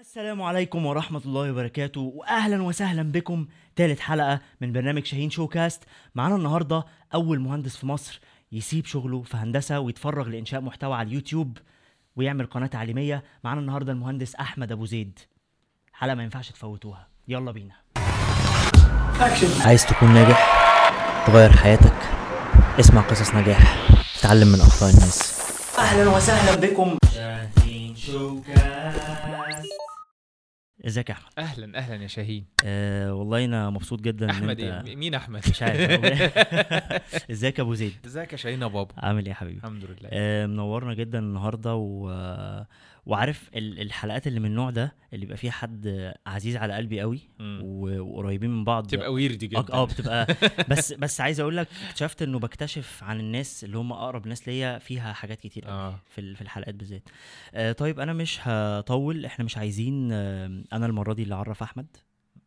السلام عليكم ورحمة الله وبركاته وأهلا وسهلا بكم. تالت حلقة من برنامج شاهين شو كاست معانا النهاردة أول مهندس في مصر يسيب شغله في هندسة ويتفرغ لإنشاء محتوى على اليوتيوب ويعمل قناة تعليمية. معانا النهاردة المهندس أحمد أبو زيد. حلقة ما ينفعش تفوتوها. يلا بينا. عايز تكون ناجح تغير حياتك. اسمع قصص نجاح. تعلم من أخطاء الناس. أهلا وسهلا بكم. شاهين شو كاست ازيك يا أحمد؟ أهلا أهلا يا شاهين. أه والله أنا مبسوط جدا إن أحمد أنت إيه؟ مين أحمد؟ مش عارف إزيك يا أبو زيد؟ إزيك يا شاهين يا بابا عامل إيه يا حبيبي؟ الحمد لله. آه، منورنا جدا النهارده و... وعارف ال- الحلقات اللي من النوع ده اللي بيبقى فيها حد عزيز على قلبي قوي. وقريبين من بعض. تبقى ويرد جدا. آه بتبقى بس بس عايز أقول لك اكتشفت إنه بكتشف عن الناس اللي هم أقرب ناس ليا فيها حاجات كتير قوي آه. في في الحلقات بالذات. آه طيب أنا مش هطول إحنا مش عايزين آه أنا المرة دي اللي أعرف أحمد.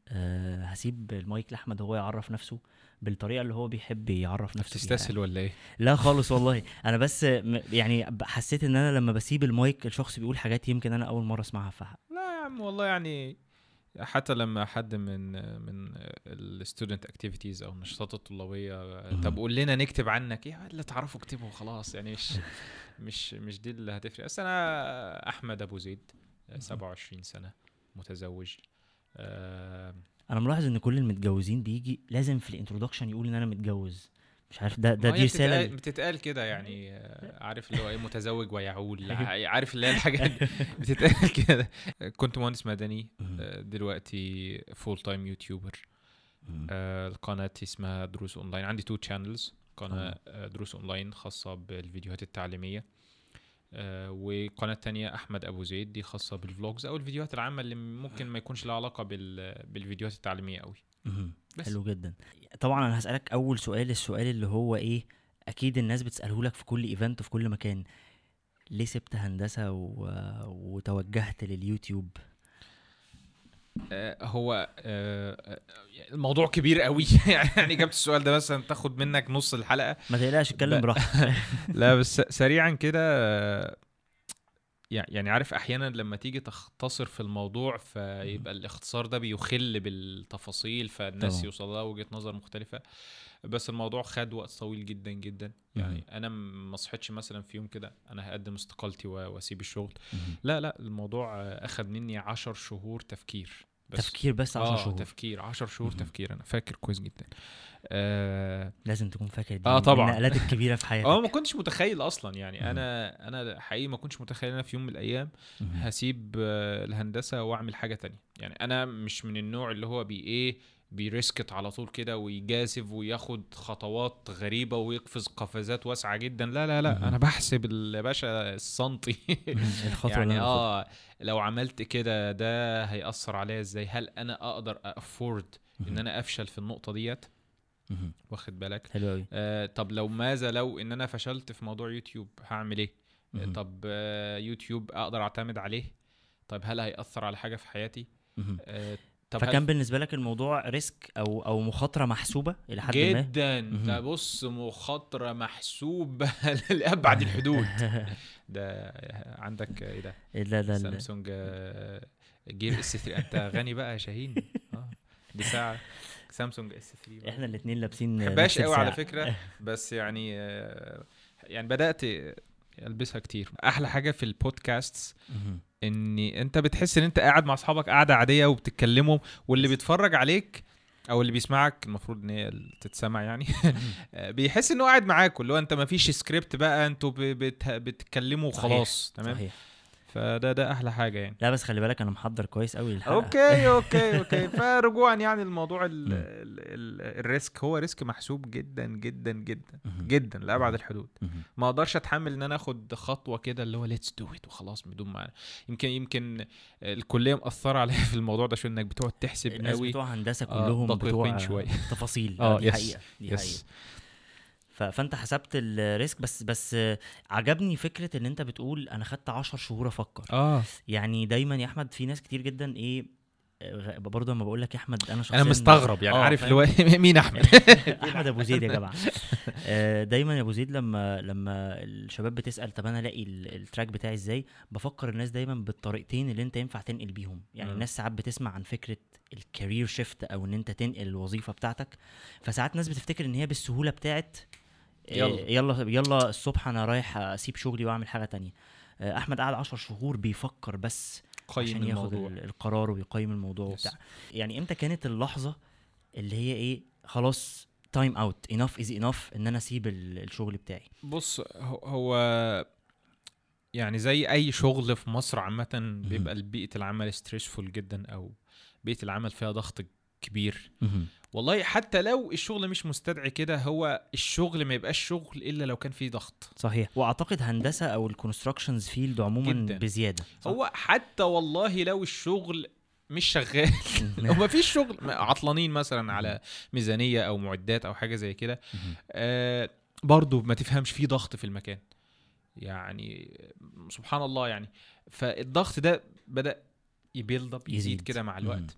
آه هسيب المايك لأحمد هو يعرف نفسه. بالطريقة اللي هو بيحب يعرف نفسه بيها تستسهل ولا إيه؟ لا خالص والله. أنا بس يعني حسيت إن أنا لما بسيب المايك الشخص بيقول حاجات يمكن أنا أول مرة أسمعها ف لا يا عم والله يعني حتى لما حد من من ال student activities أو النشاطات الطلابية. طب قول لنا نكتب عنك إيه اللي تعرفوا اكتبه وخلاص يعني مش مش مش دي اللي هتفرق. بس أنا أحمد أبو زيد 27 سنة متزوج. آه، أنا ملاحظ إن كل المتجوزين بيجي لازم في ال introduction يقول إن أنا متجوز. مش عارف ده ده دي رسالة بتتقال, بتتقال كده يعني آه، عارف اللي هو إيه متزوج ويعول عارف اللي هي الحاجات دي. بتتقال كده. كنت مهندس مدني. آه، دلوقتي full time YouTuber قناتي اسمها دروس أونلاين. عندي two channels قناة آه، دروس أونلاين خاصة بالفيديوهات التعليمية. آه، وقناة تانية أحمد أبو زيد دي خاصة بال vlogs أو الفيديوهات العامة اللي ممكن ما يكونش لها علاقة بال- بالفيديوهات التعليمية قوي. بس. حلو جدا طبعا أنا هسألك أول سؤال السؤال اللي هو إيه أكيد الناس بتسأله لك في كل event وفي كل مكان ليه سبت هندسة و... وتوجهت لليوتيوب هو آه، آه، الموضوع كبير قوي يعني جبت السؤال ده مثلا تاخد منك نص الحلقة ما تقلقش اتكلم. براحتك لا بس سريعا كده آه، يع- يعني عارف أحيانا لما تيجي تختصر في الموضوع فيبقى الاختصار ده بيخل بالتفاصيل فالناس طبعا. يوصل لها وجهة نظر مختلفة بس الموضوع خد وقت طويل جدا جدا يعني. أنا ما صحيتش مثلا في يوم كده أنا هقدم استقالتي وأسيب الشغل. لا لا الموضوع آه، أخد مني عشر شهور تفكير بس تفكير بس 10 آه شهور تفكير 10 شهور. تفكير أنا فاكر كويس جدا آه لازم تكون فاكر دي آه من طبعاً. النقلات الكبيرة في حياتك آه ما كنتش متخيل أصلا يعني. أنا أنا حقيقي ما كنتش متخيل أنا في يوم من الأيام. هسيب آه، الهندسة وأعمل حاجة تانية يعني أنا مش من النوع اللي هو بي إيه بيرسكت على طول كده ويجازف وياخد خطوات غريبة ويقفز قفزات واسعة جدا لا لا لا. أنا بحسب يا باشا السنتي. الخطوة يعني. آه لو عملت كده ده هيأثر عليا إزاي هل أنا أقدر أفورد إن. أنا أفشل في النقطة ديت. واخد بالك حلو قوي آه طب لو ماذا لو إن أنا فشلت في موضوع يوتيوب هعمل إيه آه،. طب آه يوتيوب أقدر أعتمد عليه طب هل هيأثر على حاجة في حياتي. آه طب فكان هل بالنسبة لك الموضوع risk أو أو مخاطرة محسوبة إلى حد ما؟ جدا. ده بص مخاطرة محسوبة لابعد الحدود. ده عندك إيه ده؟ لا لا لا سامسونج آه، Gear S3 أنت غني بقى يا شاهين. آه دي ساعه سامسونج إس 3 بقى. إحنا الاثنين لابسين بحبهاش قوي على. فكرة بس يعني آه، يعني بدأت ألبسها كتير. أحلى حاجة في البودكاست. إن أنت بتحس إن أنت قاعد مع أصحابك قاعدة عادية وبتتكلموا واللي بيتفرج عليك أو اللي بيسمعك المفروض إن هي تتسمع يعني آه، بيحس إنه قاعد معاك اللي هو أنت ما فيش سكريبت بقى أنتوا بتتكلموا وخلاص تمام؟ صحيح. فده ده أحلى حاجة يعني. لا بس خلي بالك أنا محضر كويس قوي للحلقة. okay okay okay. فرجوعا يعني الموضوع ال مم. ال ال ال risk. هو risk محسوب جدا جدا جدا. جدا لأبعد الحدود. ما أقدرش أتحمل إن أنا آخد خطوة كده اللي هو let's do it وخلاص بدون ما يمكن يمكن الكلية مأثرة عليا في الموضوع ده شو إنك بتقعد تحسب الناس قوي بتوع هندسة آه، كلهم بتوع شوية. تفاصيل. آه، دي yes، حقيقة دي حقيقة. yes ف... فانت حسبت ال risk بس بس عجبني فكرة إن أنت بتقول أنا خدت 10 شهور أفكر. آه. يعني دايما يا أحمد في ناس كتير جدا إيه برضه لما بقول لك يا أحمد أنا شخصيا أنا مستغرب يعني آه، عارف؟ اللي هو مين أحمد؟ أحمد أبو زيد يا جماعة. آه، دايما يا أبو زيد لما لما الشباب بتسأل طب أنا ألاقي ال- ال track بتاعي إزاي بفكر الناس دايما بالطريقتين اللي أنت ينفع تنقل بيهم. يعني. الناس ساعات بتسمع عن فكرة ال career shift أو إن أنت تنقل الوظيفة بتاعتك فساعات ناس بتفتكر إن هي بالسهولة بتاعت يلا. يلا يلا الصبح أنا رايح أسيب شغلي وأعمل حاجة تانية. آه، أحمد قعد 10 شهور بيفكر بس قيم عشان ياخد الموضوع. ال- القرار ويقيم الموضوع Yes. وبتاع. يعني إمتى كانت اللحظة اللي هي إيه خلاص time out enough is enough إن أنا أسيب ال- الشغل بتاعي؟ بص هو, هو يعني زي أي شغل في مصر عامة بيبقى بيئة العمل stressful جدا أو بيئة العمل فيها ضغط كبير. والله حتى لو الشغل مش مستدعي كده هو الشغل ما يبقاش شغل إلا لو كان فيه ضغط صحيح وأعتقد هندسة أو ال constructions field عموما جداً. بزيادة صح؟ هو حتى والله لو الشغل مش شغال لو ما فيش شغل عطلانين مثلا على ميزانية أو معدات أو حاجة زي كده. آه برضو ما تفهمش في ضغط في المكان يعني سبحان الله يعني فالضغط ده بدأ ي build up يزيد يزيد. كده مع. الوقت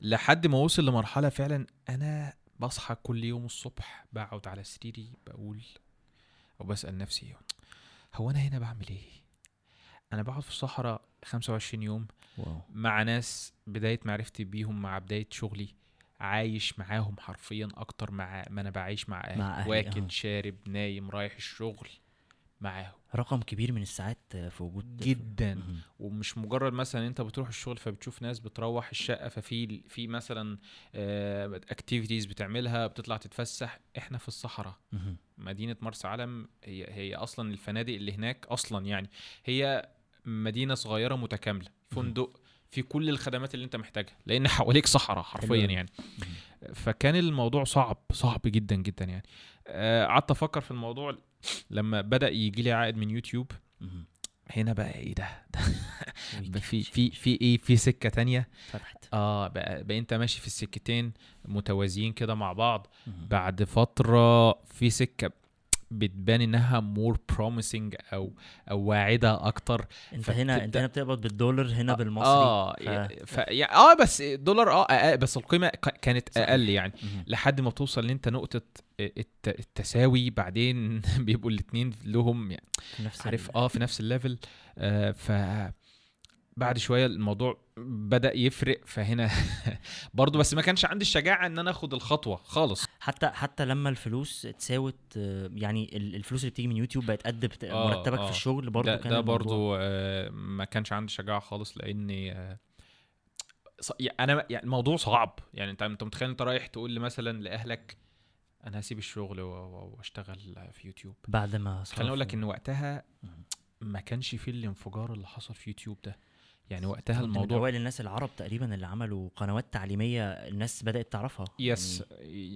لحد ما وصل لمرحلة فعلا أنا بصحى كل يوم الصبح بقعد على سريري بقول أو بسأل نفسي هو أنا هنا بعمل إيه؟ أنا بقعد في الصحراء 25 يوم wow. مع ناس بداية معرفتي بيهم مع بداية شغلي عايش معاهم حرفيا أكتر مع ما أنا بعيش مع أهلي, مع أهلي، واكل آه. شارب نايم رايح الشغل. معاهم. رقم كبير من الساعات في وجود جدا. مهم. ومش مجرد مثلا أنت بتروح الشغل فبتشوف ناس بتروح الشقة ففي في مثلا اكتيفيتيز بتعملها بتطلع تتفسح. إحنا في الصحراء. مدينة مرسى علم هي هي أصلا الفنادق اللي هناك أصلا يعني هي مدينة صغيرة متكاملة. فندق في كل الخدمات اللي أنت محتاجها. لأن حواليك صحراء حرفيا. يعني. فكان الموضوع صعب صعب جدا جدا يعني. آه، قعدت أفكر في الموضوع لما بدأ يجي لي عائد من يوتيوب. هنا بقى إيه ده, ده في في في إيه؟ في سكة تانية. فتحت. آه بقى, بقى أنت ماشي في السكتين متوازيين كده مع بعض. بعد فترة في سكة بتبان إنها more promising أو أو واعدة أكتر أنت هنا أنت هنا بتقبض بالدولار هنا بالمصري آه ف- ف... يعني آه بس دولار آه أقل بس القيمة كانت. أقل يعني مهم. لحد ما بتوصل إن أنت نقطة الت... التساوي بعدين بيبقوا الاثنين لهم يعني في نفس عارف ال- آه في نفس ال level آه ف بعد شوية الموضوع بدأ يفرق فهنا برضو بس ما كانش عندي الشجاعة إن أنا آخد الخطوة خالص حتى حتى لما الفلوس اتساوت يعني ال- الفلوس اللي بتيجي من يوتيوب بقت قد بت- آه، مرتبك آه. في الشغل برضو ده, كان ده برضو آه ما كانش عندي شجاعة خالص لأني آه ص- يعني أنا يعني الموضوع صعب يعني أنت أنت متخيل أنت رايح تقول لي مثلا لأهلك أنا هسيب الشغل وأشتغل في يوتيوب بعد ما خليني أقول لك. إن وقتها. ما كانش فيه الانفجار اللي حصل في يوتيوب ده يعني وقتها من الموضوع أوائل الناس العرب تقريبا اللي عملوا قنوات تعليمية الناس بدأت تعرفها. يس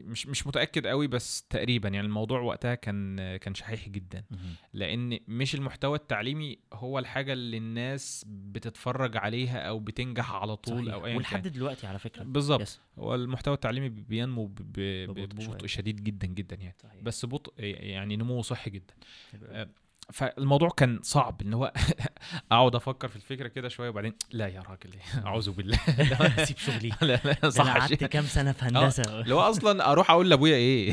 مش مش متأكد قوي بس تقريبا يعني الموضوع وقتها كان كان شحيح جدا. يعني لأن مش المحتوى التعليمي هو الحاجة اللي الناس بتتفرج عليها أو بتنجح على طول صحيح. أو ايا ولحد دلوقتي على فكرة. بالظبط. هو المحتوى التعليمي بينمو ببطء. شديد جدا جدا يعني. صحيح. بس بطء يعني نمو صحي جدا. حلو آه،. فالموضوع كان صعب إن هو أقعد أفكر في الفكرة كده شوية وبعدين لا يا راجل أعوذ بالله. لا اسيب شغلي. لا لا ده أنا صح. قعدت كام سنة في هندسة. اللي هو أصلا أروح أقول لأبويا إيه؟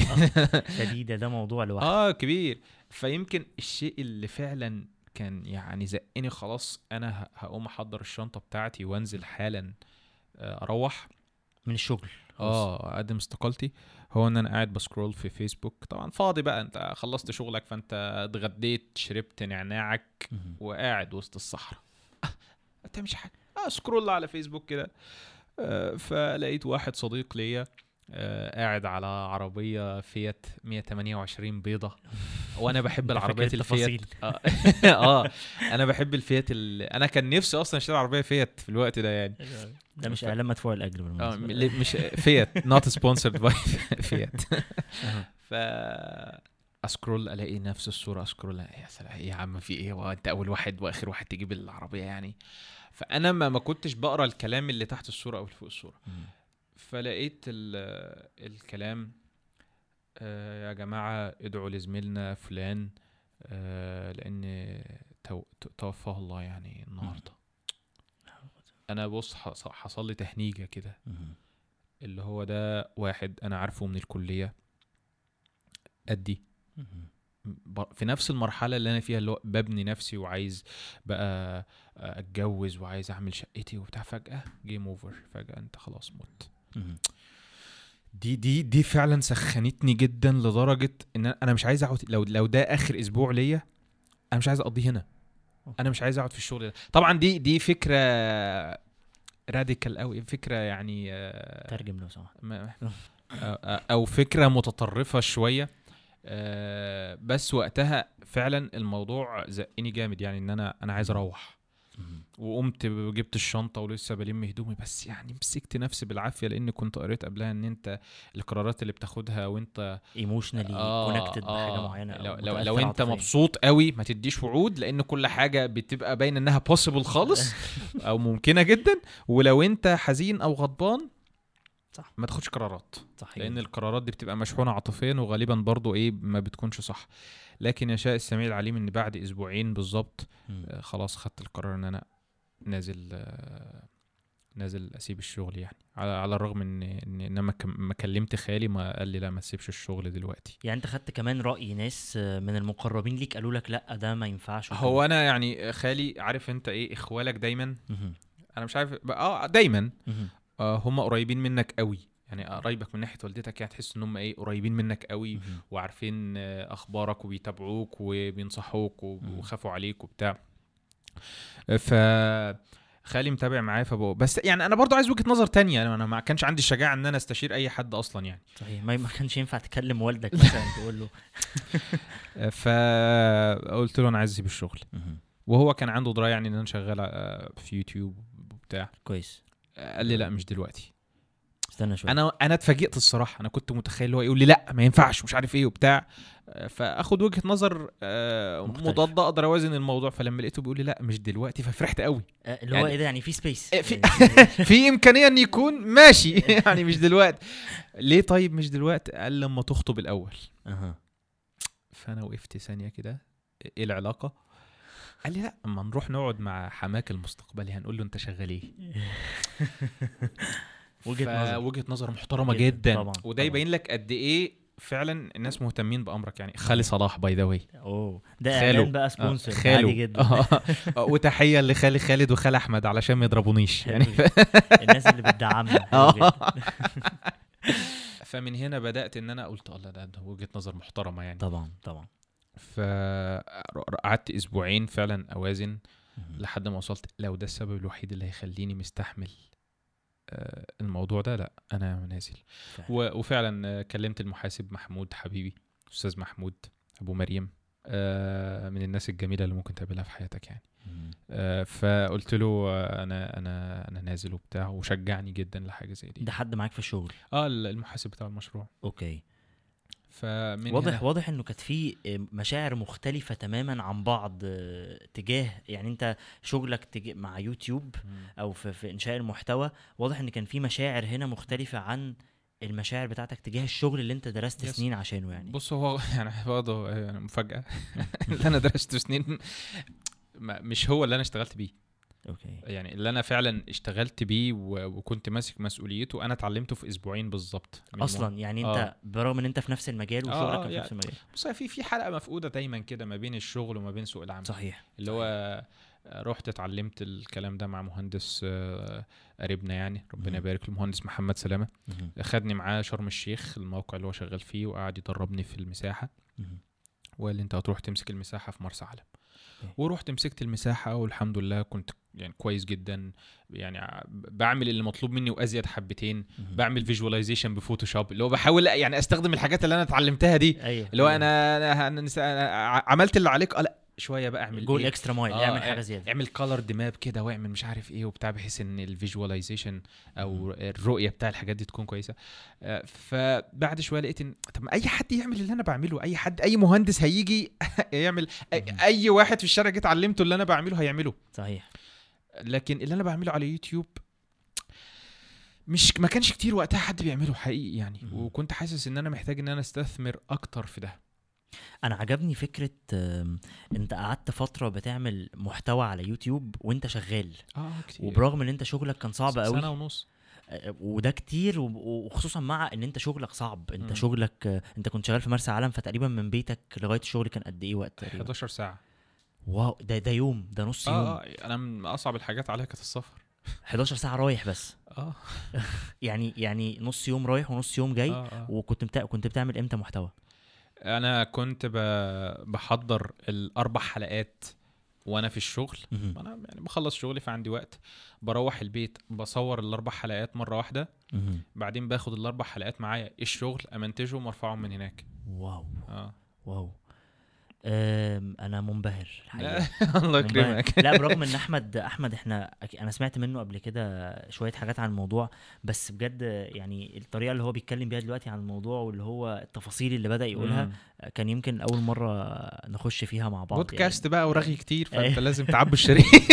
شديده ده موضوع لوحده. آه كبير. فيمكن الشيء اللي فعلا كان يعني زقني خلاص أنا هقوم أحضر الشنطة بتاعتي وأنزل حالا آه، أروح. من الشغل. آه اقدم استقالتي هو إن أنا قاعد بسكرول في فيسبوك. طبعا فاضي بقى أنت خلصت شغلك فأنت اتغديت شربت نعناعك. وقاعد وسط الصحراء. ما تعملش حاجة؟ آه سكرول على فيسبوك كده. آه فلقيت واحد صديق ليا قاعد على عربية فيات 128 بيضة. وأنا بحب العربيات الفيات. التفاصيل. آه. أنا بحب الفيات ال... أنا كان نفسي أصلا أشتري عربية فيات في الوقت ده يعني. ده مش إعلان مدفوع الاجر بالمناسبة. ليه- مش Fiat not sponsored by Fiat. ف أ scroll ألاقي نفس الصورة أ scroll يا سلام إيه يا عم في إيه؟ هو أنت أول واحد وآخر واحد تجيب العربية يعني. فأنا ما ما كنتش بقرأ الكلام اللي تحت الصورة أو اللي فوق الصورة. فلقيت ال- الكلام آه، يا جماعة ادعوا لزميلنا فلان آه، ت- توفاه الله يعني النهارده أنا بص حص- حصل لي تهنيجة كده. اللي هو ده واحد أنا عارفه من مهم. ب- في نفس المرحلة اللي أنا فيها اللي هو ببني نفسي وعايز بقى أتجوز وعايز أعمل شقتي وبتاع فجأة game over فجأة أنت خلاص مت. دي دي دي فعلا سخنتني جدا لدرجة إن أنا مش عايز أقعد لو لو ده آخر أسبوع ليا أنا مش عايز أقضيه هنا. أنا مش عايز أقعد في الشغل ده. طبعا دي دي فكرة radical قوي فكرة يعني آه، ترجم لو سمحت. ما- أو- أو فكرة متطرفة شوية. آه، بس وقتها فعلا الموضوع زقني جامد يعني إن أنا أنا عايز أروح. وقمت جبت الشنطة ولسه بلم هدومي بس يعني مسكت نفسي بالعافية لأن كنت قريت قبلها إن أنت القرارات اللي بتاخدها وأنت emotionally آه، connected بحاجة آه، معينة أو لو, لو, لو أنت. مبسوط قوي ما تديش وعود لأن كل حاجة بتبقى باين إنها possible خالص أو ممكنة جدا ولو أنت حزين أو غضبان صح. ما تاخدش قرارات صح لأن. القرارات دي بتبقى مشحونة عاطفيا وغالبا برضو إيه ما بتكونش صح لكن يشاء السميع العليم إن بعد أسبوعين بالظبط. آه، خلاص خدت القرار إن أنا نازل آه، نازل أسيب الشغل يعني على, على الرغم إن إن أنا ما كلمت خالي ما قال لي لا ما تسيبش الشغل دلوقتي يعني أنت خدت كمان رأي ناس آه، من المقربين ليك قالوا لك لا ده ما ينفعش. هو أنا يعني خالي عارف أنت إيه إخوالك دايما. أنا مش عارف آه دايما هم قريبين منك قوي. يعني قرايبك من ناحية والدتك يعني تحس إن هم إيه قريبين منك قوي مهم. وعارفين آه، أخبارك وبيتابعوك وبينصحوك وب- مم. وخافوا عليك وبتاع. ف خالي متابع معايا فبقى بس يعني أنا برضو عايز وجهة نظر تانية. أنا ما كانش عندي الشجاعه إن أنا أستشير أي حد أصلا يعني. صحيح. ما كانش ينفع تكلم والدك مثلا تقول له. فقلت له أنا عايز أسيب الشغل. وهو كان عنده دراية يعني إن أنا شغال آه، في يوتيوب وبتاع. كويس. آه، قال لي لا مش دلوقتي. استنى شوية. أنا أنا اتفاجئت الصراحة. أنا كنت متخيل هو يقول لي لا ما ينفعش مش عارف إيه وبتاع. آه، فآخد وجهة نظر آه،. مضاده أقدر أوازن الموضوع. فلما لقيته بيقول لي لا مش دلوقتي ففرحت قوي. آه، اللي هو يعني- إيه ده؟ يعني في space إيه، في- في إمكانية إن يكون ماشي. يعني مش دلوقتي. ليه طيب مش دلوقتي؟ قال لما تخطب الأول. أها. فأنا وقفت ثانية كده. إيه العلاقة؟ قال لي لا اما نروح نقعد مع حماك المستقبلي هنقول له انت شغال إيه وجهة نظر. وجهة نظر محترمة جداً، جدا, طبعاً، وده. يبين لك قد إيه فعلا الناس مهتمين بأمرك يعني خالي صلاح by the way أوه ده. إعلان بقى sponsor خاله عادي جدا آه. آه، وتحية لخالي خالد وخال أحمد علشان ما يضربونيش يعني. الناس اللي بتدعمنا آه. فمن هنا بدأت إن أنا قلت الله ده وجهة نظر محترمة يعني طبعا طبعا فقعدت أسبوعين فعلا أوازن. لحد ما وصلت. لو ده السبب الوحيد اللي هيخليني مستحمل آه، الموضوع ده لا أنا نازل وفعلا كلمت المحاسب محمود حبيبي أستاذ محمود أبو مريم آه، من الناس الجميلة اللي ممكن تقابلها في حياتك يعني. آه، فقلت له أنا أنا أنا نازل وبتاع وشجعني جدا لحاجة زي دي. ده حد معاك في الشغل؟ آه المحاسب بتاع المشروع. okay. فمن واضح هنا واضح إنه كانت في مشاعر مختلفة تماما عن بعض تجاه يعني أنت شغلك مع يوتيوب. أو في, في إنشاء المحتوى واضح إن كان في مشاعر هنا مختلفة عن المشاعر بتاعتك تجاه الشغل اللي أنت درست Yes. سنين عشانه يعني بص هو يعني برضه يعني مفاجأة اللي أنا درسته سنين مش هو اللي أنا اشتغلت بيه أوكي يعني اللي أنا فعلا اشتغلت بيه وكنت ماسك مسؤوليته أنا اتعلمته في أسبوعين بالظبط أصلا يعني أنت آه. برغم إن أنت في نفس المجال آه، وشغلك في يعني نفس المجال بص في في حلقة مفقودة دايما كده ما بين الشغل وما بين سوق العمل صحيح اللي هو رحت اتعلمت الكلام ده مع مهندس آه، قريبنا يعني ربنا. يبارك له المهندس محمد سلامة. خدني معاه شرم الشيخ الموقع اللي هو شغال فيه وقعد يدربني في المساحة. وقال لي أنت هتروح تمسك المساحة في مرسى علم. ورحت مسكت المساحة والحمد لله كنت يعني كويس جدا. يعني بعمل اللي مطلوب مني وأزيد حبتين. بعمل visualization ب Photoshop. اللي هو بحاول يعني أستخدم الحاجات اللي أنا اتعلمتها دي. أيوه اللي هو أيوة. أنا أنا, أنا, أنا عملت اللي عليك. آه لأ شوية بقى اعمل جول إيه؟ extra mile آه، اعمل حاجة زيادة. اعمل color map كده واعمل مش عارف إيه وبتاع بحيث إن ال visualization أو الرؤية بتاع الحاجات دي تكون كويسة. آه، فبعد شوية لقيت إن طب أي حد يعمل اللي أنا بعمله. أي حد أي مهندس هيجي يعمل أي. أي واحد في الشارع جيت علمته اللي أنا بعمله هيعمله. صحيح. لكن اللي أنا بعمله على يوتيوب مش ما كانش كتير وقتها حد بيعمله حقيقي يعني مهم. وكنت حاسس إن أنا محتاج إن أنا أستثمر أكتر في ده. أنا عجبني فكرة أنت قعدت فترة بتعمل محتوى على يوتيوب وأنت شغال. آه كتير. وبرغم إن أنت شغلك كان صعب قوي سنة ونص. آه، وده كتير وخصوصا مع إن أنت شغلك صعب. أنت مم. شغلك آه، أنت كنت شغال في مرسى علم فتقريبا من بيتك لغاية الشغل كان قد إيه وقت تقريبا؟ 11 ساعة. واو ده ده يوم ده نص يوم. آه آه، أنا من أصعب الحاجات عليا كانت السفر. 11 ساعة رايح بس. آه. يعني يعني نص يوم رايح ونص يوم جاي آه، آه. وكنت بتا... كنت بتعمل إمتى محتوى؟ أنا كنت ب... بحضر الأربع حلقات وأنا في الشغل. أنا يعني بخلص شغلي فعندي وقت. بروح البيت بصور الأربع حلقات مرة واحدة. مهم. بعدين باخد الأربع حلقات معايا الشغل أمنتجهم وأرفعهم من هناك. واو. آه. واو. أنا منبهر الحقيقة الله. يكرمك لا برغم إن أحمد أحمد إحنا أنا سمعت منه قبل كده شوية حاجات عن الموضوع بس بجد يعني الطريقة اللي هو بيتكلم بيها دلوقتي عن الموضوع واللي هو التفاصيل اللي بدأ يقولها. كان يمكن أول مرة نخش فيها مع بعض بودكاست بقى ورغي كتير أيوه. فأنت لازم تعبي الشريك يعني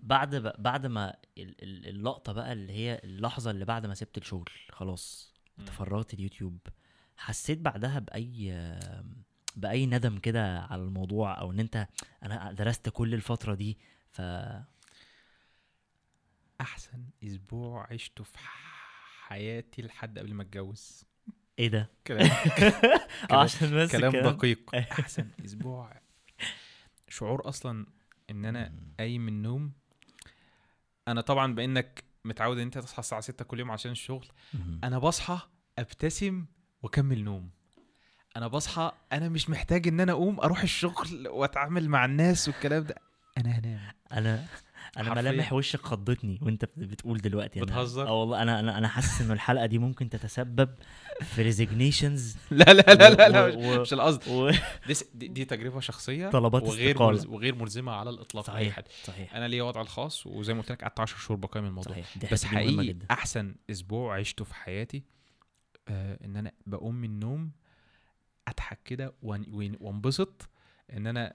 بعد. بعد ما ال- ال- اللقطة بقى اللي هي اللحظة اللي بعد ما سبت الشغل خلاص تفرغت اليوتيوب حسيت بعدها بأي بأي ندم كده على الموضوع أو إن أنت أنا درست كل الفترة دي ف أحسن أسبوع عشته في حياتي لحد قبل ما أتجوز. إيه ده؟ كلام. آه عشان بس كلام دقيق. أحسن أسبوع. شعور أصلا إن أنا قايم من النوم. أنا طبعا بإنك متعود إن أنت تصحى الساعة 6 كل يوم عشان الشغل. أنا بصحى أبتسم وأكمل نوم. أنا بصحى أنا مش محتاج إن أنا أقوم أروح الشغل وأتعامل مع الناس والكلام ده. أنا هنام. أنا أنا. ملامح وشك خضتني وأنت بت- بتقول دلوقتي. بتهزر؟ آه والله أنا أنا أنا حاسس إنه الحلقة دي ممكن تتسبب في ريزيجنيشنز لا لا لا لا, لا و- مش, و- مش القصد. و... دي, س- دي, دي تجربة شخصية طلبات وغير. ملز وغير ملزمة على الإطلاق صحيح حد. صحيح. أنا ليا وضعي الخاص وزي ما قلت لك قعدت 10 شهور بقيم الموضوع. صحيح. دي بس حقيقي أحسن أسبوع عشته في حياتي آه إن أنا بقوم من النوم أضحك كده وأن- وان- وأنبسط إن أنا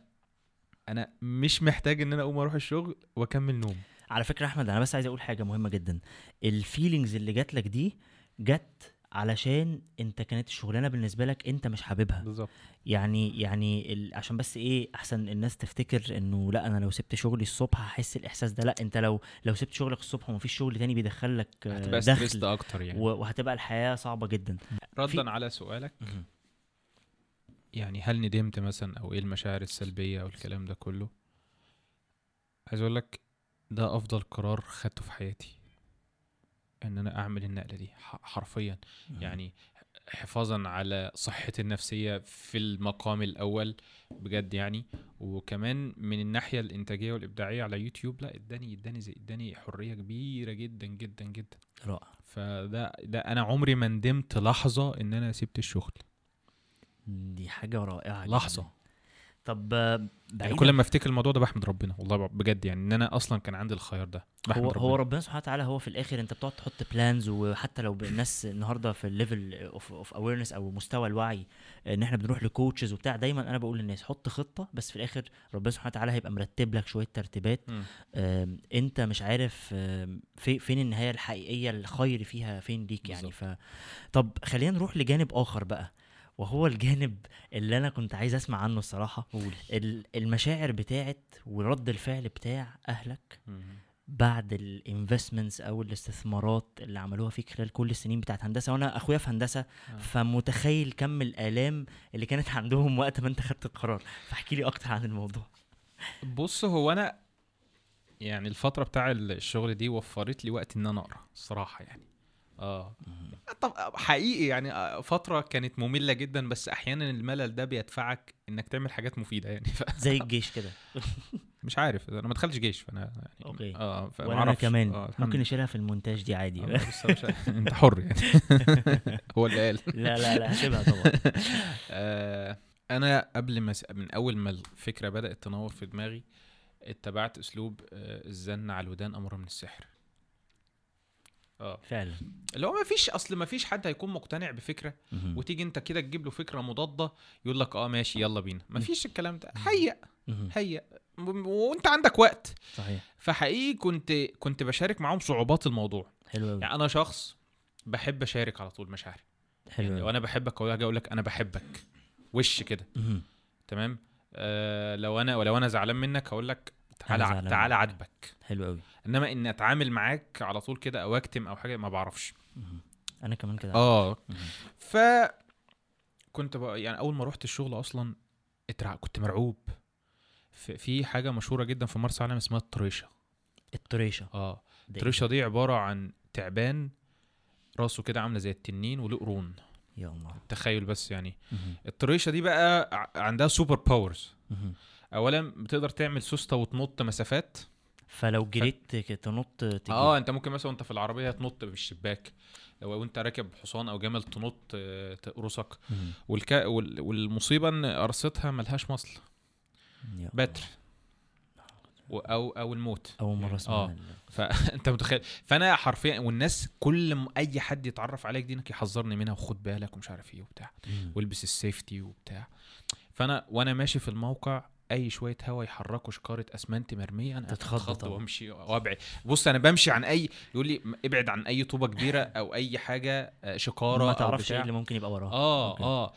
أنا مش محتاج إن أنا أقوم أروح الشغل وأكمل نوم. على فكرة أحمد أنا بس عايز أقول حاجة مهمة جدا. الفيلينجز اللي جات لك دي جت علشان أنت كانت الشغلانة بالنسبة لك أنت مش حاببها. بالظبط. يعني يعني ال... عشان بس إيه أحسن الناس تفتكر إنه لأ أنا لو سبت شغلي الصبح هحس الإحساس ده. لأ أنت لو لو سبت شغلك الصبح ومفيش شغل تاني بيدخل لك هتبقى دخل. أكتر يعني. و- وهتبقى الحياة صعبة جدا. ردا على سؤالك. مهم. يعني هل ندمت مثلا أو إيه المشاعر السلبية أو الكلام ده كله؟ عايز أقول لك ده أفضل قرار خدته في حياتي. إن أنا أعمل النقلة دي حرفيا. يعني حفاظا على صحتي النفسية في المقام الأول بجد يعني. وكمان من الناحية الإنتاجية والإبداعية على يوتيوب لأ إداني إداني زي إداني حرية كبيرة جدا جدا جدا. رائع. فده ده أنا عمري ما ندمت لحظة إن أنا سبت الشغل. دي حاجة رائعة لحظة. جداً. طب يعني بعيداً. كل ما افتكر الموضوع ده بحمد ربنا والله بجد يعني إن أنا أصلا كان عندي الخيار ده بحمد هو ربنا هو ربنا. سبحانه وتعالى هو في الآخر أنت بتقعد تحط plans وحتى لو الناس النهارده في ال level of of awareness أو مستوى الوعي إن إحنا بنروح ل coaches وبتاع دايما أنا بقول للناس حط خطة بس في الآخر ربنا سبحانه وتعالى هيبقى مرتب لك شوية ترتيبات. أنت مش عارف في فين النهاية الحقيقية الخير فيها فين ليك يعني. ف طب خلينا نروح لجانب آخر بقى. وهو الجانب اللي أنا كنت عايز أسمع عنه الصراحة. قول ال- المشاعر بتاعت ورد الفعل بتاع أهلك بعد الانفستمنتس أو الاستثمارات اللي عملوها فيك خلال كل السنين بتاعت هندسة. وأنا أخويا في هندسة آه. فمتخيل كم الآلام اللي كانت عندهم وقت ما أنت خدت القرار. فاحكي لي أكتر عن الموضوع. بص هو أنا يعني الفترة بتاع الشغل دي وفرت لي وقت إن أنا أقرأ الصراحة يعني. آه. طب حقيقي يعني آه، فترة كانت مملة جدا بس أحيانا الملل ده بيدفعك إنك تعمل حاجات مفيدة يعني. ف- زي الجيش كده. مش عارف أنا ما دخلتش جيش فأنا يعني أوكي. آه وأنا أعرفش. كمان. آه، ممكن. نشيلها في المونتاج دي عادي. آه، بس مش. أنت حر يعني. هو اللي قال. لا لا لا هسيبها طبعا. آه، أنا قبل ما س- من أول ما الفكرة بدأت تنور في دماغي اتبعت أسلوب آه، الزن على الودان أمر من السحر. آه. فعلا. اللي هو ما فيش أصل ما فيش حد هيكون مقتنع بفكرة مهم. وتيجي انت كده تجيب له فكرة مضادة يقول لك آه ماشي يلا بينا. ما مم. فيش الكلام ده. هيأ. و- وانت عندك وقت. صحيح. فحقيقي كنت كنت بشارك معاهم صعوبات الموضوع. حلو قوي يعني أنا شخص بحب أشارك على طول مشاعري. حلو يعني. لو أنا بحبك أقول أقول لك أنا بحبك. وش كده. تمام؟ آه لو أنا ولو أنا زعلان منك هقول لك تعالى ع- تعالى. عاتبك حلو قوي إنما ان أتعامل معاك على طول كده أو أكتم أو حاجة ما بعرفش. أنا كمان كده. آه. ف كنت بقى يعني أول ما رحت الشغل أصلا اترع... كنت مرعوب. في, في حاجة مشهورة جدا في مرسى علم اسمها الطريشة. الطريشة. آه. ده إيه؟ الطريشه دي عبارة عن تعبان راسه كده عاملة زي التنين وله قرون. يا الله. تخيل بس يعني. الطريشة دي بقى عندها super powers. اولا بتقدر تعمل سوستة وتنط مسافات. فلو جريت ك- تنط تجي آه أنت ممكن مثلا وأنت في العربية تنط بالشباك لو انت راكب حصان أو جمل تنط آه، تقرصك مهم. والكا وال- والمصيبة إن قرصتها ملهاش مصل. بتر و- أو أو الموت. أول مرة أسمع آه فانت متخيل. فأنا حرفيا والناس كل ما أي حد يتعرف عليك دينك يحذرني منها وخد بالك ومش عارف إيه وبتاع. والبس ال safety وبتاع. فأنا وأنا ماشي في الموقع أي شوية هوا يحركوا شكارة أسمنت مرميه أنا أتخض. وأمشي وأبعد. بص أنا بمشي عن أي يقول لي ابعد عن أي طوبة كبيرة أو أي حاجة آه، شكارة ما تعرفش إيه اللي ممكن يبقى وراها آه okay. آه.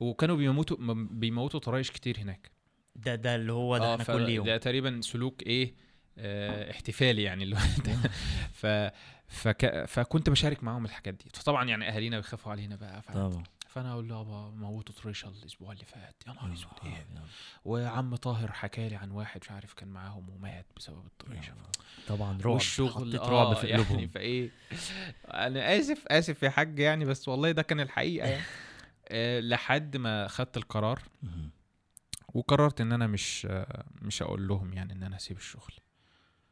وكانوا بيموتوا بيموتوا طرايش كتير هناك. ده ده اللي هو ده إحنا ف- كل يوم. ده تقريبا سلوك إيه آه احتفالي يعني. اللي هو ف فك... فكنت بشارك معاهم الحاجات دي. فطبعا يعني أهالينا بيخافوا علينا بقى. طبعا. فأنا أقول له يابا موتوا طريشة الأسبوع اللي فات. يا نهار أسود. إيه وعم طاهر حكى لي عن واحد مش عارف كان معاهم ومات بسبب الطريشة. طبعا رعب والشغل حطيت آه رعب في يعني قلوبهم فإيه أنا آسف آسف يا حاج يعني بس والله ده كان الحقيقة يعني. آه، لحد ما خدت القرار. وقررت إن أنا مش آه، مش هقول لهم يعني إن أنا هسيب الشغل.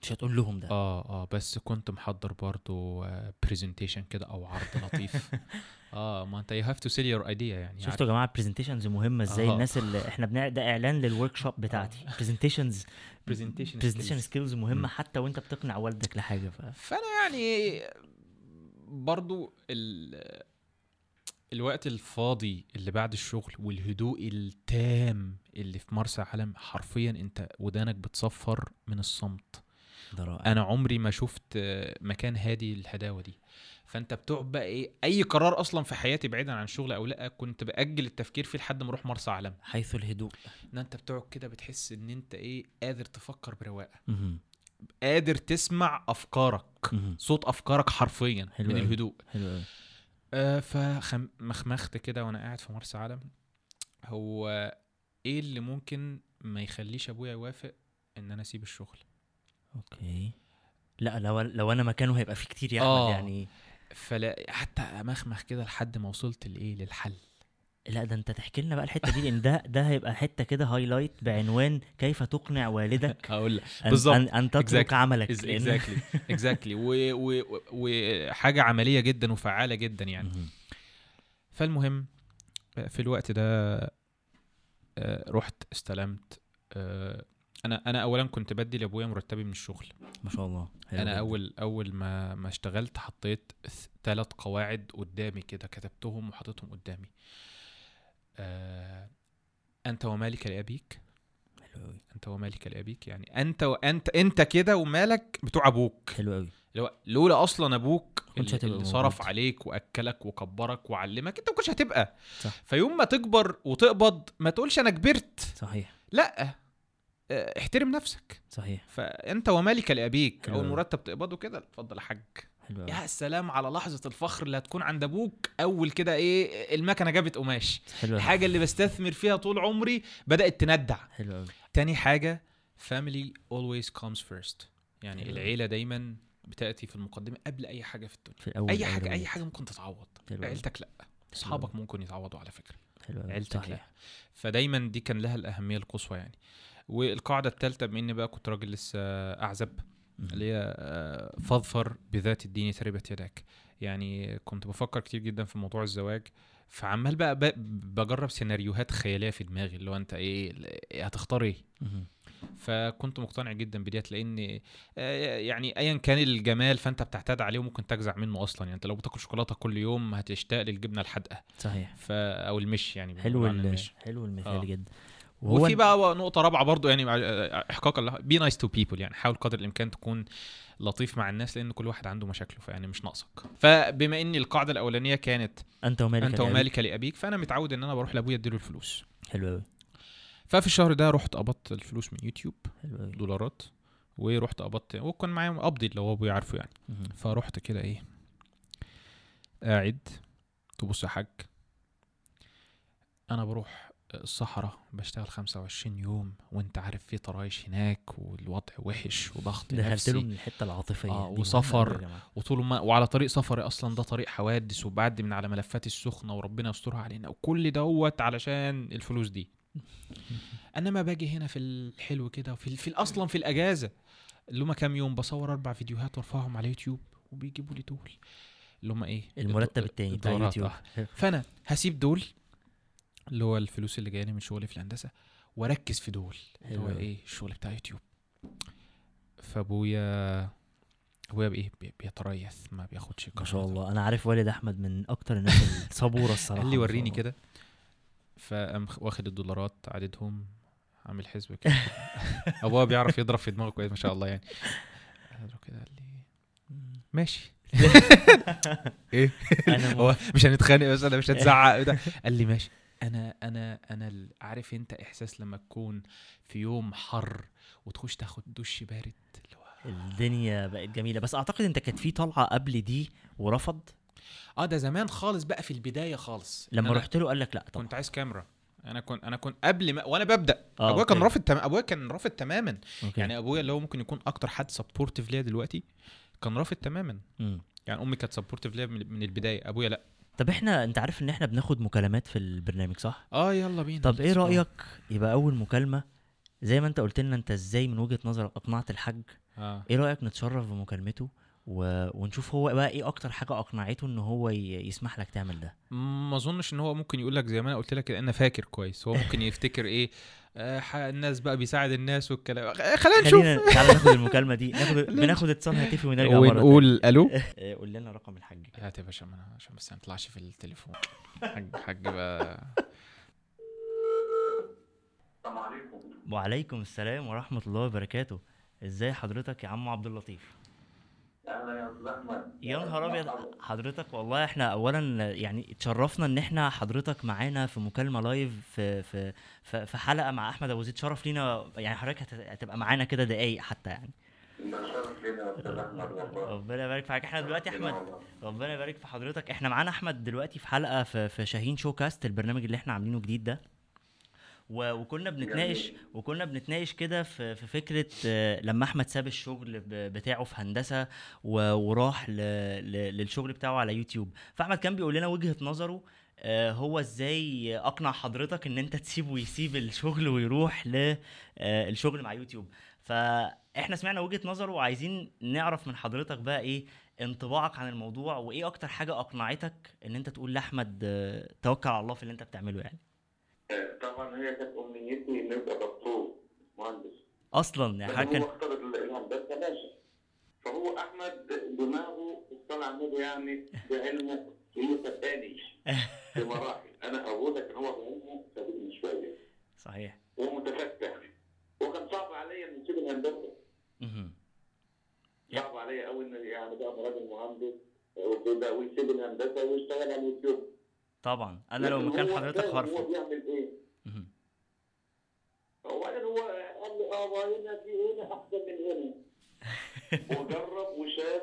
مش هتقول لهم ده. آه آه بس كنت محضر برضو presentation كده أو عرض لطيف. آه ما أنت you have to sell your idea يعني. شفتوا يا جماعة ال presentations مهمة إزاي؟ آه. الناس اللي إحنا بنع... ده إعلان لل workshop بتاعتي. presentations presentation presentation skills. مهمة حتى وأنت بتقنع والدك لحاجة. ف... فأنا يعني برضو ال الوقت الفاضي اللي بعد الشغل والهدوء التام اللي في مرسى علم حرفيا أنت ودانك بتصفر من الصمت. أنا عمري ما شفت آه، مكان هادي الهداوه دي. فأنت بتقعد بقى إيه أي قرار أصلا في حياتي بعيدا عن الشغل أو لأ كنت بأجل التفكير فيه لحد ما أروح مرسى علم. حيث الهدوء. إن أنت بتقعد كده بتحس إن أنت إيه قادر تفكر برواقة. قادر تسمع أفكارك. صوت أفكارك حرفيا حلو من. الهدوء. حلو قوي آه فمخمخت كده وأنا قاعد في مرسى علم. هو إيه اللي ممكن ما يخليش أبويا يوافق إن أنا أسيب الشغل؟ okay. لا لو لو أنا مكانه هيبقى في كتير يا احمد آه. يعني. فلا حتى امخمخ كده لحد ما وصلت لإيه؟ للحل. لا ده أنت تحكي لنا بقى الحتة دي لأن ده ده هيبقى حتة كده highlight بعنوان كيف تقنع والدك هقول بالظبط. أن, أن تترك Exactly. عملك. exactly exactly وحاجة عملية جدا وفعالة جدا يعني. مهم. فالمهم في الوقت ده آه، رحت استلمت آه، أنا أنا اولا كنت بدي لأبويا مرتبي من الشغل. ما شاء الله. أنا جداً. أول أول ما ما اشتغلت حطيت ثلاث قواعد قدامي كده كتبتهم وحطيتهم قدامي. آه أنت ومالك لأبيك؟ حلو قوي أنت ومالك لأبيك؟ يعني أنت وانت أنت كده ومالك بتوع أبوك. حلو قوي هو لولا أصلا أبوك اللي, اللي. صرف عليك وأكلك وكبرك وعلمك أنت ما كنتش هتبقى. صح. فيوم ما تكبر وتقبض ما تقولش أنا كبرت. صحيح. لأ. احترم نفسك. صحيح. فأنت ومالك لأبيك أو. المرتب تقبضه كده اتفضل يا حاج. يا سلام على لحظة الفخر اللي هتكون عند أبوك. أول كده إيه المكنة جابت قماش. حلو قوي الحاجة اللي بستثمر فيها طول عمري بدأت تندع. حلو تاني حاجة family always comes first. يعني حلو. العيلة دايما بتأتي في المقدمة قبل أي حاجة في الدنيا. في الأول أي حاجة أي الأولويات. حاجة ممكن تتعوض. عيلتك لأ. أصحابك ممكن يتعوضوا على فكرة. حلو قوي. عيلتك لأ. صحيح فدايما دي كان لها الأهمية القصوى يعني. والقاعدة الثالثه بما إني بقى كنت راجل لسه أعزب. اللي هي آه، فاظفر بذات الدين تربت يداك. يعني كنت بفكر كتير جدا في موضوع الزواج فعمال بقى ب- بجرب سيناريوهات خيالية في دماغي اللي هو أنت إيه إيه هتختار إيه. فكنت مقتنع جدا بديت لأن آه، يعني ايا كان الجمال فأنت بتعتاد عليه وممكن تجزع منه أصلا. يعني أنت لو بتاكل شوكولاتة كل يوم هتشتاق للجبنة الحادقة. صحيح. ف أو المش يعني حلو المش حلو المثال آه. جدا. وفي بقى نقطة رابعة برضو يعني إحقاقا be nice to people يعني حاول قدر الإمكان تكون لطيف مع الناس لأن كل واحد عنده مشاكله فيعني مش ناقصك. فبما إن القاعدة الأولانية كانت أنت ومالك أنت لأبيك. ومالك لأبيك فأنا متعود إن أنا بروح لأبويا أديله الفلوس. حلو قوي ففي الشهر ده رحت قبضت الفلوس من يوتيوب حلو دولارات ورحت قبضت وكان معايا قبضي اللي هو أبويا عارفه يعني. فرحت كده إيه قاعد تبص يا حاج أنا بروح الصحراء بشتغل 25 يوم وانت عارف في طرايش هناك والوضع وحش وضغط نفسي. من الحته العاطفية آه، مهمة وسفر. وطول ما وعلى طريق سفري أصلا ده طريق حوادث وبعدي من على ملفات السخنة وربنا يسترها علينا. وكل دوت علشان الفلوس دي. انما باجي هنا في الحلو كده وفي في أصلا في الأجازة. اللي هم كام يوم؟ بصور أربع فيديوهات وأرفعهم على يوتيوب وبيجيبوا لي دول. اللي هم إيه؟ المرتب التاني بتاع يوتيوب. آه. فأنا هسيب دول اللي هو الفلوس اللي جاية لي من شغلي في الهندسة وأركز في دول اللي هو. إيه الشغل بتاع يوتيوب. فأبويا أبويا بايه بي- بيتريث ما بياخدش ما شاء. الله. أنا عارف والد أحمد من أكتر الناس الصبورة الصراحة قال لي وريني. كده. فقام واخد الدولارات عددهم عامل حسب كده. أبويا بيعرف يضرب في دماغه كويس ما شاء الله يعني. كده قال لي ماشي. إيه؟ هو مش هنتخانق بس أنا مش هتزعق. قال لي ماشي. أنا أنا أنا عارف أنت إحساس لما تكون في يوم حر وتخش تاخد دش بارد الدنيا بقت جميلة. بس أعتقد أنت كانت في طلعة قبل دي ورفض؟ آه ده زمان خالص بقى في البداية خالص. لما رحت له قال لك لا طبعا. كنت عايز كاميرا. أنا كنت أنا كنت قبل ما وأنا ببدأ. آه، أبويا كان. رافض تم... أبويا كان رافض تماما. okay. يعني أبويا اللي هو ممكن يكون أكتر حد supportive ليا دلوقتي كان رافض تماما. مم. يعني أمي كانت supportive ليا من من البداية. أبويا لا. طب إحنا انت عارف ان إحنا بناخد مكالمات في البرنامج صح؟ آه يلا بينا. طب إيه. رأيك يبقى أول مكالمة؟ زي ما انت قلت لنا انت إزاي من وجهة نظرك أقنعت الحاج؟ آه. إيه رأيك نتشرف بمكالمته؟ و... ونشوف هو بقى إيه أكتر حاجة اقنعته ان هو ي... يسمح لك تعمل ده. ما اظنش ان هو ممكن يقول لك زي ما أنا قلت لك أنا فاكر كويس. هو ممكن يفتكر إيه؟ آه ح- الناس بقى بيساعد الناس والكلام. خ- خلينا نشوف. خلينا تعالى ناخد المكالمة دي. ناخد بناخد اتصال هاتفي ونرجع مرة ونقول ألو؟ تانية. قول لنا رقم الحاج. كده. هات يا باشا عشان بس ما نطلعش في التليفون. حاج حاج بقى. السلام عليكم. وعليكم السلام ورحمة الله وبركاته. إزاي حضرتك يا عم عبد اللطيف؟ يا نهار أبيض. حضرتك والله إحنا اولا يعني اتشرفنا إن إحنا حضرتك معانا في مكالمة لايف في في في حلقة مع أحمد أبو زيد. شرف لينا يعني حضرتك هت- هتبقى معانا كده دقايق حتى يعني. ربنا يبارك فيك. إحنا دلوقتي أحمد. ربنا يبارك في حضرتك. إحنا معانا أحمد دلوقتي في حلقة في شاهين شو كاست البرنامج اللي إحنا عاملينه جديد ده. وكنا بنتناقش. وكنا بنتناقش كده في في فكرة آه، لما أحمد ساب الشغل بتاعه في هندسة وراح للشغل بتاعه على يوتيوب. فأحمد كان بيقول لنا وجهة نظره آه، هو إزاي أقنع حضرتك إن أنت تسيبه ويسيب الشغل ويروح للشغل مع يوتيوب. فإحنا سمعنا وجهة نظره وعايزين نعرف من حضرتك بقى إيه انطباعك عن الموضوع وإيه أكتر حاجة أقنعتك إن أنت تقول لأحمد آه، توكل على الله في اللي أنت بتعمله يعني. آه، طبعا هي كانت أمنيتي اني ابقى دكتور مهندس. أصلا يعني حاجة كان هو اختار ال- الهندسه ماشي فهو أحمد دماغه على النبي يعني بعلمه هي فتاني بمراحل. أنا أقول لك إن هو بعلمه سابقني شوية. صحيح. ومتفتح وكان صعب عليا ان اسيب الهندسة. صعب عليا قوي ان يعني بقى راجل مهندس وكده ويسيب الهندسة ويشتغل على اليوتيوب. طبعا. أنا لو مكان حضرتك فاهم هو هرفض بيعمل إيه. وبعدين هو قال لي آه هنا في هنا أحسن من هنا. وجرب وشاف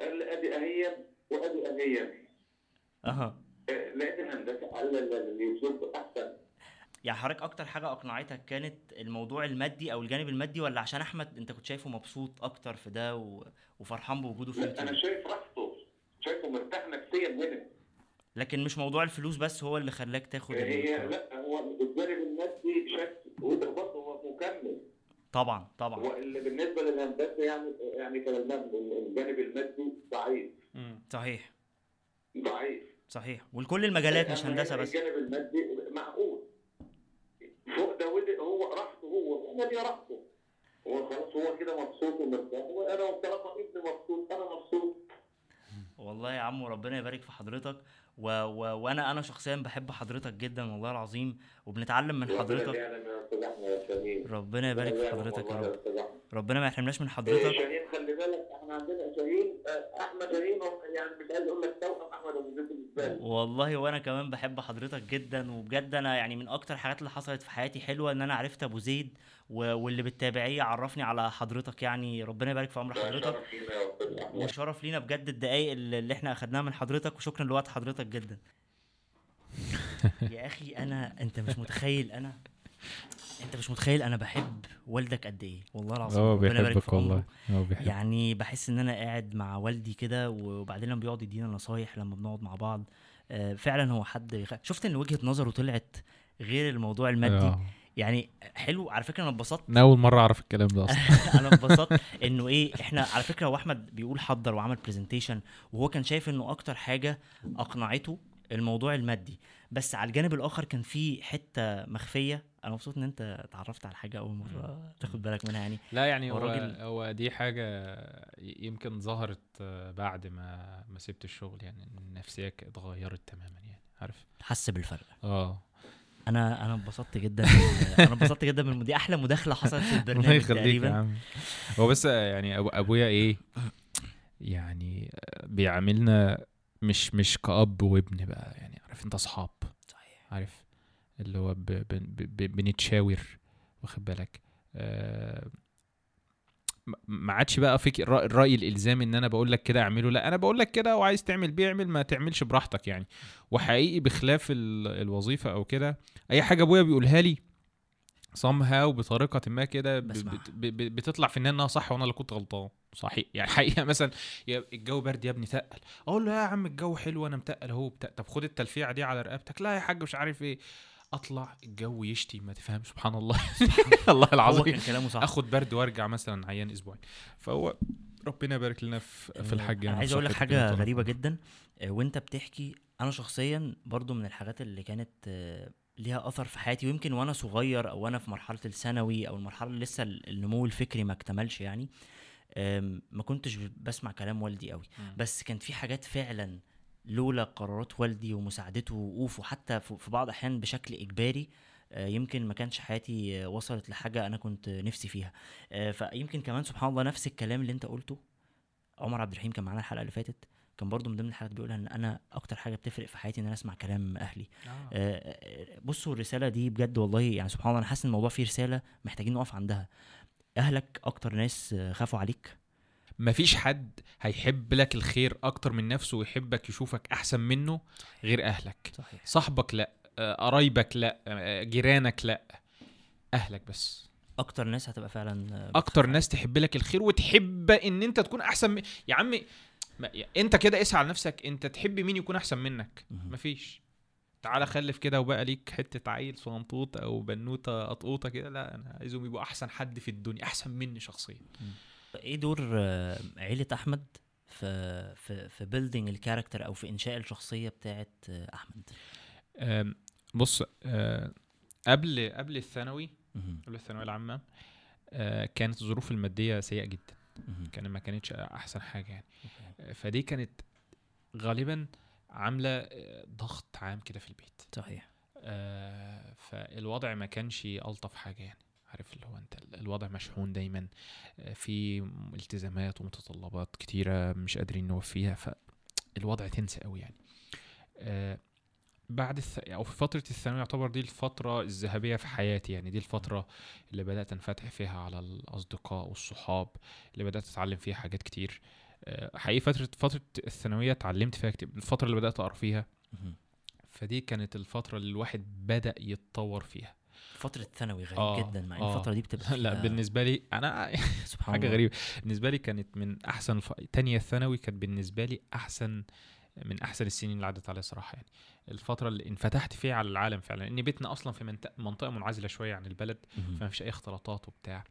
قال لي ادي أهي وادي أهي. أها. لقيت الهندسة لا اليوتيوب أحسن. يعني حضرتك أكتر حاجة أقنعتك كانت الموضوع المادي أو الجانب المادي ولا عشان أحمد أنت كنت شايفه مبسوط أكتر في ده و... وفرحان بوجوده في أنا شايف راحته شايفه مرتاح نفسيا هنا. لكن مش موضوع الفلوس بس هو اللي خلاك تاخد هي. لا هو الجانب المادي شكل وده برضه هو مكمل. طبعا طبعا. هو اللي بالنسبة للهندسة يعني يعني المب- الجانب المادي ضعيف. صحيح. ضعيف. صحيح. ولكل المجالات مش هندسة بس. الجانب المادي معقول. فوق ده هو راحته هو أنا دي راحته. هو خلاص هو كده مبسوط ومرتاح. وأنا طالما ابني مبسوط أنا مبسوط. والله يا عم ربنا يبارك في حضرتك. و... و... وأنا أنا شخصيا بحب حضرتك جدا والله العظيم وبنتعلم من حضرتك. ربنا يبارك في حضرتك يا رب. ربنا ما يحرمناش من إيه، حضرتك. إحنا عندنا شاهين أحمد شاهين يعني مش عايز أقول لك توأم أحمد ابو زيد بالنسبة لي والله وأنا كمان بحب حضرتك جدا وبجد أنا يعني من أكتر الحاجات اللي حصلت في حياتي حلوة إن أنا عرفت أبو زيد. واللي بالتابعية عرفني على حضرتك يعني ربنا يبارك في عمر حضرتك. وشرف لينا بجد الدقايق اللي اللي إحنا أخدناها من حضرتك وشكرا لوقت حضرتك جدا. يا أخي أنا أنت مش متخيل أنا انت مش متخيل أنا بحب والدك قد إيه. والله العظيم هو بيحبك. والله. هو بيحبك. يعني بحس إن أنا قاعد مع والدي كده وبعدين لما بيقعد يدينا نصايح لما بنقعد مع بعض آه، فعلا هو حد يخ... شفت إن وجهة نظره طلعت غير الموضوع المادي؟ آه. يعني حلو على فكرة أنا اتبسطت. أنا أول مرة أعرف الكلام ده أصلا. أنا اتبسطت إنه إيه إحنا على فكرة هو أحمد بيقول حضر وعمل برزنتيشن وهو كان شايف إنه أكتر حاجة أقنعته الموضوع المادي. بس على الجانب الآخر كان في حتة مخفية أنا مبسوط ان انت اتعرفت على حاجة اول مرة تاخد بالك منها يعني. لا يعني هو هو الراجل- هو دي حاجة يمكن ظهرت بعد ما ما سبت الشغل يعني النفسيه ك- اتغيرت تماما يعني عارف؟ حس بالفرق. آه. أنا أنا انبسطت جدا أنا انبسطت جدا من دي أحلى مداخلة حصلت في الله البرنامج يخليك يا تقريبا. عم. هو بس يعني أبو أبويا إيه يعني بيعاملنا مش مش كأب وابن بقى يعني عارف؟ أنت أصحاب. صحيح. عارف؟ اللي هو ب ب ب ب بنتشاور واخد بالك؟ آه، ما عادش بقى فيك الرأي الإلزامي إن أنا بقول لك كده أعمله لأ أنا بقول لك كده وعايز تعمل بيه اعمل ما تعملش براحتك يعني. وحقيقي بخلاف ال- الوظيفة أو كده أي حاجة أبويا بيقولها لي somehow بطريقة ما كده بتطلع في إن أنا صح وأنا اللي كنت غلطان. صحيح. يعني حقيقة مثلا يا الجو برد يا ابني تقل. أقول له يا عم الجو حلو أنا متقل بتاع طب خد التلفيعة دي على رقبتك. لا يا حاج مش عارف إيه. أطلع الجو يشتي ما تفهم سبحان الله. الله. العظيم. كلامه صح. آخد برد وأرجع مثلا عيان أسبوعين. فهو ربنا يبارك لنا في, في الحاج أنا عايز أقول لك حاجة غريبة. جدا. آه، وأنت بتحكي أنا شخصيا برضو من الحاجات اللي كانت آه، ليها أثر في حياتي. ويمكن وأنا صغير أو وأنا في مرحلة الثانوي أو المرحلة اللي لسه ال- النمو الفكري ما اكتملش يعني ما كنتش بسمع كلام والدي قوي. بس كان في حاجات فعلا لولا قرارات والدي ومساعدته ووقوفه حتى في بعض الأحيان بشكل إجباري آه، يمكن ما كانش حياتي آه، وصلت لحاجة أنا كنت نفسي فيها. آه، فيمكن كمان سبحان الله نفس الكلام اللي أنت قلته عمر عبد الرحيم كان معانا الحلقة اللي فاتت كان برضو من ضمن الحاجات بيقولها إن أنا أكتر حاجة بتفرق في حياتي إن أنا أسمع كلام أهلي. آه. آه، بصوا الرسالة دي بجد والله يعني سبحان الله أنا حاسس إن الموضوع فيه رسالة محتاجين نقف عندها. أهلك أكتر ناس خافوا عليك؟ مفيش حد هيحب لك الخير أكتر من نفسه ويحبك يشوفك أحسن منه غير أهلك. صحيح. صاحبك لأ آه، قرايبك لأ آه، جيرانك لأ أهلك بس. أكتر ناس هتبقى فعلا آه، أكتر ناس تحب لك الخير وتحب إن أنت تكون أحسن من... يا. يا- أنت كده اسعى على نفسك أنت تحب مين يكون أحسن منك. مفيش. تعالى خلف كده وبقى ليك حتة عيل صنطوط أو بنوتة قطقوطة كده لأ أنا عايزهم يبقوا أحسن حد في الدنيا أحسن مني شخصيا. إيه دور آه، عيلة أحمد في في في building ال character أو في إنشاء الشخصية بتاعت آه، أحمد بص أه، قبل قبل الثانوي. قبل الثانوية العامة كانت الظروف المادية سيئة جدا. كان ما كانتش أحسن حاجة يعني okay. فدي كانت غالبا عاملة ضغط عام كده في البيت صحيح آه، فالوضع ما كانش ألطف حاجة يعني عارف اللي هو انت ال- الوضع مشحون دايما آه، في التزامات ومتطلبات كتيرة مش قادرين نوفيها فالوضع تنسى قوي يعني. آه، بعد الث... أو في فترة الثانويه يعتبر دي الفترة الذهبية في حياتي يعني دي الفترة اللي بدأت أنفتح فيها على الأصدقاء والصحاب اللي بدأت أتعلم فيها حاجات كتير. آه، حقيقي فترة فترة الثانوية اتعلمت فيها كتير الفترة اللي بدأت أقرأ فيها. فدي كانت الفترة اللي الواحد بدأ يتطور فيها. فترة ثانوي غريب آه، جدا مع إن آه. الفترة دي بتبقى لا بالنسبة لي أنا سبحان حاجة الله. غريبة بالنسبة لي كانت من أحسن الف... تانية ثانوي كانت بالنسبة لي أحسن من أحسن السنين اللي عدت عليا صراحة يعني الفترة اللي انفتحت فيها على العالم فعلا إن بيتنا أصلا في منطقة, منطقة منعزلة شوية عن البلد. فما فيش أي اختلاطات وبتاع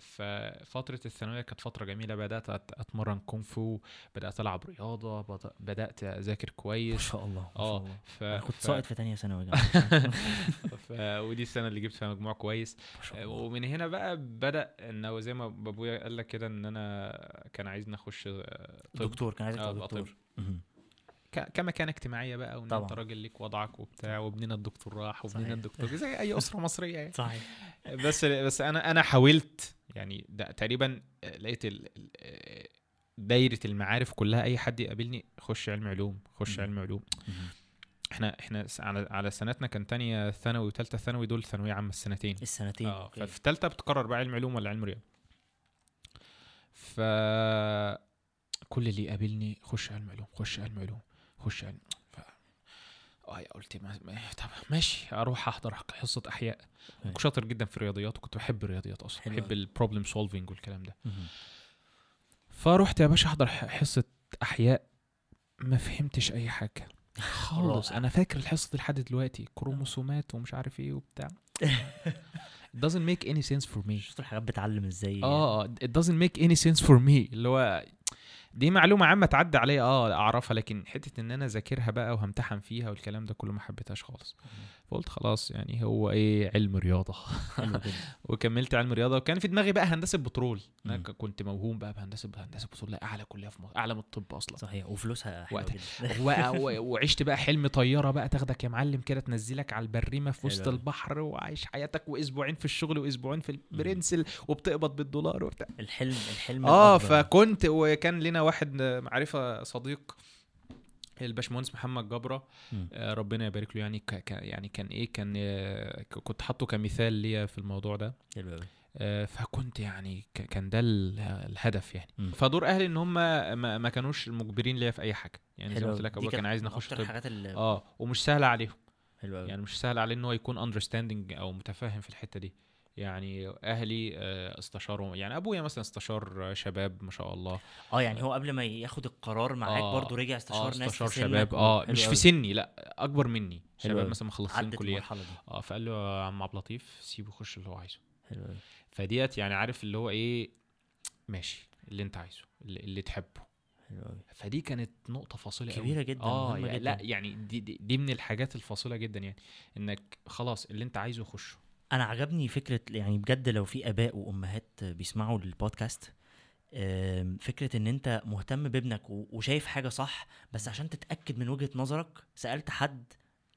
ففترة الثانوية كانت فترة جميلة. بدأت أت- أتمرن كونغ فو بدأت ألعب رياضة بد- بدأت أذاكر ما كويس شاء الله ما شاء آه الله. ف... كنت. ساقط في تانية ثانوي ف... ودي السنة اللي جبت فيها مجموع كويس. ما شاء آه، ومن هنا بقى بدأ انه زي ما بابويا قال لك كده إن أنا كان عايزني أخش آه، طب. دكتور كان عايزك آه، تبقى. دكتور. كمكانة اجتماعية بقى وإن أنت. راجل ليك وضعك وبتاع وابننا الدكتور راح وابننا. الدكتور زي أي أسرة مصرية يعني. صحيح. بس بس أنا أنا حاولت يعني ده تقريبا لقيت ال- دايرة المعارف كلها أي حد يقابلني خش علم علوم خش. علم علوم. إحنا إحنا على على سنتنا كان تانية ثانوي وثالثه ثانوي دول ثانوية عامة السنتين. السنتين. آه. ففي ثالثه بتقرر بقى علم علوم ولا علم رياضة. ف كل اللي يقابلني خش علم علوم خش علم علوم. خش علم ف... آه قلت ما... ما... طب ماشي أروح أحضر حصه أحياء. كنت شاطر جدا في الرياضيات وكنت بحب الرياضيات أصلا. حلو بحب. ال problem solving والكلام ده. فروحت يا باشا أحضر حصة أحياء ما فهمتش أي حاجة. خالص. أنا فاكر الحصة دي لحد دلوقتي كروموسومات ومش عارف إيه وبتاع. It doesn't make any sense for me. شفت الحاجات بتعلم إزاي؟ آه it doesn't make any sense for me. اللي هو دي معلومة عامة تعدي عليا آه أعرفها لكن حتة إن أنا أذاكرها بقى وهمتحن فيها والكلام ده كله ما حبيتهاش خالص. فقلت خلاص يعني هو إيه علم جدا. وكملت علم رياضة وكان في دماغي بقى هندسة بترول. أنا كنت موهوم بقى بهندسة هندسة بترول لا أعلى كلية في مصر أعلى من الطب أصلا. صحيح وفلوسها حلوة. جدا. وعشت بقى حلم طيارة بقى تاخدك يا معلم كده تنزلك على البريمة في وسط. البحر وعايش حياتك وأسبوعين في الشغل وأسبوعين في البرنسل وبتقبض بالدولار وبتاع. الحلم الحلم آه. فكنت وكان لنا واحد معرفة صديق الباشمهندس محمد جبرة. آه، ربنا يبارك له. يعني ك ك- يعني كان إيه؟ كان آه، كنت حاطه كمثال ليا في الموضوع ده. حلو قوي آه، فكنت يعني ك- كان ده ال- الهدف يعني. مم. فدور أهلي إن هم ما, ما كانوش مجبرين ليا في أي حاجة. يعني زي ما قلت. لك أبويا كان اخش أكتر طب. آه ومش سهل عليهم. حلو قوي يعني مش سهل عليه إن هو يكون اندرستاندنج أو متفاهم في الحتة دي. يعني أهلي آه، استشاروا يعني أبويا مثلا استشار آه، شباب ما شاء الله. آه يعني هو قبل ما ياخد القرار معاك آه، برضه رجع استشار ناس استشار في شباب. آه مش أوي. في سني لأ أكبر مني. شباب أوي. مثلا مخلصين كلية. آه فقال له يا عم عبد اللطيف سيبه يخش اللي هو عايزه. حلو فديت يعني عارف اللي هو إيه؟ ماشي اللي أنت عايزه اللي, اللي تحبه. فدي كانت نقطة فاصلة أوي. كبيرة جداً، آه يعني جداً. لأ يعني دي, دي, دي من الحاجات الفاصلة جدا يعني. إنك خلاص اللي أنت عايزه خشه. أنا عجبني فكرة يعني بجد لو في آباء وأمهات بيسمعوا البودكاست فكرة إن أنت مهتم بابنك وشايف حاجة صح بس عشان تتأكد من وجهة نظرك سألت حد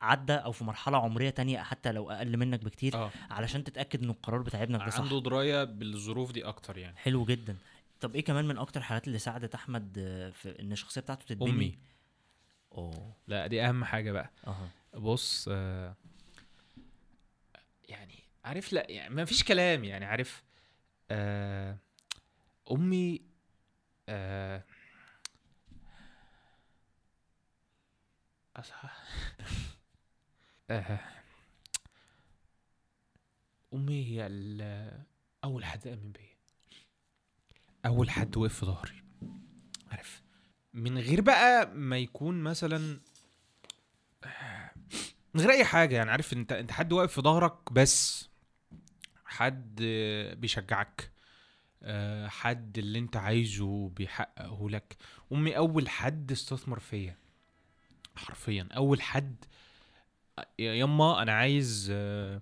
عدى أو في مرحلة عمرية تانية حتى لو أقل منك بكتير آه. علشان تتأكد إن القرار بتاع ابنك ده صح. عنده دراية بالظروف دي أكتر يعني. حلو جدا. طب إيه كمان من أكتر الحاجات اللي ساعدت أحمد في إن الشخصية بتاعته تتبني؟ أمي. أوه. لا دي أهم حاجة بقى. أها. بص آه يعني عارف؟ لا يعني ما فيش كلام يعني عارف آه أمي آه أصح آه أمي هي أول حد آمن بيا. أول حد وقف في ظهري. عارف؟ من غير بقى ما يكون مثلا من غير أي حاجة يعني عارف أنت أنت حد واقف في ظهرك بس حد آه، بيشجعك آه، حد اللي أنت عايزه بيحققه لك. أمي أول حد استثمر فيا حرفيا أول حد يا يما أنا عايز آه،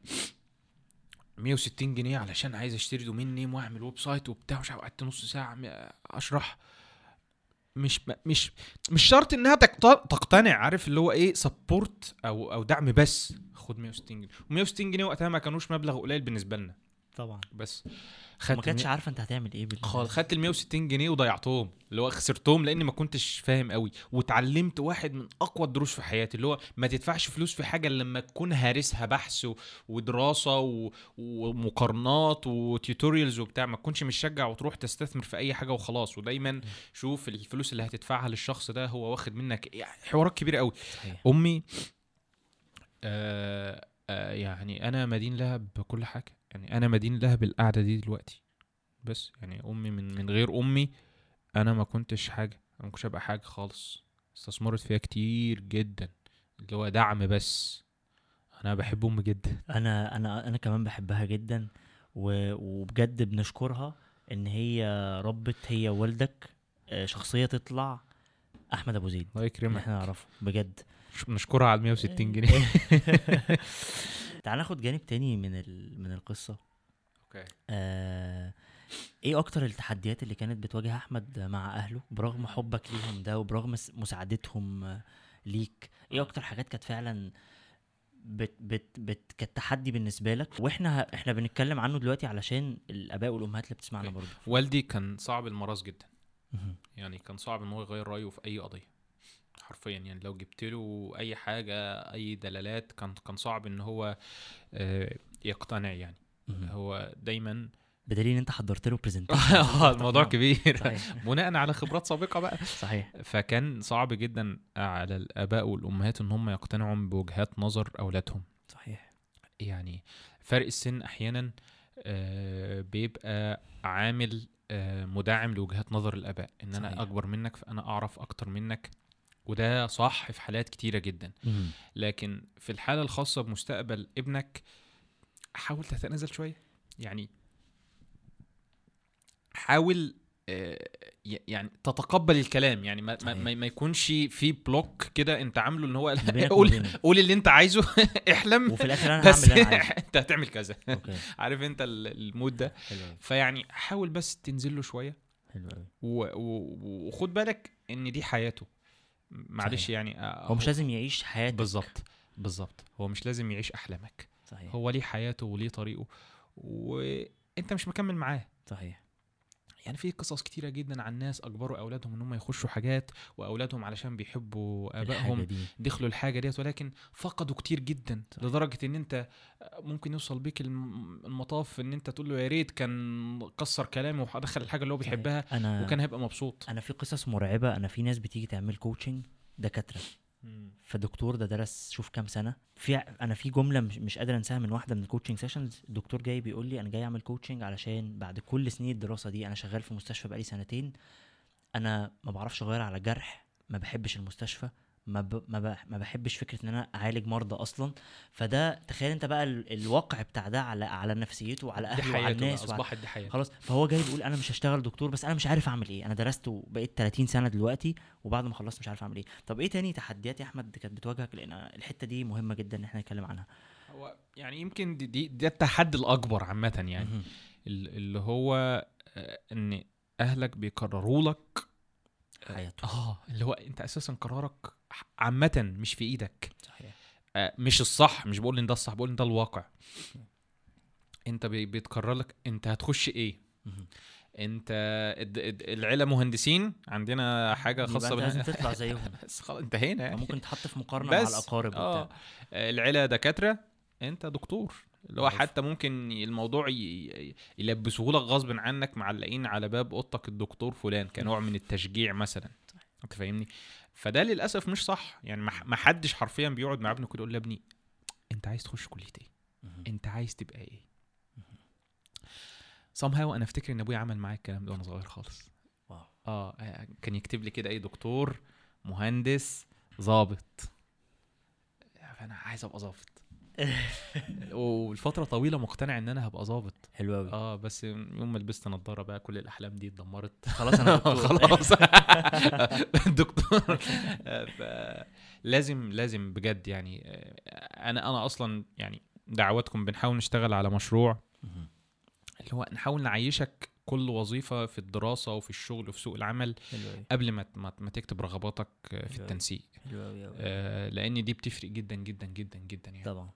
160 جنيه علشان عايز أشتري domain name وأعمل website وبتاع مش قعدت نص ساعة أشرح. مش مش مش شرط إنها تقت- تقتنع عارف اللي هو إيه support أو أو دعم بس. خد 160 جنيه. و160 جنيه وقتها ما كانوش مبلغ قليل بالنسبة لنا. طبعا. بس ما خدت كانتش المية- عارفة انت هتعمل إيه خالص. خدت ال 160 جنيه وضيعتهم. اللي هو خسرتهم لاني ما كنتش فاهم قوي. واتعلمت واحد من أقوى الدروس في حياتي اللي هو ما تدفعش فلوس في حاجة إلا لما تكون هارسها بحث ودراسة و- ومقارنات وتيوتوريالز وبتاع. ما تكونش مشجع وتروح تستثمر في أي حاجة وخلاص. ودايما شوف الفلوس اللي هتدفعها للشخص ده هو واخد منك إيه. حوارات كبيرة قوي. صحيح. أمي آه آه يعني أنا مدين لها بكل حاجة. يعني أنا مدين لها بالقعدة دي دلوقتي. بس يعني أمي من من غير أمي أنا ما كنتش حاجة ما كنتش ابقى حاجة خالص. استثمرت فيها كتير جدا. اللي هو دعم بس. أنا بحب أمي جدا. أنا أنا أنا كمان بحبها جدا. و- وبجد بنشكرها إن هي ربت هي ووالدك آه، شخصية تطلع أحمد أبو زيد. الله يكرمك. إحنا نعرفه بجد. نشكرها على ال 160 جنيه. تعال ناخد جانب تاني من ال... من القصة. أوكي. آه إيه أكتر التحديات اللي كانت بتواجه أحمد مع أهله؟ برغم حبك ليهم ده وبرغم مساعدتهم ليك إيه أكتر حاجات كانت فعلا بت بت بت كانت تحدي بالنسبة لك؟ وإحنا ه- إحنا بنتكلم عنه دلوقتي علشان الآباء والأمهات اللي بتسمعنا. برضه. والدي كان صعب المراس جدا. يعني كان صعب إن هو يغير رأيه في أي قضية. حرفيا يعني لو جبت له أي حاجة أي دلالات كان كان صعب إن هو آه، يقتنع يعني. هو دايما بدليل إن أنت حضرت له برزنتيشن آه، الموضوع كبير. صحيح. بناء على خبرات سابقة بقى. صحيح. فكان صعب جدا على الآباء والأمهات إن هم يقتنعوا بوجهات نظر أولادهم. صحيح. يعني فرق السن أحيانا آه، بيبقى عامل آه، مدعم لوجهات نظر الآباء. إن صحيح. أنا أكبر منك فأنا أعرف أكتر منك. وده صح في حالات كتيرة جدا. لكن في الحالة الخاصة بمستقبل ابنك حاول تتنازل شوية. يعني حاول آه، يعني تتقبل الكلام. يعني ما, ما. ما ما يكونش في بلوك كده انت عامله ان هو قول. قول اللي انت عايزه احلم. وفي الآخر أنا هعمل اللي أنا عايزه. انت هتعمل كذا. عارف انت ال- المود ده. فيعني حاول بس تنزل له شوية. حلو وخد بالك إن دي حياته. معلش. يعني آه، هو مش لازم يعيش حياتك بالظبط بالظبط هو مش لازم يعيش أحلامك. صحيح. هو ليه حياته وليه طريقه وانت مش مكمل معاه. صحيح. يعني في قصص كتيرة جدا عن ناس أجبروا أولادهم إن هم يخشوا حاجات وأولادهم علشان بيحبوا آبائهم دخلوا الحاجة ديت ولكن فقدوا كتير جدا صحيح. لدرجة إن أنت ممكن يوصل بيك الم- المطاف إن أنت تقول له يا ريت كان كسر كلامي ودخل الحاجة اللي هو. بيحبها أنا وكان هيبقى مبسوط أنا في قصص مرعبة أنا في ناس بتيجي تعمل coaching دكاترة فدكتور ده درس شوف كام سنة. في أنا في جملة مش, مش قادر أنساها من واحدة من ال coaching sessions الدكتور جاي بيقول لي أنا جاي أعمل coaching علشان بعد كل سنين الدراسة دي أنا شغال في مستشفى بقالي سنتين. أنا ما بعرفش أغير على جرح ما بحبش المستشفى. ما ب... ما, ب... ما بحبش فكرة إن أنا أعالج مرضى أصلا. فده تخيل أنت بقى ال... الواقع بتاع ده على على نفسيته وعلى دي أهله وعلى الناس. أصبحت دي حياته. خلاص. فهو جاي بيقول أنا مش هشتغل دكتور بس أنا مش عارف أعمل إيه. أنا درست وبقيت 30 سنة دلوقتي وبعد ما خلصت مش عارف أعمل إيه. طب إيه تاني تحديات يا أحمد كانت بتواجهك؟ لأن الحتة دي مهمة جدا إن إحنا نتكلم عنها. هو يعني يمكن دي, دي ده التحدي الأكبر عامة يعني. ال- اللي هو آه، إن أهلك بيقرروا لك حياته آه اللي هو أنت أساسا قرارك عامة مش في إيدك. صحيح. آه، مش الصح مش بقول إن ده الصح بقول إن ده الواقع. أنت بي- بيتقرر لك أنت هتخش إيه. أنت العيلة مهندسين عندنا حاجة خاصة أنت لازم تطلع زيهم. انتهينا يعني ممكن تحط في مقارنة مع بس. الأقارب آه. العيلة دكاترة أنت دكتور. اللي هو. حتى ممكن الموضوع ي- ي- يلبسوه لك غصب عنك معلقين على باب أوضتك الدكتور فلان كنوع من التشجيع مثلا. أنت فاهمني؟ فده للأسف مش صح. يعني ما حدش حرفيا بيقعد مع ابنه كده يقول له يا ابني أنت عايز تخش كلية إيه. أنت عايز تبقى إيه؟ somehow أنا أفتكر إن أبويا عمل معايا الكلام ده وأنا صغير خالص. واو. آه آه، كان يكتب لي كده إيه دكتور مهندس ظابط فأنا عايز أبقى ظابط والفترة طويلة مقتنع إن أنا هبقى ظابط. حلو قوي آه بس يوم ما لبست نضاره بقى كل الأحلام دي اتدمرت. خلاص أنا. خلاص. دكتور. لازم لازم بجد يعني آه، أنا أنا أصلا يعني دعواتكم بنحاول نشتغل على مشروع. اللي هو نحاول نعيشك كل وظيفة في الدراسة وفي الشغل وفي سوق العمل قبل ما ما تكتب رغباتك في. التنسيق. آه، لأن دي بتفرق جدا جدا جدا جدا يعني. طبعا.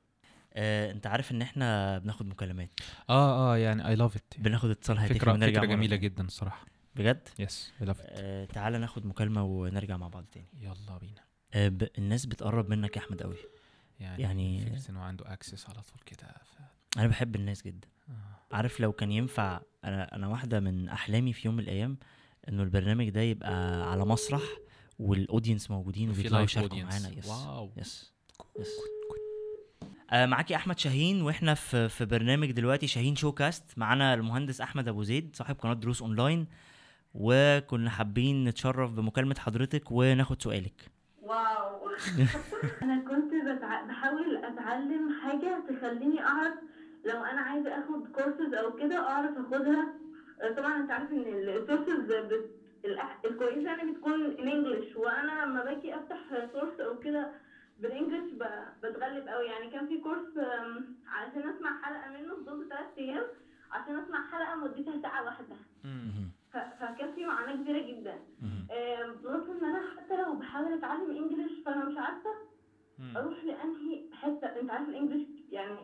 آه، انت عارف ان إحنا بناخد مكالمات. آه آه يعني I love it بناخد اتصال هاتفي فكره ونرجع فكرة مرة جميلة. جدا الصراحة. بجد؟ yes I love it آه تعالى ناخد مكالمة ونرجع مع بعض تاني. يلا بينا. آه ب... الناس بتقرب منك يا أحمد قوي يعني, يعني- فكره انه عنده access على طول كده ف... أنا بحب الناس جدا. آه. عارف لو كان ينفع أنا أنا واحدة من أحلامي في يوم من الأيام إنه البرنامج ده يبقى على مسرح وال audience موجودين وبيطلعوا يشاركوا معانا. Yes wow. Yes yes معاكي أحمد شاهين وإحنا في في برنامج دلوقتي شاهين شوكاست معانا المهندس أحمد أبو زيد صاحب قناة دروس أونلاين وكنا حابين نتشرف بمكالمة حضرتك وناخد سؤالك wow أنا كنت. بحاول أتعلم حاجة تخليني أعرف لو أنا عايزة آخد كورسز أو كده أعرف آخدها آه، طبعا أنت عارف إن. الحا- الكويسة يعني بتكون ان English وأنا لما باجي أفتح source أو كده بال English. بتغلب قوي. يعني كان في course علشان أسمع حلقة منه فضلت ثلاث أيام عشان أسمع حلقة مدتها ساعة واحدة فكان في معاناة كبيرة جدا. plus إن أنا حتى لو بحاول أتعلم English فأنا مش عارفة. أروح لأنهي حتة. أنت عارف ال English يعني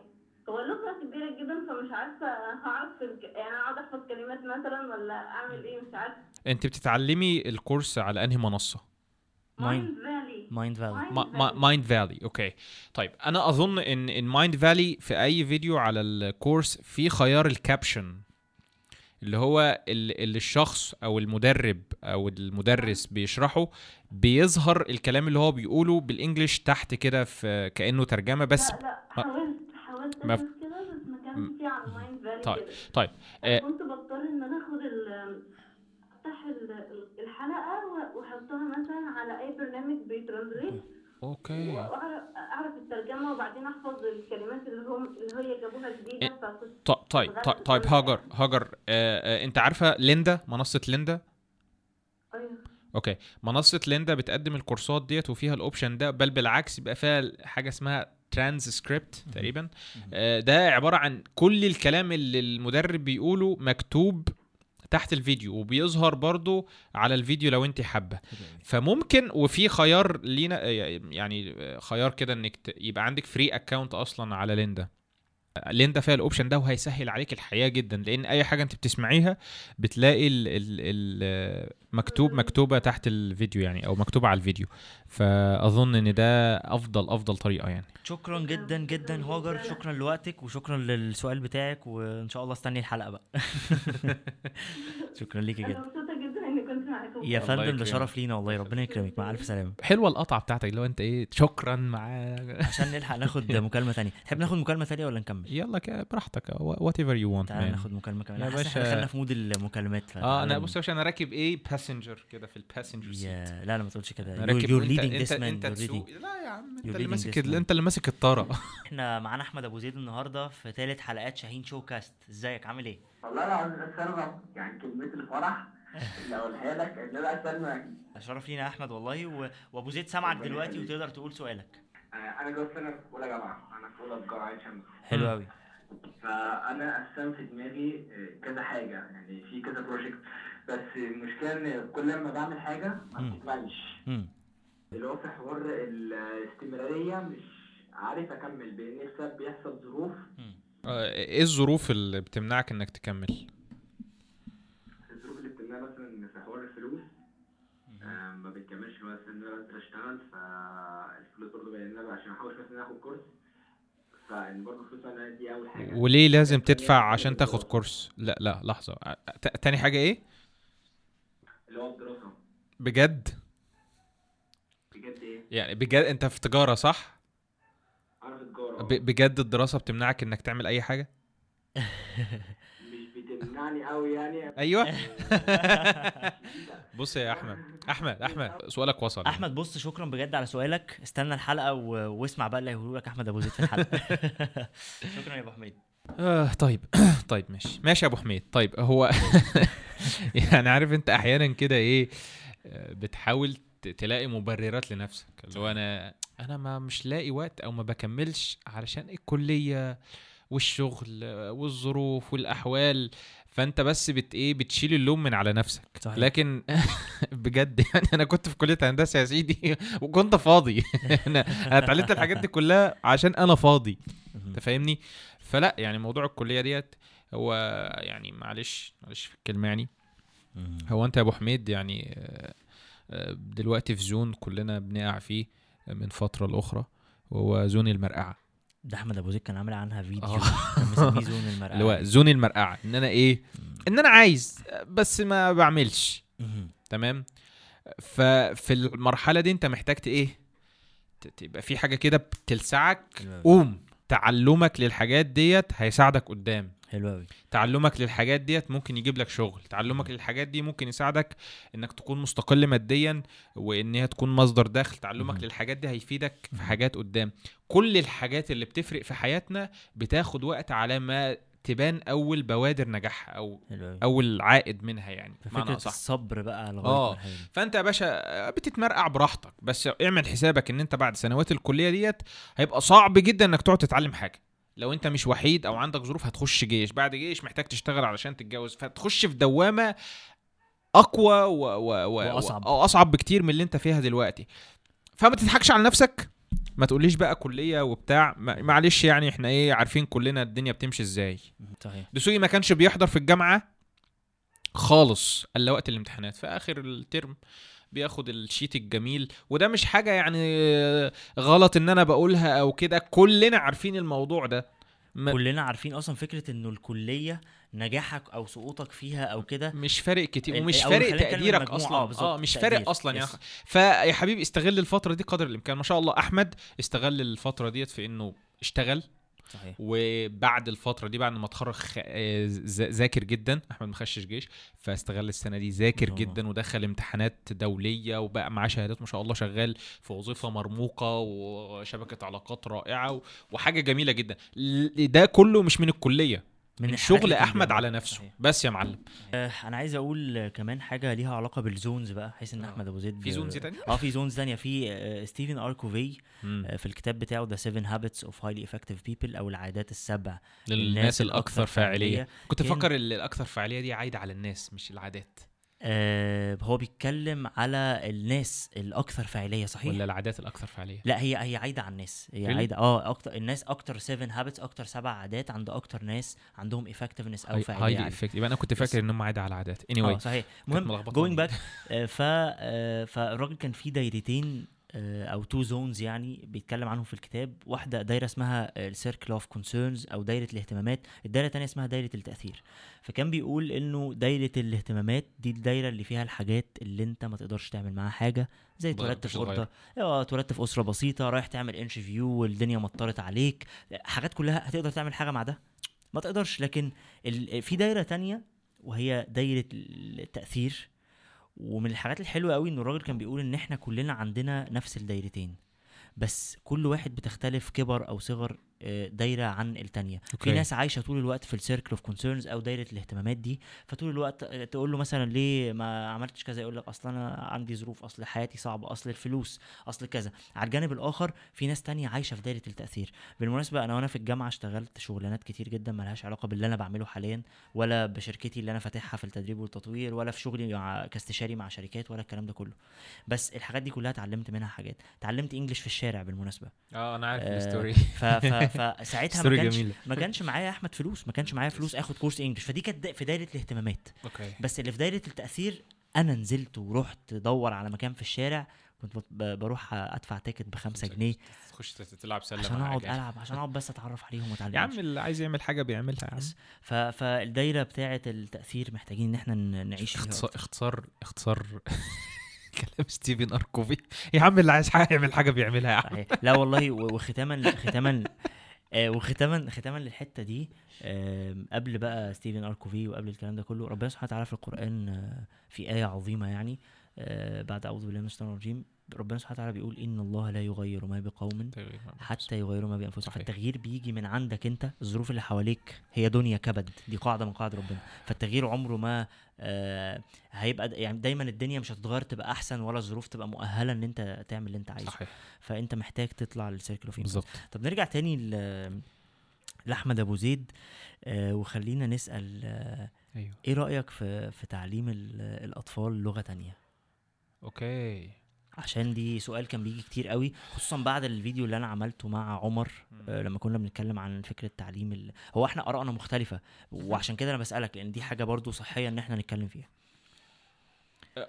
هو اللغة كبيره جدا فمش عارفة هعرف الك... يعني أقعد أحفظ كلمات مثلا ولا أعمل إيه مش عارفة. أنت بتتعلمي ال course على أنهي منصة؟ فالي مايند فالي مايند فالي أوكي طيب أنا أظن إن إن مايند فالي في أي فيديو على ال course في خيار ال caption اللي هو ال- اللي الشخص أو المدرب أو المدرس بيشرحه بيظهر الكلام اللي هو بيقوله بال English تحت كده في كأنه ترجمة بس. لا لا حاولت حاولت ما- كده بس ما كانش في على مايند فالي طيب، كده. طيب آه، كنت بضطر إن أنا آخد ال أفتح ال- ال- الحلقة واحطها مثلا على أي برنامج بي translate. okay. وأعرف اعرف الترجمة وبعدين أحفظ الكلمات اللي هم اللي هي جابوها جديدة فكنت ط- طيب طيب طيب هاجر هاجر. آه آه أنت عارفة ليندا؟ منصة ليندا؟ أيوه. okay. منصة ليندا بتقدم ال courseات ديت وفيها ال option ده بل بالعكس بيبقى فيها حاجة اسمها ترانسكريبت تقريبا. آه، ده عبارة عن كل الكلام اللي المدرب بيقوله مكتوب تحت الفيديو وبيظهر برضو على الفيديو لو انت حابة. فممكن وفي خيار ليندا يعني خيار كده انك يبقى عندك free account أصلا على ليندا. ليندا فيها ال option ده وهيسهل عليك الحياة جدا لأن أي حاجة أنت بتسمعيها بتلاقي ال ال ال مكتوب مكتوبة تحت الفيديو يعني أو مكتوبة على الفيديو. فأظن إن ده أفضل أفضل طريقة يعني. شكرا جدا جدا هاجر. شكرا لوقتك وشكرا للسؤال بتاعك وإن شاء الله استني الحلقة بقى. شكرا ليكي جدا. كنت معاكم يا فندم ده. شرف لينا والله ربنا يكرمك. مع ألف سلامة. حلوة القطعة بتاعتك اللي هو أنت إيه شكرا مع عشان نلحق ناخد مكالمة تانية. تحب ناخد مكالمة تانية ولا نكمل؟ يلا كده براحتك whatever you want تعال ناخد مكالمة كمان. يا باشا. دخلنا في mood المكالمات آه أنا بص يا باشا أنا راكب إيه passenger كده في ال passenger seat لا لا ما تقولش كده. راكب you're وانت leading أنت تسوق. لا يا عم أنت اللي ماسك. أنت اللي ماسك الطاره إحنا معانا أحمد أبو زيد النهارده في ثالث حلقات شاهين شوكاست إزيك؟ عامل إيه؟ والله العظيم يعني كلمة الفرح اللي اقولها لك ان أنا استنى شرف لينا يا أحمد والله و... وأبو زيد سامعك دلوقتي وتقدر تقول سؤالك. أنا جوز أنا في أولى جامعة. أنا في أولى تجارة عين شمس. حلو قوي فأنا قسمت في دماغي كذا حاجة. يعني في كذا بروجكت بس المشكلة إن كل ما بعمل حاجة ما. بتكملش اللي هو في حوار الاستمرارية مش عارف أكمل بان بسبب بيحصل ظروف. آه، إيه الظروف اللي بتمنعك إنك تكمل الظروف اللي بتمنع مثلا في حوار الفلوس آه، بتكملش مثلا ان أنا انزل اشتغل فالفلوس برضه بيننا عشان احوش مثلا آخد كورس. فإن برضه الفلوس أنا دي أول حاجة. وليه لازم تدفع عشان تاخد. كورس؟ لا لا لحظة. تاني حاجة إيه؟ اللي هو الدراسة. بجد؟ بجد إيه؟ يعني بجد أنت في تجارة صح؟ أنا في تجارة بجد الدراسة بتمنعك إنك تعمل أي حاجة؟ مش بتمنعني قوي يعني أيوه. بص يا أحمد. أحمد أحمد سؤالك وصل. أحمد بص شكرا بجد على سؤالك. استنى الحلقة و... واسمع بقى اللي هيقوله لك أحمد أبو زيد في الحلقة. شكرا يا أبو حميد. آه طيب. طيب ماشي. ماشي يا أبو حميد. طيب هو يعني عارف أنت أحيانا كده إيه آه، بتحاول ت- تلاقي مبررات لنفسك. اللي هو أنا أنا ما مش لاقي وقت أو ما بكملش علشان الكلية. والشغل والظروف والأحوال. فأنت بس بت إيه بتشيل اللوم من على نفسك. صحيح. لكن بجد يعني أنا كنت في كلية هندسة يا سيدي وكنت فاضي. أنا اتعلمت الحاجات دي كلها عشان أنا فاضي. أنت فاهمني؟ فلا يعني موضوع الكلية ديت هو يعني معلش معلش في الكلمة يعني. هو أنت يا أبو حميد يعني آه، دلوقتي في zone كلنا بنقع فيه من فترة لأخرى وهو zone المرقعة. ده أحمد أبو زيد كان عامل عنها فيديو. آه. مسميه zone المرقعة اللي هو zone المرقعة. إن أنا إيه إن أنا عايز بس ما بعملش. تمام؟ ففي المرحلة دي أنت محتاج إيه تبقى في حاجة كده بتلسعك. قوم تعلمك للحاجات ديت هيساعدك قدام. حلو قوي تعلمك للحاجات ديت ممكن يجيب لك شغل. تعلمك للحاجات دي ممكن يساعدك إنك تكون مستقل ماديا وإن هي تكون مصدر دخل. تعلمك. للحاجات دي هيفيدك في حاجات قدام. كل الحاجات اللي بتفرق في حياتنا بتاخد وقت على ما تبان أول بوادر نجاحها أو أول عائد منها يعني. فكره أصح. الصبر بقى لغايه دي. فأنت يا باشا بتتمرقع براحتك. بس اعمل حسابك إن أنت بعد سنوات الكلية ديت هيبقى صعب جدا إنك تقعد تتعلم حاجة. لو انت مش وحيد أو عندك ظروف هتخش جيش. بعد جيش محتاج تشتغل علشان تتجوز. فتخش في دوامة أقوى و... و... و... وأصعب. أو أصعب بكتير من اللي انت فيها دلوقتي. فما تضحكش على نفسك. ما تقوليش بقى كلية وبتاع. معلش يعني إحنا إيه عارفين كلنا الدنيا بتمشي إزاي. صحيح. دسوقي ما كانش بيحضر في الجامعة خالص إلا وقت الامتحانات. في آخر الترم بياخد ال sheet الجميل. وده مش حاجة يعني غلط إن أنا بقولها أو كده. كلنا عارفين الموضوع ده. ما كلنا عارفين أصلا فكرة إنه الكلية نجاحك أو سقوطك فيها أو كده. مش فارق كتير. ومش فارق تقديرك أصلا. آه، آه, بالظبط، مش. فارق أصلا يعني يس. فيا حبيبي استغل الفترة دي قدر الإمكان. ما شاء الله. أحمد استغل الفترة ديت في إنه اشتغل. صحيح. وبعد الفترة دي بعد ما اتخرج آه، ذا- ذاكر جدا. أحمد ما خشش جيش فاستغل السنة دي ذاكر. جدا ودخل امتحانات دولية وبقى معاه شهادات ما شاء الله شغال في وظيفة مرموقة وشبكة علاقات رائعة وحاجة جميلة جدا. ده كله مش من الكلية. من, شغل أحمد بتديها. على نفسه صحيح. بس يا معلم آه، أنا عايز أقول كمان حاجة ليها علاقة بالزونز بقى بحيث إن آه. أحمد أبو زيد في زونز تانية آه في زونز تانية في آه، ستيفن أركوفي. آه، في الكتاب بتاعه ذا 7 هابتس اوف هايلي افكتيف بيبل أو العادات السبع للناس الأكثر فاعلية كنت ال- الأكثر فاعلية دي عايدة على الناس مش العادات آه هو بيتكلم على الناس الأكثر فاعلية صحيح ولا العادات الأكثر فاعلية لا هي هي عايدة على الناس هي Really؟ عايدة آه أكتر الناس أكتر 7 هابتس أكتر سبع عادات عند أكتر ناس عندهم افكتفنس أو فاعلية هايلي عالية. افكت يبقى أنا كنت فاكر ان هم عايدة على العادات اني آه واي صحيح المهم جوينج. باك ف آه، فالراجل كان في دايرتين آه، أو two zones يعني بيتكلم عنهم في الكتاب. واحدة دايرة اسمها ال circle of concerns أو دايرة الاهتمامات. الدايرة الثانية اسمها دايرة التأثير. فكان بيقول إنه دايرة الاهتمامات دي الدايرة اللي فيها الحاجات اللي أنت ما تقدرش تعمل معاها حاجة. زي ترتب تقدرش أوضة. آه ترتب أسرة بسيطة. رايح تعمل interview والدنيا مطرت عليك. حاجات كلها هتقدر تعمل حاجة مع ده؟ ما تقدرش. لكن ال- في دايرة تانية وهي دايرة التأثير. ومن الحاجات الحلوة قوي إن الراجل كان بيقول إن إحنا كلنا عندنا نفس الدايرتين بس كل واحد بتختلف كبر أو صغر دايرة عن التانية. في okay. ناس عايشة طول الوقت في ال circle of concerns أو دايرة الاهتمامات دي فطول الوقت تقول له مثلا ليه ما عملتش كذا يقول لك أصل أنا عندي ظروف أصل حياتي صعبة أصل الفلوس أصل كذا. على الجانب الآخر في ناس تانية عايشة في دايرة التأثير. بالمناسبة أنا وأنا في الجامعة اشتغلت شغلانات كتير جدا ملهاش علاقة باللي أنا بعمله حاليا ولا بشركتي اللي أنا فاتحها في التدريب والتطوير ولا في شغلي مع كاستشاري مع شركات ولا الكلام ده كله. بس الحاجات دي كلها اتعلمت منها حاجات. اتعلمت English في الشارع بالمناسبة. آه أنا عارف آه، ال story ف ف فساعتها ما كانش ما كانش معايا يا أحمد فلوس ما كانش معايا فلوس آخد course English فدي كانت في دايرة الاهتمامات أوكي بس اللي في دايرة التأثير أنا نزلت ورحت ادور على مكان في الشارع كنت بروح أدفع ticket بخمسة جنيه تخش تلعب سلة عشان أقعد. ألعب عشان أقعد بس أتعرف عليهم وأتعلم يا عم. اللي عايز يعمل حاجة بيعملها يا عم بس. فالدايرة بتاعة التأثير محتاجين إن إحنا نعيش. اختصار اختصار كلام ستيفن آر كوفي. يا عم اللي عايز حاجة يعمل حاجة بيعملها يا عم. صحيح. لا والله وختاما ختاما آه، وختاما ختاما للحتة دي قبل بقى ستيفن آر كوفي وقبل الكلام ده كله ربنا سبحانه وتعالى في القرآن آه، في آية عظيمة يعني آه، بعد أعوذ بالله من الشيطان الرجيم ربنا سبحانه وتعالى بيقول إن الله لا يغير ما بقوم حتى يغيروا ما بانفسهم. فالتغيير بيجي من عندك أنت الظروف اللي حواليك هي دنيا كبد دي قاعدة من قواعد ربنا. فالتغيير عمره ما آه هيبقى يعني دايما الدنيا مش هتتغير تبقى أحسن ولا الظروف تبقى مؤهلة إن أنت تعمل اللي أنت عايزه. صحيح. فأنت محتاج تطلع للسيركل اوف بالظبط. طب نرجع تاني لأحمد أبو زيد آه وخلينا نسأل آه أيوه. إيه رأيك في في تعليم ال- الأطفال لغة تانية؟ أوكي. عشان دي سؤال كان بيجي كتير قوي خصوصا بعد الفيديو اللي أنا عملته مع عمر آه لما كنا بنتكلم عن فكرة تعليم ال... هو إحنا آرائنا مختلفة وعشان كده أنا بسألك لأن دي حاجة برضو صحية إن إحنا نتكلم فيها.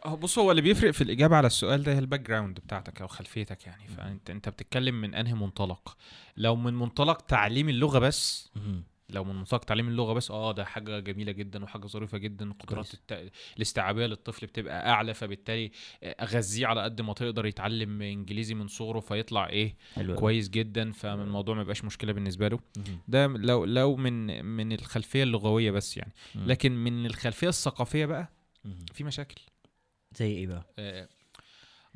أه، بص هو اللي بيفرق في الإجابة على السؤال ده هي ال background بتاعتك أو خلفيتك يعني. فأنت أنت بتتكلم من أنهي منطلق؟ لو من منطلق تعليم اللغة بس لو من منطلق تعليم اللغة بس آه ده حاجة جميلة جدا وحاجة ظريفة جدا قدرات كويس. الت... الاستيعابية للطفل بتبقى أعلى فبالتالي أغذيه على قد ما تقدر يتعلم إنجليزي من صغره فيطلع إيه حلو. كويس جدا فالموضوع ما يبقاش مشكلة بالنسبة له مهم. ده لو لو من من الخلفية اللغوية بس يعني مم. لكن من الخلفية الثقافية بقى مهم. في مشاكل زي إيه بقى آه،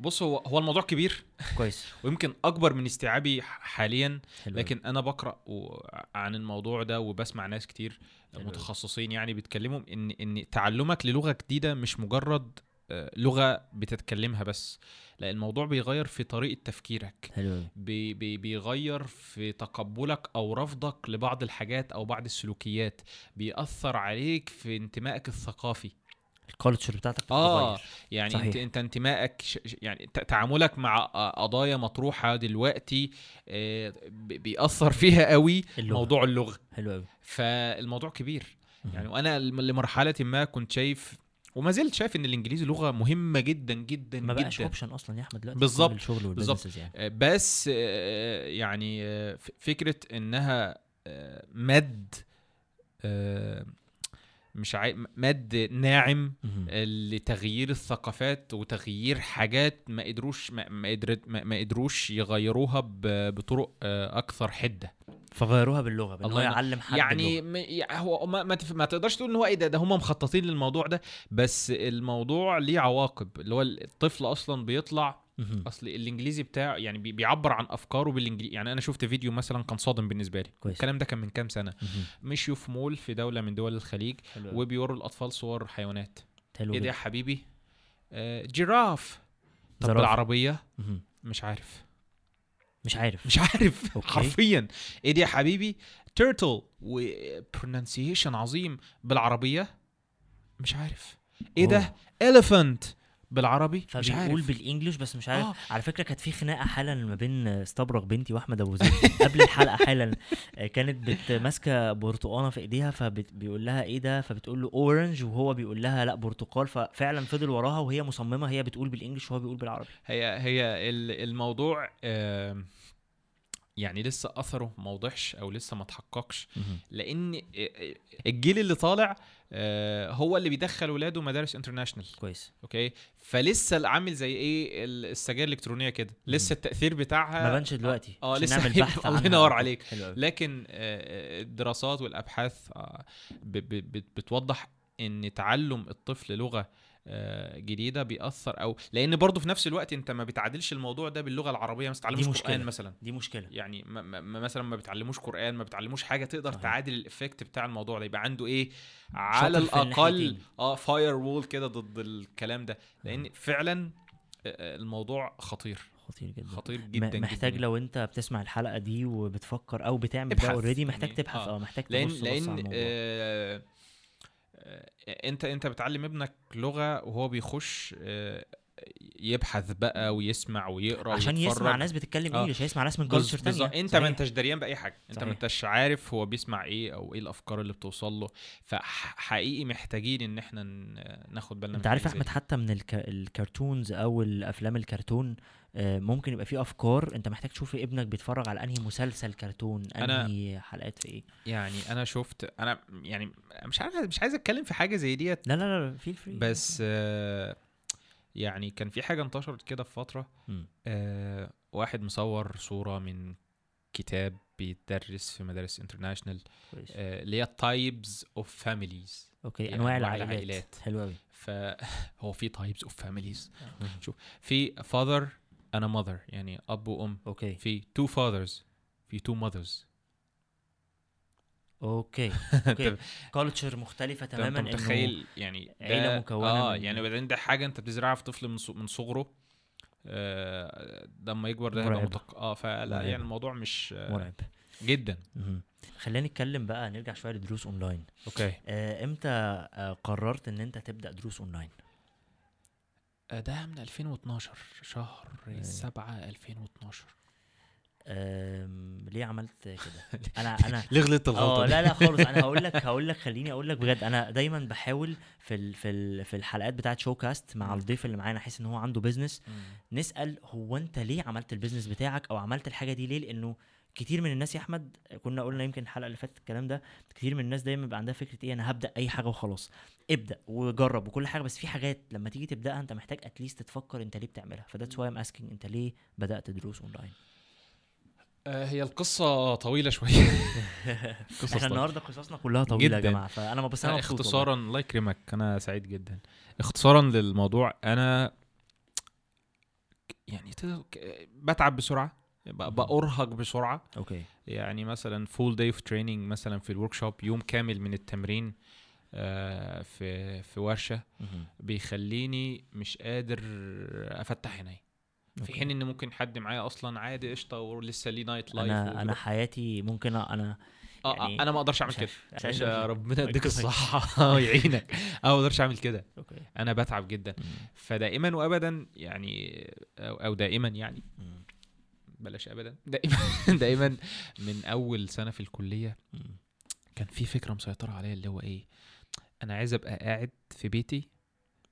بص هو هو الموضوع كبير. كويس. ويمكن أكبر من استيعابي حاليا حلو. لكن أنا بقرأ عن الموضوع ده وبسمع ناس كتير حلو. متخصصين يعني بيتكلموا إن إن تعلمك للغة جديدة مش مجرد آه، لغة بتتكلمها بس لا الموضوع بيغير في طريقة تفكيرك. حلو بي بي بيغير في تقبلك أو رفضك لبعض الحاجات أو بعض السلوكيات. بيأثر عليك في انتمائك الثقافي. ال culture بتاعتك آه يعني صحيح. انت انت انتمائك يعني تعاملك مع قضايا مطروحة دلوقتي آه، بي- بيأثر فيها قوي اللغة. موضوع اللغة حلو قوي فالموضوع كبير. يعني وأنا لم- لمرحلة ما كنت شايف وما زلت شايف إن الإنجليزي لغة مهمة جدا جدا ما بقاش جدا option أصلا يا أحمد دلوقتي بالظبط، بالظبط. يعني آه، بس آه، يعني فكرة إنها مد مش عاي... مد ناعم. لتغيير الثقافات وتغيير حاجات ما قدروش ما, ما, قدرت ما, ما قدروش يغيروها ب- بطرق آه، أكثر حدة فغيروها باللغة بإن هو الله. يعلم حد يعني اللغة. م- يع- هو ما, ما, تف... ما تقدرش تقول إن هو إيه ده ده هم مخططين للموضوع ده بس الموضوع ليه عواقب اللي هو الطفل أصلا بيطلع. أصل الإنجليزي بتاعه يعني بي- بيعبر عن أفكاره بالانجليزي يعني أنا شفت فيديو مثلا كان صادم بالنسبة لي. كويس. الكلام ده كان من كام سنة. مشيوا في مول في دولة من دول الخليج حلو. وبيوروا الأطفال صور حيوانات. حلو إيه ده يا. حبيبي؟ آه giraffe. طب زرافة. بالعربية. مش عارف. مش عارف. مش عارف. أوكي. حرفيا. إيه دي يا حبيبي؟ turtle و pronunciation عظيم. بالعربية؟ مش عارف. إيه ده؟ elephant. بالعربي؟ مش فبيقول عارف. بال English بس مش عارف. آه. على فكرة كانت في خناقة حالا ما بين استبرق بنتي وأحمد أبو زيد. قبل الحلقة حالا آه، كانت ماسكه برتقانة في إيديها فبيقول لها إيه ده؟ فبتقول له orange وهو بيقول لها لأ برتقال. ففعلا فضل وراها وهي مصممة هي بتقول بال English وهو بيقول بالعربي. هي هي ال- الموضوع آم، يعني لسه أثره ما وضحش أو لسه ما اتحققش لأن الجيل اللي طالع آه، هو اللي بيدخل ولاده مدارس international كويس. أوكي؟ فلسه عامل زي إيه ال- السجاير الإلكترونية كده. لسه التأثير بتاعها ما بانش دلوقتي. آه لسه نعمل بحث الله. ينور عليك. لكن آه، الدراسات والأبحاث آه، ب- بت- بتوضح إن تعلم الطفل لغة جديدة بيأثر أو لأن برضه في نفس الوقت أنت ما بتعادلش الموضوع ده باللغة العربية ما بتتعلموش. قرآن مثلا دي مشكلة يعني ما ما مثلا ما بتعلموش قرآن ما بتعلموش حاجة تقدر صحيح. تعادل ال effect بتاع الموضوع ده يبقى عنده إيه على الأقل. آه firewall كده ضد الكلام ده لأن فعلا آه، آه، الموضوع خطير خطير جدا خطير جدا محتاج جدا لو أنت بتسمع الحلقة دي وبتفكر أو بتعمل ده. already محتاج يعني، تبحث آه. آه محتاج لأن لأن. آه آه انت انت بتعلم ابنك لغة وهو بيخش آه يبحث بقى ويسمع ويقرأ عشان ويتفرج. يسمع ناس بتتكلم آه. انجلش هيسمع ناس من كلتشر بالظبط. تانية انت ما. انتش دريان بأي حاجة انت ما. انتش عارف هو بيسمع إيه أو إيه الأفكار اللي بتوصل له فحقيقي محتاجين إن إحنا ناخد بالنا انت عارف أحمد. حتى من الك... الكرتونز أو الأفلام الكرتون آه، ممكن يبقى فيه أفكار. أنت محتاج تشوف ابنك بيتفرج على أنهي مسلسل كرتون أنهي حلقات في إيه. يعني أنا شفت أنا يعني مش عارف مش عايز أتكلم في حاجة زي ديت. لا لا لا free بس آه يعني كان في حاجة انتشرت كده في فترة. آه واحد مصور صورة من كتاب بيتدرس في مدارس international آه، اللي هي types of families أوكي يعني أنواع العائلات. العائلات. حلو قوي فهو في types of families شوف في father أنا mother يعني أب وأم. أوكي في two fathers في two mothers. أوكي أوكي culture مختلفة تماما انت متخيل يعني عيلة مكونة آه يعني وبعدين ده حاجة أنت بتزرعها في طفل من صغره آه لما يكبر ده هيبقى. متق... آه فلا مرعبة. يعني الموضوع مش آه مرعب. جدا. خلينا نتكلم بقى نرجع شوية لدروس اونلاين أوكي آه، إمتى آه، قررت إن أنت تبدأ دروس اونلاين ده من 2012 شهر 7 2012 آم، ليه عملت كده؟ أنا أنا ليه غلطت آه الغلطة دي؟ لا لا خالص. أنا هقول لك هقول لك خليني أقول لك بجد. أنا دايما بحاول في ال في ال في الحلقات بتاعت شو كاست مع. الضيف اللي معانا احس إن هو عنده business. نسأل هو أنت ليه عملت ال business بتاعك أو عملت الحاجة دي ليه؟ لأنه كتير من الناس يا أحمد كنا قلنا يمكن الحلقة اللي فاتت الكلام ده كتير من الناس دايما بيبقى عندها فكرة إيه أنا هبدأ أي حاجة وخلاص ابدأ وجرب وكل حاجة بس في حاجات لما تيجي تبدأها أنت محتاج at least تفكر أنت ليه بتعملها ف that's why I'm asking أنت ليه بدأت دروس اونلاين آه هي القصة طويلة شوية قصص إحنا طويلة. النهارده قصصنا كلها طويلة يا جداً. جماعة فأنا ما بس والله. اختصارا الله يكرمك أنا سعيد جدا اختصارا للموضوع أنا يعني بتعب بسرعة ب- بأرهق بسرعة. أوكي. يعني مثلا full day of training مثلا في ال workshop يوم كامل من التمرين آه، في في ورشة. بيخليني مش قادر أفتح عيني. في. حين إن ممكن حد معايا أصلا عادي قشطة ولسه ليه night life أنا أنا حياتي ممكن أنا آه يعني آه، أنا ما أقدرش أعمل كده. عشان. ربنا يديك. الصحة. ويعينك أنا ما أقدرش أعمل كده. أنا بتعب جدا. فدائما وابدا يعني أو, أو دائما يعني. بلاش ابدا. دائما دائما من أول سنة في الكلية. كان في فكرة مسيطرة عليا اللي هو إيه أنا عايز أبقى قاعد في بيتي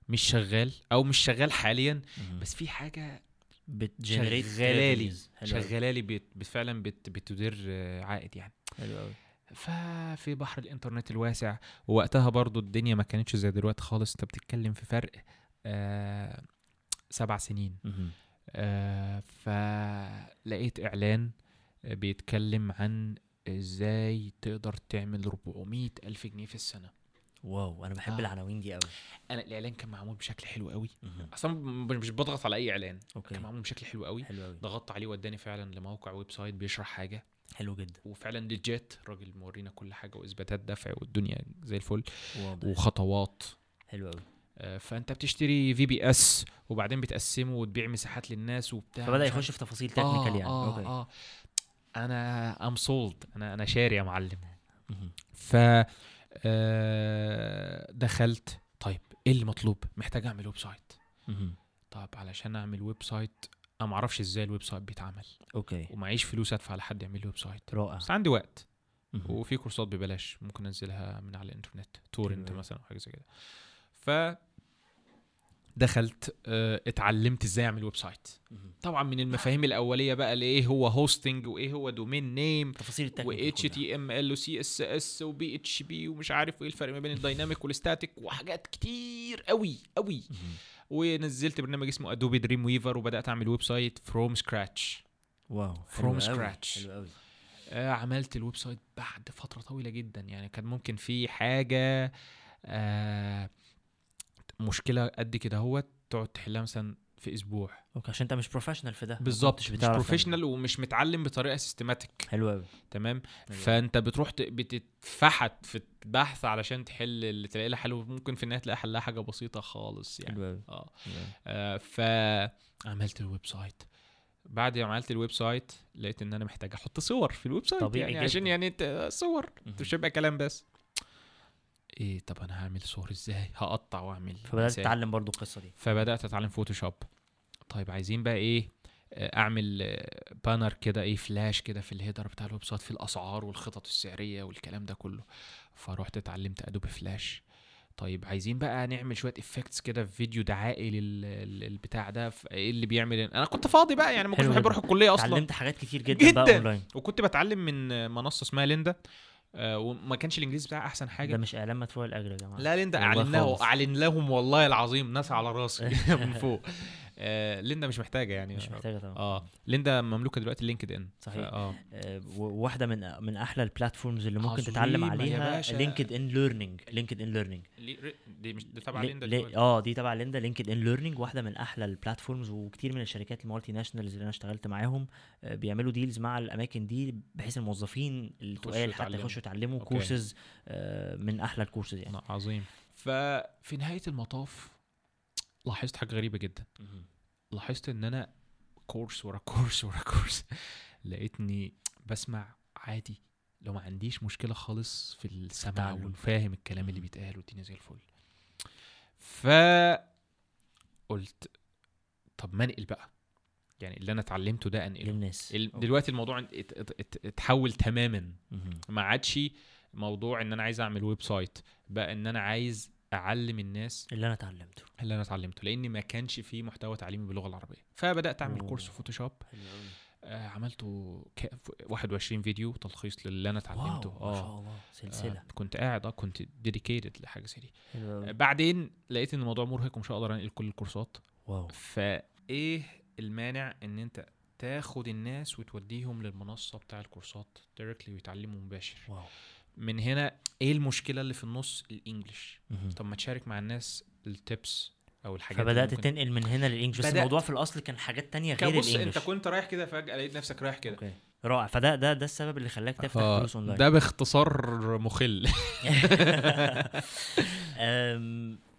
مش شغال أو مش شغال حاليا. بس في حاجة بتجنريت أوي. شغالالي بت فعلا بت بتدير عائد يعني. حلو قوي ففي بحر الإنترنت الواسع ووقتها برضو الدنيا ما كانتش زي دلوقتي خالص. أنت بتتكلم في فرق آه سبع سنين. فلقيت إعلان آه، بيتكلم عن إزاي تقدر تعمل 400 ألف جنيه في السنة. wow أنا بحب آه. العناوين دي قوي أنا الإعلان كان معمول بشكل حلو قوي. أصلا مش بضغط على أي إعلان okay. كان معمول بشكل حلو قوي حلو قوي ضغطت عليه وداني فعلا لموقع website بيشرح حاجة. حلو جدا. وفعلا ليجيت الراجل مورينا كل حاجة وإثباتات دفع والدنيا زي الفل. واضح. وخطوات. حلو قوي فأنت بتشتري VPS وبعدين بتقسمه وتبيع مساحات للناس وبتاع فبدأ يخش في تفاصيل technical يعني. آه okay. آه. أنا I'm sold أنا أنا شاري يا معلم. ف آه، دخلت. طيب إيه اللي مطلوب؟ محتاج أعمل website. طب علشان أعمل website أنا ما أعرفش إزاي ال website بيتعمل. okay. ومعيش فلوس أدفع لحد يعمل لي website رائع. بس عندي وقت. وفي كورسات ببلاش ممكن أنزلها من على الإنترنت. torrent. مثلا أو حاجة زي كده. ف دخلت آه، اتعلمت إزاي اعمل website. طبعا من المفاهيم الأولية بقى لإيه هو hosting وإيه هو domain name تفاصيل و التكنيكال اتش تي ام ال وسي اس اس وبي اتش بي ومش عارف إيه الفرق ما بين ال dynamic وال static وحاجات كتير قوي قوي ونزلت برنامج اسمه Adobe Dreamweaver وبدأت أعمل website from scratch wow أوي. scratch. حلو قوي آه عملت ال website بعد فترة طويلة جدا. يعني كان ممكن في حاجة آه مشكلة قد كده هو تقعد تحلها مثلا في أسبوع. okay عشان أنت مش professional في ده. بالظبط مش بتعرف professional ومش متعلم بطريقة systematic حلو قوي تمام؟ حلو. فأنت بتروح بتتفحت في البحث علشان تحل اللي تلاقي لها حل ممكن في النهاية تلاقي حلها حاجة بسيطة خالص يعني. حلو قوي آه. آه، فعملت ال website. بعد ما عملت ال website لقيت إن أنا محتاج أحط صور في ال website طبيعي يعني عشان جداً. يعني انت صور. مش هيبقى كلام بس. إيه طب أنا هعمل صور إزاي؟ هقطع وأعمل فبدأت إزاي؟ تتعلم برضو القصة دي. فبدأت أتعلم Photoshop طيب عايزين بقى إيه؟ آه، أعمل banner كده إيه فلاش كده في ال header بتاع ال website في الأسعار والخطط السعرية والكلام ده كله. فروحت اتعلمت Adobe Flash طيب عايزين بقى نعمل شوية effects كده في فيديو دعائي لل- لل- للبتاع ده. إيه اللي بيعمل أنا كنت فاضي بقى يعني ما كنتش بحب. أروح الكلية أصلا. اتعلمت حاجات كتير جدا, بقى جداً. اونلاين وكنت بتعلم من منصة اسمها Lynda آه، وما كانش الإنجليزي بتاعها أحسن ده حاجة مش إعلان مدفوع الأجر يا جماعة. لا اعلن له خالص. أعلن لهم والله العظيم ناس على راسي. من فوق. آه Lynda مش محتاجة يعني مش محتاجة طبعا آه Lynda مملوكة دلوقتي LinkedIn صحيح. آه آه، واحدة من من أحلى ال platforms اللي ممكن تتعلم عليها. LinkedIn Learning LinkedIn Learning لي- دي مش دي تبع Lynda؟ آه دي تبع Lynda LinkedIn Learning واحدة من أحلى ال platforms وكتير من الشركات ال multinationals اللي أنا اشتغلت معاهم آه، بيعملوا deals مع الأماكن دي بحيث الموظفين التقال حتى. يخشوا يتعلموا. كورسز من أحلى الكورسز يعني لا، عظيم ففي نهاية المطاف لاحظت حاجة غريبة جدا. لاحظت إن أنا كورس ورا كورس ورا كورس لقيتني بسمع عادي لو ما عنديش مشكلة خالص في السمع. وفاهم الكلام اللي بيتقال والدنيا زي الفل ف قلت طب ما أنقل بقى يعني اللي أنا اتعلمته ده أنقله للناس. دلوقتي الموضوع ات- ات- ات- اتحول تماما. ما عادش موضوع إن أنا عايز أعمل website بقى إن أنا عايز أعلم الناس اللي أنا اتعلمته. اللي أنا اتعلمته لأن ما كانش فيه محتوى تعليمي باللغة العربية. فبدأت أعمل أوه. كورس Photoshop آه عملته ك... 21 فيديو تلخيص للي أنا اتعلمته. wow ما شاء آه الله. سلسلة. آه، كنت قاعد آه كنت dedicated لحاجة زي دي. آه، بعدين لقيت إن الموضوع مرهق ومش هقدر أنقل كل الكورسات. wow. فإيه المانع إن أنت تاخد الناس وتوديهم للمنصة بتاع الكورسات directly ويتعلموا مباشر؟ wow. من هنا إيه المشكلة اللي في النص ال English. طب ما تشارك مع الناس ال tips أو الحاجات فبدأت تنقل من هنا لل English بس. الموضوع في الأصل كان حاجات تانية غير ال English أنت كنت رايح كده فجأة لقيت نفسك رايح كده. okay. رائع. فده ده ده السبب اللي خلاك تفتح آه، دروس أونلاين. ده باختصار مخل.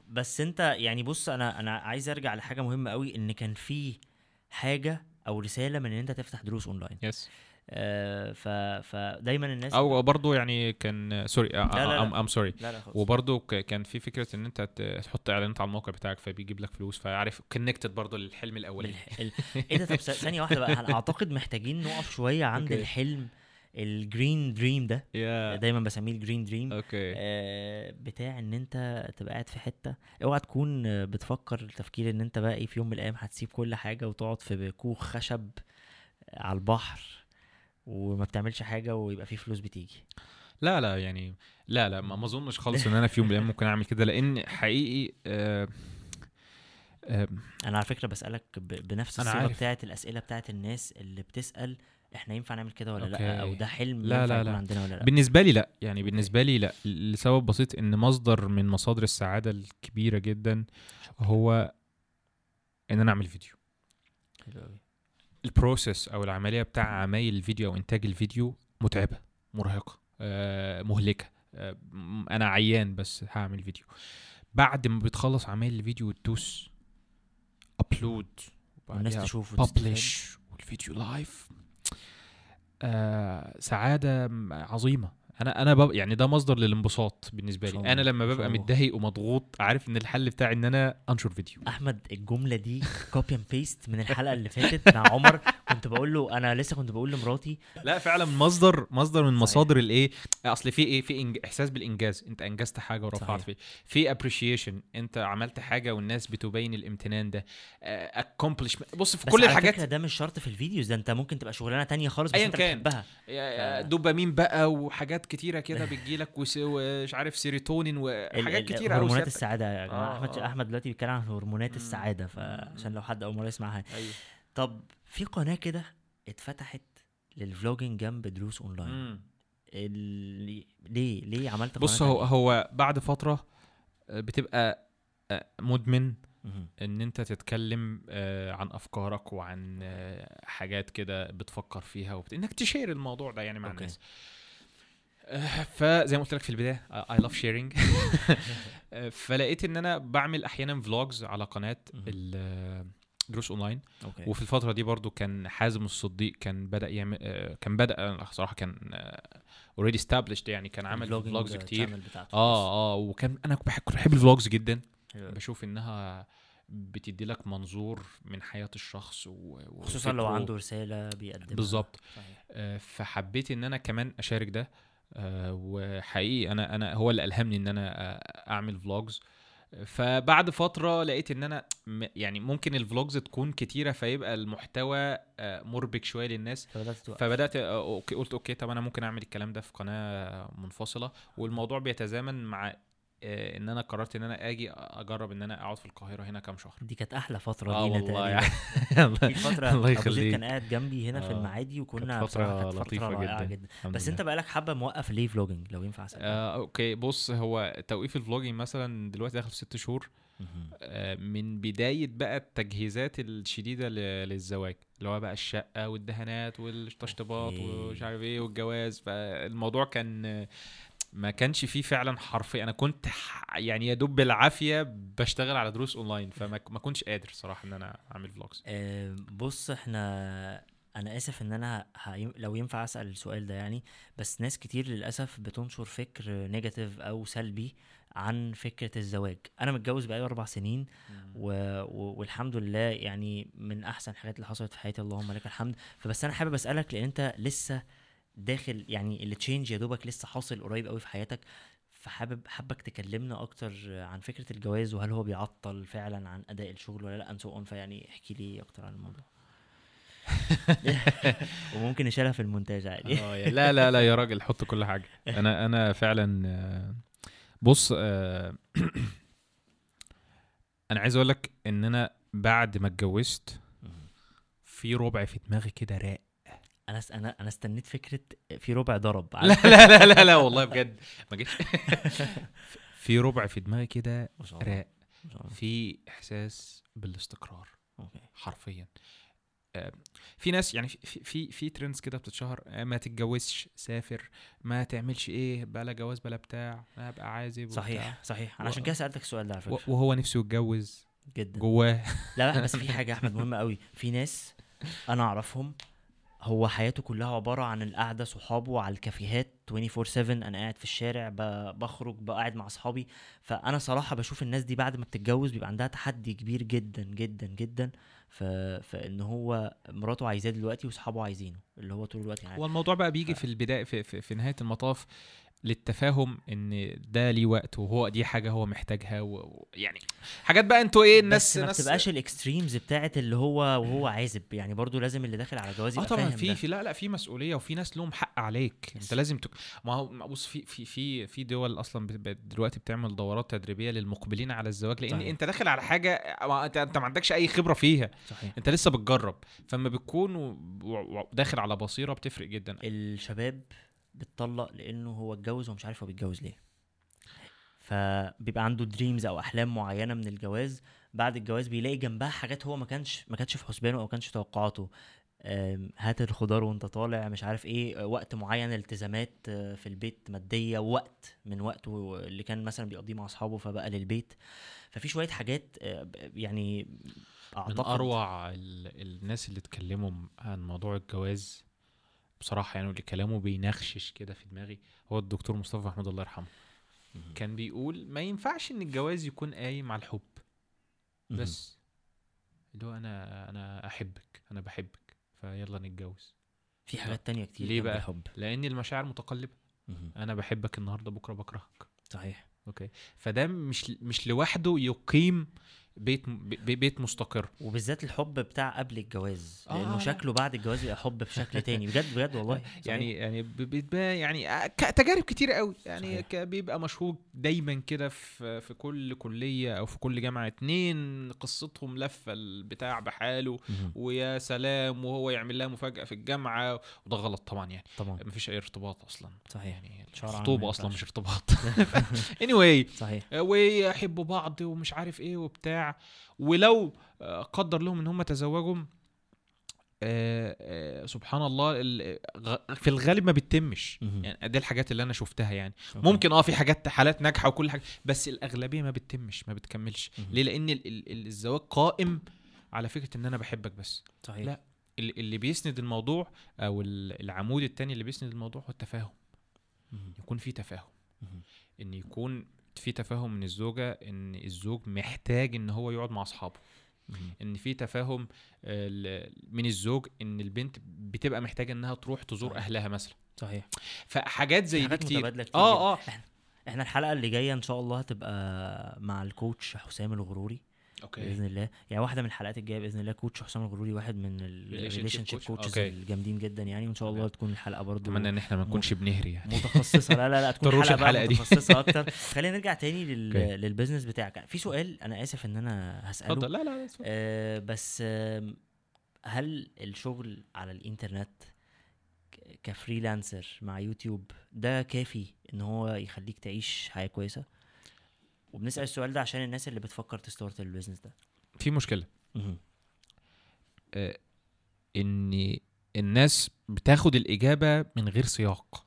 بس أنت يعني بص أنا أنا عايز أرجع لحاجة مهمة قوي إن كان في حاجة أو رسالة من إن أنت تفتح دروس online. yes آه، ف فدايما الناس أو برضه يعني كان sorry. I'm sorry وبرضه كان في فكرة إن أنت تحط إعلانات على الموقع بتاعك فبيجيب لك فلوس فعارف connected برضه للحلم الاولاني. إيه ده؟ طب ثانية واحدة بقى. أعتقد محتاجين نقف شوية عند. الحلم ال green dream ده؟ yeah دايما بسميه ال green dream okay. آه، بتاع إن أنت تبقى قاعد في حتة. أوعى تكون آه، بتفكر تفكير إن أنت بقى إيه في يوم من الأيام هتسيب كل حاجة وتقعد في كوخ خشب على البحر. وما بتعملش حاجة ويبقى في فلوس بتيجي. لا لا يعني لا لا ما أظنش خالص إن أنا في يوم من الأيام ممكن أعمل كده لأن حقيقي آه آه أنا على فكرة بسألك. بنفس الصيغة. بتاعت الأسئلة بتاعت الناس اللي بتسأل إحنا ينفع نعمل كده ولا أوكي. لا أو ده حلم لا، لا، لا. عندنا ولا لأ؟ بالنسبة لي لأ. يعني بالنسبة لي لأ. لسبب بسيط إن مصدر من مصادر السعادة الكبيرة جدا هو إن أنا أعمل فيديو. حلو قوي ال process أو العملية بتاع عمايل الفيديو أو إنتاج الفيديو متعبة مرهقة آه مهلكة. آه أنا عيان بس هعمل فيديو. بعد ما بتخلص عمايل الفيديو وتدوس upload والناس تشوف. publish والفيديو live آه سعادة عظيمة. أنا أنا بب... يعني ده مصدر للانبساط بالنسبة لي أنا لما ببقى. متضايق ومضغوط عارف إن الحل بتاعي إن أنا أنشر فيديو أحمد الجملة دي copy and paste من الحلقة اللي فاتت مع عمر كنت بقول له أنا لسه كنت بقول لمراتي لا فعلا مصدر مصدر من. مصادر الإيه أصل في إيه في إنج... إحساس بالإنجاز أنت أنجزت حاجة ورفعت. فيه في appreciation أنت عملت حاجة والناس بتبين الامتنان ده accomplish بص في كل الحاجات ده مش شرط في ال videos ده أنت ممكن تبقى شغلانة تانية خالص بس أنت كان. بتحبها يا- ف- دوبامين بقى وحاجات كتيرة كده بتجيلك ومش عارف سيروتونين وحاجات كتيرة قوي هرمونات. السعادة يا جماعة آه، أحمد آه. أحمد دلوقتي بيتكلم عن هرمونات. السعادة فعشان لو حد أول مرة يسمعها أيوه طب في قناة كده اتفتحت لل vlogging جنب دروس أونلاين ليه ليه عملت بص هو؟ هو بعد فترة آه، بتبقى آه، مدمن. إن أنت تتكلم آه، عن أفكارك وعن حاجات كده بتفكر فيها وبت... إنك ت share الموضوع ده يعني مع okay. الناس فزي ما قلت لك في البداية I love sharing فلقيت إن أنا بعمل أحيانا vlogs على قناة دروس أونلاين okay وفي الفترة دي برضو كان حازم الصديق كان بدأ يعمل آه، كان بدأ آه، صراحة كان already established يعني كان عامل vlogs كتير. آه آه وكان أنا كنت بحب- ال vlogs جدا حلو. بشوف إنها بتدي لك منظور من حياة الشخص و... خصوصا لو. عنده رسالة بيقدمها بالظبط. آه، فحبيت إن أنا كمان أشارك ده آه، وحقيقي أنا أنا هو اللي ألهمني إن أنا آه، أعمل vlogs فبعد فترة لقيت إن أنا يعني ممكن ال vlogs تكون كتيرة فيبقى المحتوى آه، مربك شوية للناس. فبدأت آه، okay قلت okay طب أنا ممكن أعمل الكلام ده في قناة منفصلة. والموضوع بيتزامن مع إن أنا قررت إن أنا آجي أجرب إن أنا أقعد في القاهرة هنا كام شهر دي كانت أحلى فترة آه لينا والله يعني في فترة الله يخليك. كان قاعد جنبي هنا في آه، المعادي وكنا كانت فترة كانت لطيفة رائعة جدا. الحمد بس. أنت بقالك حبة موقف ليه vlogging لو ينفع اسال آه okay بص هو توقيف ال vlogging مثلا دلوقتي داخل في ست شهور. آه من بداية بقى التجهيزات الشديدة للزواج اللي هو بقى الشقة والدهانات والتشطيبات. ومش عارف إيه والجواز فالموضوع كان آه، ما كانش فيه فعلا حرفيا أنا كنت يعني يا دوب بالعافية بشتغل على دروس أونلاين فما ما كنتش قادر صراحة إن أنا أعمل vlogs آه، بص إحنا أنا آسف إن أنا. لو ينفع أسأل السؤال ده يعني بس ناس كتير للأسف بتنشر فكر negative أو سلبي عن فكرة الزواج. أنا متجوز بقالي أربع سنين و... و... والحمد لله يعني من أحسن الحاجات اللي حصلت في حياتي اللهم لك الحمد. فبس أنا حابب أسألك لأن أنت لسه داخل يعني ال change يا دوبك لسه حاصل قريب قوي في حياتك فحابب حابك تكلمنا أكتر عن فكرة الجواز وهل هو بيعطل فعلا عن أداء الشغل ولا لأ؟ so on فيعني احكي لي أكتر عن الموضوع. وممكن نشيلها في المونتاج عادي. يا- لا لا لا يا راجل حط كل حاجة. أنا أنا فعلا آه، بص آه، أنا عايز أقول لك إن أنا بعد ما اتجوزت في ربع في دماغي كده راق. أنا أنا أنا استنيت فكرة في ربع ضرب. لا لا لا لا لا والله بجد. ما جيتش. في ربع في دماغي كده ما راق ما في إحساس بالاستقرار. okay. حرفيا. آه، في ناس يعني في في في trends كده بتتشهر. آه، ما تتجوزش سافر. ما تعملش إيه بلا جواز بلا بتاع. ابقى عازب وبتاع. صحيح صحيح. أنا و- عشان كده سألتك السؤال ده على فكرة. وهو نفسه يتجوز جدا. جواه. لا لا بس في حاجة يا أحمد مهمة قوي. في ناس أنا أعرفهم هو حياته كلها عبارة عن القعدة صحابه على الكافيهات 24 7 أنا قاعد في الشارع ب- بخرج بقعد مع أصحابي. فأنا صراحة بشوف الناس دي بعد ما بتتجوز بيبقى عندها تحدي كبير جدا جدا جدا. ف... فإن هو مراته عايزاه دلوقتي وأصحابه عايزينه اللي هو طول الوقت يعني. هو الموضوع بقى بيجي في البداية في, في, في نهاية المطاف. للتفاهم إن ده ليه وقت وهو دي حاجة هو محتاجها و- و- يعني حاجات بقى أنتوا إيه الناس بس ما بتبقاش الإكستريمز بتاعت اللي هو وهو عازب يعني برضو لازم اللي داخل على جواز آه طبعا في. في لا لا في مسؤولية وفي ناس لهم حق عليك انت. لازم تك... ما هو بص في في في في دول أصلا دلوقتي بتعمل دورات تدريبية للمقبلين على الزواج لأن صحيح. أنت داخل على حاجة ما أنت أنت ما عندكش أي خبرة فيها صحيح أنت لسه بتجرب فلما بتكون و- و- و- داخل على بصيرة بتفرق جدا الشباب بتطلق لأنه هو اتجوز ومش عارف هو بيتجوز ليه. فبيبقى عنده دريمز أو أحلام معينة من الجواز. بعد الجواز بيلاقي جنبها حاجات هو ما كانش ما كانش في حسبانه أو ما كانش في توقعاته. هات الخضار وأنت طالع مش عارف إيه وقت معين التزامات أه، في البيت مادية وقت من وقته اللي كان مثلا بيقضيه مع أصحابه فبقى للبيت. ففي شوية حاجات ب- يعني من أعتقد أروع ال... الناس اللي اتكلموا عن موضوع الجواز بصراحة يعني اللي كلامه بينخشش كده في دماغي هو الدكتور مصطفى محمود الله يرحمه. كان بيقول ما ينفعش إن الجواز يكون قايم على الحب. بس. اللي هو أنا أنا أحبك أنا بحبك فيلا نتجوز. في حاجات تانية كتير ليه بقى؟ الحب. لأن المشاعر متقلبة. أنا بحبك النهارده بكرة بكرهك. صحيح. okay؟ فده مش مش لوحده يقيم بيت بي- بيت مستقر. وبالذات الحب بتاع قبل الجواز. لأنه آه. شكله بعد الجواز يبقى حب بشكل تاني. بجد بجد والله. صحيح. يعني يعني بيتبقى يعني آه، تجارب كتير قوي. يعني بيبقى مشهور دايما كده في في كل كلية أو في كل جامعة. اتنين قصتهم لفة البتاع بحاله. ويا سلام وهو يعمل لها مفاجأة في الجامعة. وده غلط طبعا يعني. طبعا. مفيش أي ارتباط أصلا. صحيح. يعني الخطوبه أصلا. مش ارتباط. Anyway صحيح. ويحبوا بعض ومش عارف إيه وبتاع. ولو آه، قدر لهم إن هم تزوجوا آه، آه، سبحان الله في الغالب ما بتتمش. يعني دي الحاجات اللي أنا شفتها يعني أوكي. ممكن آه في حاجات حالات ناجحة وكل حاجة بس الأغلبية ما بتتمش ما بتكملش. ليه لأن ال- ال- الزواج قائم على فكرة إن أنا بحبك بس صحيح لا. اللي بيسند الموضوع أو ال- العمود التاني اللي بيسند الموضوع هو التفاهم. يكون في تفاهم. إن يكون في تفاهم من الزوجة إن الزوج محتاج إن هو يقعد مع أصحابه. إن في تفاهم آه، من الزوج إن البنت بتبقى محتاجة إنها تروح تزور. أهلها مثلا. صحيح. فحاجات زي دي كتير. كتير آه آه. إحنا الحلقة اللي جاية إن شاء الله هتبقى مع الكوتش حسام الغروري. okay بإذن الله يعني واحدة من الحلقات الجاية بإذن الله coach حسام الغروري واحد من ال relationship. coaches. الجامدين جدا يعني وإن شاء الله. تكون الحلقة برضو أتمنى إن إحنا ما نكونش بنهري يعني متخصصة لا لا لا تكون حلقه بقى الحلقة دي. متخصصة أكتر خلينا نرجع تاني لل... okay. لل business بتاعك في سؤال أنا آسف إن أنا هسأله اتفضل لا لا. آه بس آم، هل الشغل على الإنترنت ك freelancer مع يوتيوب ده كافي إن هو يخليك تعيش حياة كويسة وبنسأل السؤال ده عشان الناس اللي بتفكر ت start ال business ده. في مشكلة. آه، إن الناس بتاخد الإجابة من غير سياق.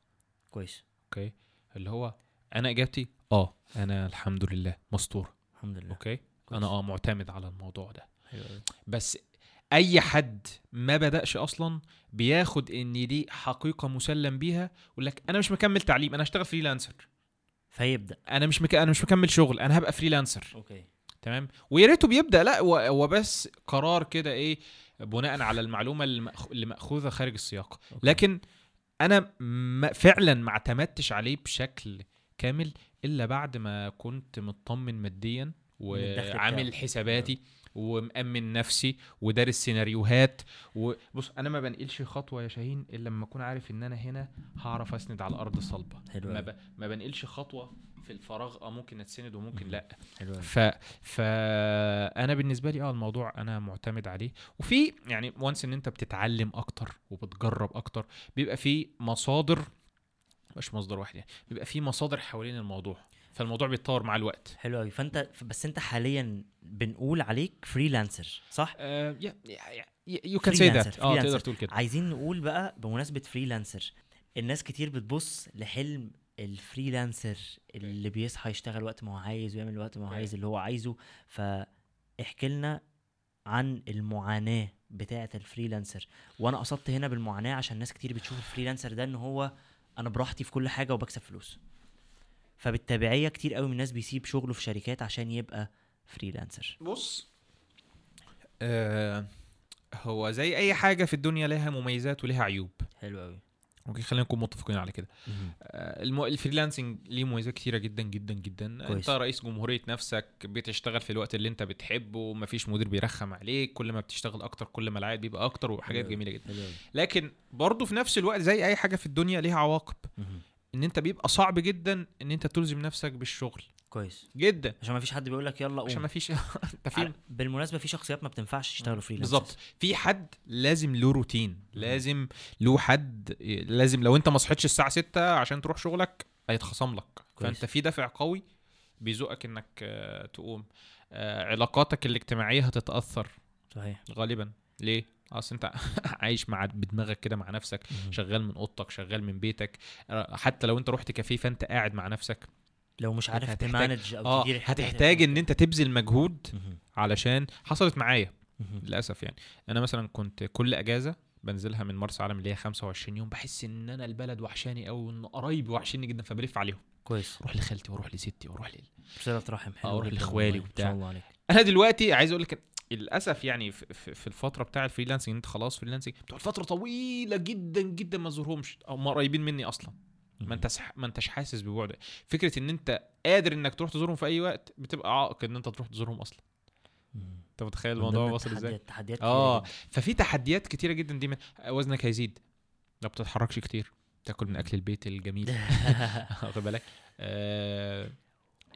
كويس. okay؟ اللي هو أنا إجابتي آه أنا الحمد لله مستور. الحمد لله. okay؟ أنا آه معتمد على الموضوع ده. حلو أوي. بس أي حد ما بدأش أصلا بياخد إن دي حقيقة مسلم بيها يقول لك أنا مش مكمل تعليم أنا هشتغل freelancer فيبدأ. أنا مش مك... أنا مش مكمل شغل أنا هبقى freelancer okay. تمام؟ ويا ريته بيبدأ لأ هو بس قرار كده إيه بناء على المعلومة اللي مأخوذة خارج السياق. okay. لكن أنا ما فعلا ما اعتمدتش عليه بشكل كامل إلا بعد ما كنت مطمن ماديا وعامل. حساباتي. ومأمن نفسي ودارس سيناريوهات وبص أنا ما بنقلش خطوة يا شاهين إلا لما أكون عارف إن أنا هنا هعرف أسند على الأرض الصلبه حلو ما. ب... ما بنقلش خطوة في الفراغ آه ممكن أتسند وممكن مم. لأ حلو. ف فانا بالنسبة لي آه الموضوع أنا معتمد عليه وفي يعني و once إن أنت بتتعلم أكتر وبتجرب أكتر بيبقى في مصادر مش مصدر واحد يعني بيبقى في مصادر حوالين الموضوع فالموضوع بيتطور مع الوقت. حلو قوي فأنت بس أنت حاليا بنقول عليك freelancer صح؟ you can say that آه. تقدر تقول كده. عايزين نقول بقى بمناسبة freelancer الناس كتير بتبص لحلم ال freelancer اللي بيصحى يشتغل وقت ما هو عايز ويعمل وقت ما هو. عايز اللي هو عايزه. فاحكي لنا عن المعاناة بتاعة ال freelancer وأنا قصدت هنا بالمعاناة عشان ناس كتير بتشوف ال freelancer ده إن هو أنا براحتي في كل حاجة وبكسب فلوس. فبالتبعيه كتير قوي من الناس بيسيب شغله في شركات عشان يبقى freelancer بص آه هو زي أي حاجة في الدنيا لها مميزات ولها عيوب. حلو قوي. okay خلينا نكون متفقين على كده. آه، المو... ال freelancing ليه مميزات كتيرة جدا جدا جدا. كويس. انت رئيس جمهورية نفسك بتشتغل في الوقت اللي أنت بتحبه مفيش مدير بيرخم عليك كل ما بتشتغل أكتر كل ما العائد بيبقى أكتر وحاجات. جميلة جدا. حلو قوي. لكن برضه في نفس الوقت زي أي حاجة في الدنيا ليها عواقب. إن أنت بيبقى صعب جدا إن أنت تلزم نفسك بالشغل. كويس. جدا. عشان ما فيش حد بيقول لك يلا عشان قوم ما فيش أنت بالمناسبة في شخصيات ما بتنفعش يشتغلوا فريلانس بالظبط في حد لازم له روتين. لازم له حد لازم لو أنت ما صحيتش الساعة 6 عشان تروح شغلك هيتخصم لك. كويس. فأنت في دافع قوي بيزقك إنك آه، تقوم. آه، علاقاتك الاجتماعية هتتأثر. صحيح. غالبا. ليه؟ أصل أنت عايش مع بدماغك كده مع نفسك شغال من أوضتك شغال من بيتك آه، حتى لو أنت رحت كافيه فأنت قاعد مع نفسك لو مش عارف هتحتاج- تـ manage أو تدير الحاجات هتحتاج إن أنت تبذل مجهود. علشان حصلت معايا. للأسف يعني أنا مثلا كنت كل أجازة بنزلها من مرسى علم اللي هي 25 يوم بحس إن أنا البلد وحشاني قوي وإن قرايبي وحشاني جدا فبلف عليهم كويس أروح لخالتي وأروح لستي وأروح لل... رحم حلو والله. ما وبتاع. الله عليك أنا دلوقتي عايز أقول لك للأسف يعني في, الفترة بتاع ال freelancing انت خلاص freelancing بتقعد فتره طويلة جدا جدا ما تزورهمش أو وهم قريبين مني أصلا. ما انت ما انتش حاسس ببعد فكرة إن انت قادر إنك تروح تزورهم في أي وقت بتبقى عائق إن انت تروح تزورهم أصلا. أنت متخيل الموضوع واصل إزاي؟ تحديات آه. ففي تحديات كتيرة جدا دي منها وزنك هيزيد. ما بتتحركش كتير. تاكل من أكل البيت الجميل. واخد بالك؟ آه.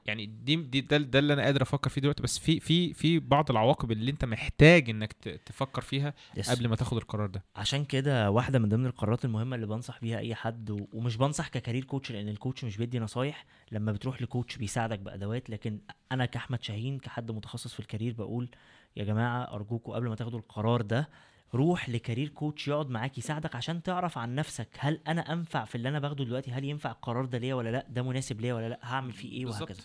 يعني دي, دي ده, ده اللي أنا قادر أفكر فيه دلوقتي بس في في في بعض العواقب اللي أنت محتاج إنك تفكر فيها yes. قبل ما تاخد القرار ده عشان كده واحدة من ضمن القرارات المهمة اللي بنصح بيها أي حد و... ومش بنصح ك career coach لأن ال coach مش بيدي نصايح لما بتروح ل coach بيساعدك بأدوات لكن أنا كأحمد شاهين كحد متخصص في ال career بقول يا جماعة ارجوكم قبل ما تاخدوا القرار ده روح ل career coach يقعد معاك يساعدك عشان تعرف عن نفسك هل أنا أنفع في اللي أنا باخده دلوقتي؟ هل ينفع القرار ده ليا ولا لأ؟ ده مناسب ليا ولا لأ؟ هعمل فيه إيه. وهكذا.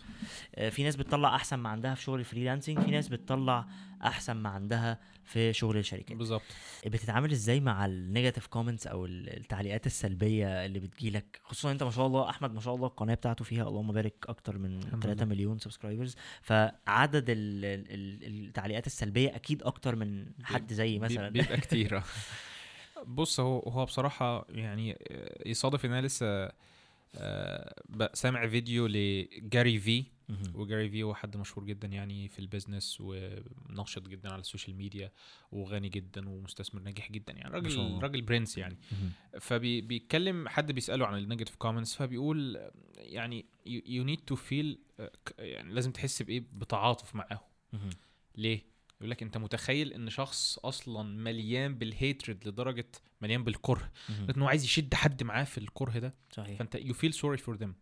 آه، في ناس بتطلع أحسن ما عندها في شغل ال freelancing في ناس بتطلع أحسن ما عندها في شغل الشركات بالظبط بتتعامل إزاي مع ال negative comments أو ال- التعليقات السلبية اللي بتجيلك خصوصا أنت ما شاء الله أحمد ما شاء الله القناة بتاعته فيها اللهم بارك أكتر من الحمد 3 لله. مليون subscribers فعدد ال ال ال التعليقات السلبية أكيد أكتر من حد زي مثلا بيبقى كتير آه. بص هو هو بصراحة يعني آه، يصادف إن أنا لسه آه، سامع فيديو لجاري في. وجاري في هو حد مشهور جدا يعني في ال business وناشط جدا على ال social media وغني جدا ومستثمر ناجح جدا يعني. راجل راجل برنس يعني. فبيتكلم حد بيسأله عن ال negative comments فبيقول يعني you need to feel يعني لازم تحس بإيه؟ بتعاطف معاهم. ليه؟ يقول لك أنت متخيل إن شخص أصلا مليان بال hatred لدرجة مليان بالكره. انه عايز يشد حد معاه في الكره ده. صحيح. فأنت you feel sorry for them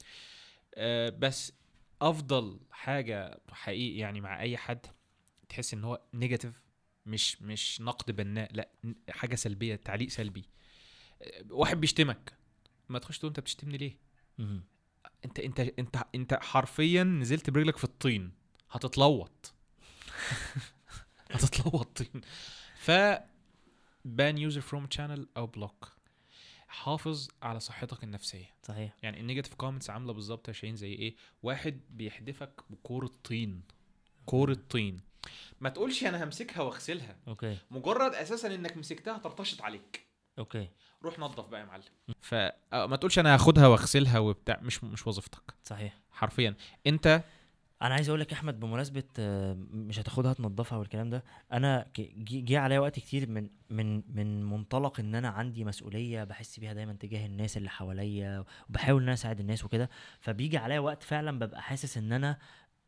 بس أفضل حاجة حقيقي يعني مع أي حد تحس إن هو negative مش مش نقد بناء لأ حاجة سلبية تعليق سلبي. واحد بيشتمك ما تخش تقول أنت بتشتمني ليه. أنت أنت أنت أنت حرفيا نزلت برجلك في الطين هتتلوط. هتتلوط طين ف ban user from channel أو block حافظ على صحتك النفسية. صحيح. يعني ال negative comments عاملة بالظبط يا شاهين زي إيه؟ واحد بيحدفك بكورة طين. كورة طين. ما تقولش أنا همسكها واغسلها. okay. مجرد أساسا إنك مسكتها طرطشت عليك. okay. روح نظف بقى يا معلم. فما تقولش أنا هاخدها واغسلها وبتاع. مش مش وظيفتك. صحيح. حرفيا. أنت أنا عايز أقول لك أحمد بمناسبة آه، مش هتاخدها تنضفها والكلام ده أنا جه عليا وقت كتير من من من منطلق إن أنا عندي مسؤولية بحس بيها دايما تجاه الناس اللي حواليا وبحاول إن أنا أساعد الناس وكده فبيجي عليا وقت فعلا ببقى حاسس إن أنا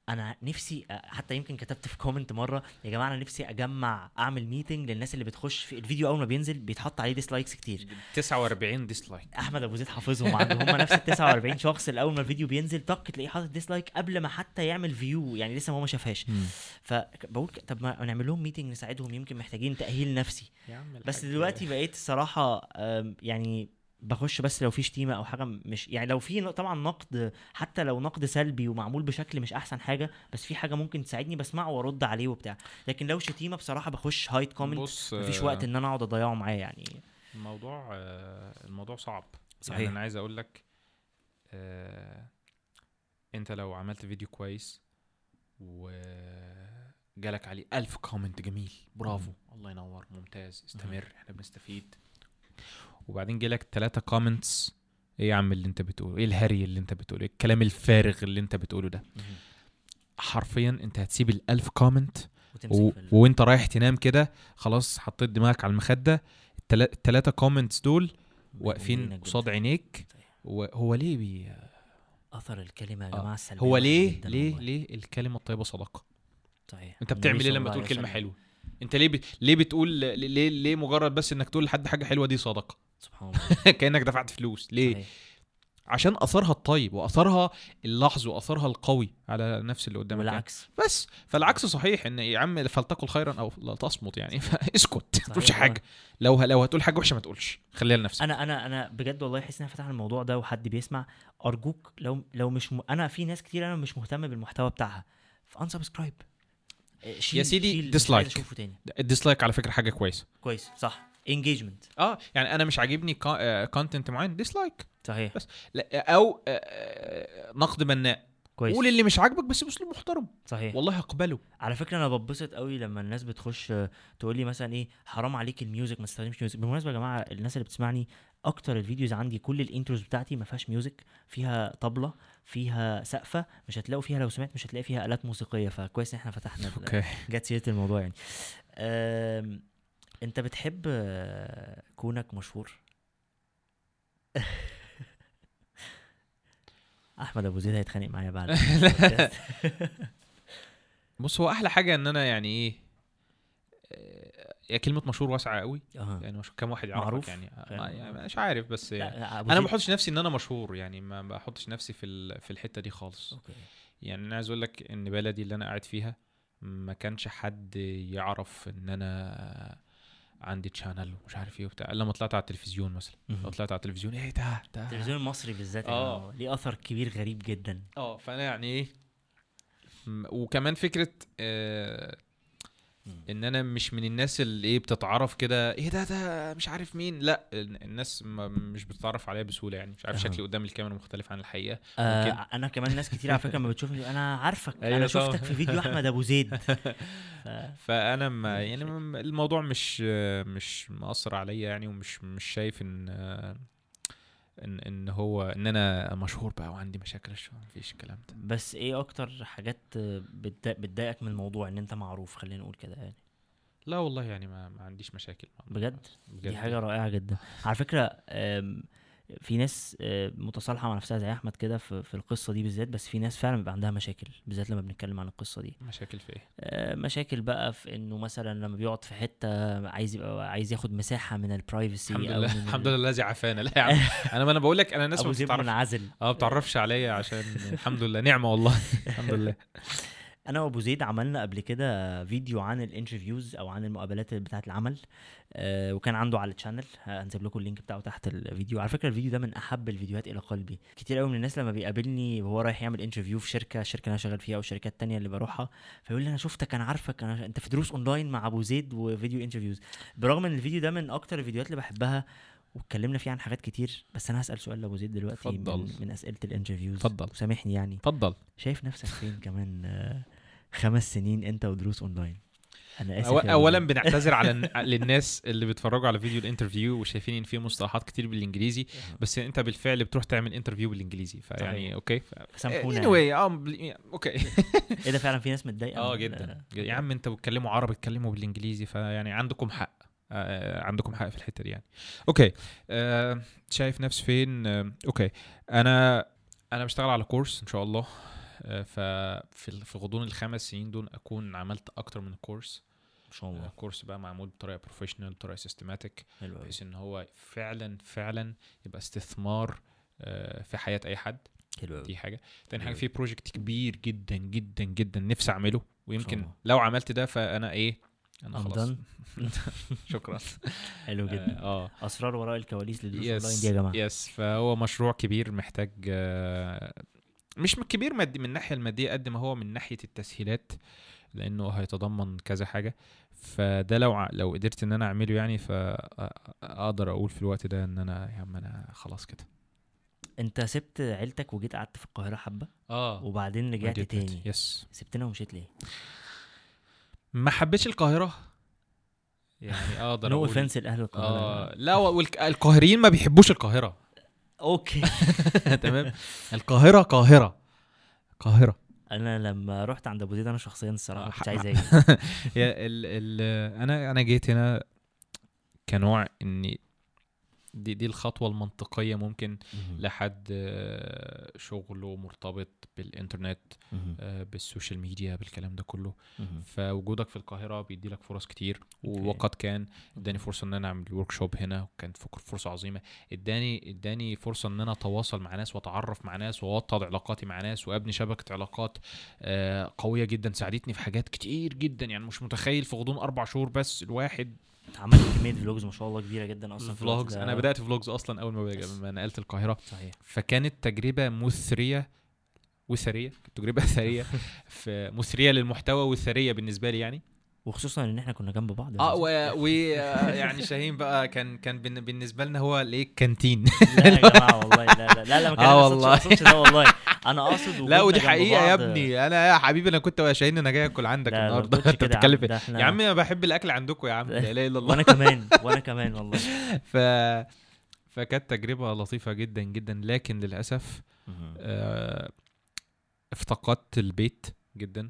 أنا نفسي حتى يمكن كتبت في comment مرة يا جماعة أنا نفسي أجمع أعمل meeting للناس اللي بتخش في الفيديو أول ما بينزل بيتحط عليه dislikes كتير. 49 dislike أحمد أبو زيد حافظهم عنده هم نفس ال 49 شخص اللي أول ما الفيديو بينزل طق تلاقيه حاطط dislike قبل ما حتى يعمل view يعني لسه هو ما شافهاش. فبقول طب ما نعمل لهم meeting نساعدهم يمكن محتاجين تأهيل نفسي. بس دلوقتي بقيت الصراحه يعني بخش بس لو في شتيمه أو حاجة مش يعني لو في طبعا نقد حتى لو نقد سلبي ومعمول بشكل مش أحسن حاجة بس في حاجة ممكن تساعدني بسمعه وأرد عليه وبتاع. لكن لو شتيمه بصراحة بخش hide comment مفيش وقت إن أنا أقعد أضيعه معاه يعني. الموضوع الموضوع صعب. صحيح. يعني أنا عايز أقول لك آه، أنت لو عملت فيديو كويس وجالك عليه ألف comment جميل برافو. الله ينور ممتاز استمر إحنا بنستفيد. وبعدين جالك ثلاثة comments إيه يا عم اللي أنت بتقوله إيه الهري اللي أنت بتقوله إيه الكلام الفارغ اللي أنت بتقوله ده حرفيا أنت هتسيب الألف comment و... وأنت رايح تنام كده خلاص حطيت دماغك على المخدة التلا... التلاتة comments دول واقفين قصاد. عينيك. وهو ليه بي... أثر الكلمة يا آه. جماعة السلبية هو ليه ليه والله. ليه الكلمة الطيبة صدقة صحيح أنت بتعمل إيه لما تقول كلمة. حلوة أنت ليه ب... ليه بتقول ليه ليه مجرد بس إنك تقول لحد حاجة حلوة دي صدقة سبحان الله. كأنك دفعت فلوس. ليه؟ صحيح. عشان أثرها الطيب وأثرها اللحظ وأثرها القوي على نفس اللي قدامك يعني. والعكس. بس. فالعكس صحيح إن يا عم فلتقل خيرا أو لتصمت يعني. فاسكت. ما تقولش. حاجة. لو لو هتقول حاجة وحشة ما تقولش. خليها لنفسك. أنا أنا أنا بجد والله أحس إن أنا فتح الموضوع ده وحد بيسمع. أرجوك لو لو مش م... أنا في ناس كتير أنا مش مهتم بالمحتوى بتاعها. ف unsubscribe يا سيدي تاني. ال dislike على فكرة حاجة كويسة. كويس صح. engagement آه يعني أنا مش عاجبني content معين dislike صحيح. بس. لا أو آه، آه، نقد بناء كويس. قول اللي مش عاجبك بس بأسلوب محترم. صحيح. والله هقبله على فكرة أنا بتبسط قوي لما الناس بتخش آه، تقول لي مثلا إيه حرام عليك ال music ما تستخدمش music. بالمناسبه يا جماعة الناس اللي بتسمعني أكتر ال videos عندي كل ال intros بتاعتي ما فيهاش music فيها طبلة فيها سقفة مش هتلاقوا فيها لو سمعت مش هتلاقي فيها آلات موسيقية. فكويس إن إحنا فتحنا okay. جت سيرة الموضوع يعني. انت بتحب كونك مشهور؟ أحمد أبو زيد هيتخانق معايا بعد. بص هو أحلى حاجة إن أنا يعني إيه هي كلمة مشهور واسعة قوي. أها. يعني مش كام واحد يعرفك معروف؟ يعني. يعني مش عارف بس يعني أنا ما بحطش نفسي إن أنا مشهور يعني ما بحطش نفسي في في الحتة دي خالص. أوكي. يعني أنا عايز أقول لك إن بلدي اللي أنا قاعد فيها ما كانش حد يعرف إن أنا عندي تشانل ومش عارف إيه وبتاع لما طلعت على التلفزيون مثلا لو. طلعت على التلفزيون إيه ده ده التلفزيون المصري بالذات. آه. ليه اثر كبير غريب جدا آه فأنا يعني إيه وكمان فكرة آه. إن أنا مش من الناس اللي إيه بتتعرف كده إيه ده ده مش عارف مين لأ ال- الناس ما مش بتتعرف عليا بسهولة يعني مش عارف أها. شكلي قدام الكاميرا مختلف عن الحقيقة آه ممكن. أنا كمان ناس كتير على فكرة لما بتشوفني أنا عارفك أيوة أنا طبعا. شفتك في فيديو أحمد أبو زيد ف... فأنا ما يعني الموضوع مش مش مأثر عليا يعني ومش مش شايف إن ان إن هو إن أنا مشهور بقى وعندي مشاكل شو مفيش الكلام ده. بس إيه أكتر حاجات بتضايق- بتضايقك من الموضوع إن أنت معروف؟ خلينا نقول كده يعني. لا والله يعني ما, ما عنديش مشاكل بجد؟ بجد؟ دي حاجة رائعة جدا. على فكرة في ناس آه، متصالحة مع نفسها زي أحمد كده في, في القصة دي بالذات بس في ناس فعلا بيبقى عندها مشاكل بالذات لما بنتكلم عن القصة دي. مشاكل في إيه؟ آه، مشاكل بقى في إنه مثلا لما بيقعد في حتة عايز يبقى عايز ياخد مساحة من ال privacy الحمد لله الحمد ال- لله الذي عافانا. لا يا عم. أنا ما أنا بقول لك أنا الناس ما منعزل آه ما بتعرفش عليا عشان الحمد لله. نعمة والله. الحمد لله. أنا وأبو زيد عملنا قبل كده فيديو عن ال interviews أو عن المقابلات بتاعة العمل آه وكان عنده على ال channel هنسيب لكم ال link بتاعه تحت الفيديو. على فكرة الفيديو ده من أحب الفيديوهات إلى قلبي. كتير قوي من الناس لما بيقابلني وهو رايح يعمل interview في شركة الشركة اللي أنا شغال فيها أو الشركات التانية اللي بروحها فيقول لي أنا شفتك أنا عارفك أنا أنت في دروس اونلاين مع أبو زيد وفيديو interviews برغم إن الفيديو ده من أكتر الفيديوهات اللي بحبها واتكلمنا فيه عن حاجات كتير بس أنا هسأل سؤال لأبو زيد دلوقتي من, اتفضل. من أسئلة ال interviews اتفضل. وسامحني يعني. اتفضل. شايف نفسك فين كمان؟ آه، خمس سنين انت ودروس اونلاين. أنا آسف أو- اولا بنعتذر على للناس اللي بيتفرجوا على فيديو ال interview وشايفين إن فيه مصطلحات كتير بالإنجليزي بس أنت بالفعل بتروح تعمل interview بالإنجليزي فيعني. okay. ف... سامحونا anyway آه بل- okay. إيه ده فعلا في ناس متضايقة؟ آه جدا. يا عم انت بتكلموا عربي اتكلموا بالإنجليزي فيعني عندكم حق. آه عندكم حق في الحتة دي يعني. okay. آه شايف نفسي فين؟ آه okay. أنا أنا بشتغل على course إن شاء الله. آه، ففي غضون الخمس سنين دول أكون عملت أكتر من course ما شاء آه، الله course بقى معمول بطريقة professional بطريقة systematic بحيث إن هو فعلا فعلا يبقى استثمار آه، في حياة أي حد. حلو دي حاجة. تاني حاجة في project كبير جدا جدا جدا نفسي أعمله. ويمكن. لو عملت ده فأنا إيه؟ أنا خلاص. شكرا. حلو جدا. آه أسرار وراء الكواليس للدروس اونلاين دي يا جماعة. yes فهو مشروع كبير محتاج آه، مش كبير مادي من الناحيه المادية قد ما هو من ناحية التسهيلات لأنه هيتضمن كذا حاجة. فده لو لو قدرت إن أنا أعمله يعني فاقدر أقول في الوقت ده إن أنا يا عم أنا خلاص كده. أنت سبت عيلتك وجيت قعدت في القاهرة حبة؟ آه. وبعدين رجعت تاني. yes سبتنا ومشيت ليه؟ ما حبيتش القاهرة. يعني أقدر no أقول offense لأهل القاهرة. آه. لا والقاهريين ما بيحبوش القاهرة. okay. تمام. القاهرة قاهرة. قاهرة. أنا لما رحت عند أبو زيد أنا شخصيا الصراحة ح- عايز أجي. أنا أنا جيت هنا كنوع إني دي دي الخطوة المنطقية ممكن لحد آه، شغله مرتبط بالإنترنت. آه، بالسوشيال ميديا بالكلام ده كله. فوجودك في القاهرة بيدي لك فرص كتير. وقد كان اداني فرصة إن أنا أعمل workshop هنا وكانت فرصة عظيمة. اداني اداني فرصة إن أنا أتواصل مع ناس وأتعرف مع ناس وأوطد علاقاتي مع ناس وأبني شبكة علاقات آه، قوية جدا ساعدتني في حاجات كتير جدا. يعني مش متخيل في غضون أربع شهور بس الواحد عملت كمية vlogs ما شاء الله كبيرة جدا أصلا vlogs. أنا بدأت vlogs أصلا أول ما نقلت القاهرة. صحيح. فكانت تجربة مثرية وثرية تجربة ثرية في مثرية للمحتوى وثرية بالنسبة لي يعني. وخصوصا إن إحنا كنا جنب بعض آه ويعني شاهين بقى كان كان بالن- بالنسبة لنا هو الايه كانتين. لا يا جماعة والله لا لا لا, لا ما آه ما والله. ده والله. أنا أقصد لا ودي حقيقة يا. ابني. أنا يا حبيبي أنا كنت يا شاهين أنا جاي آكل عندك النهارده. أنت بتتكلم يا عم أنا بحب الأكل عندكم يا عم لا إله إلا الله. وأنا كمان وأنا كمان والله. ف فكانت تجربة لطيفة جدا جدا. لكن للأسف آه، افتقدت البيت جدا.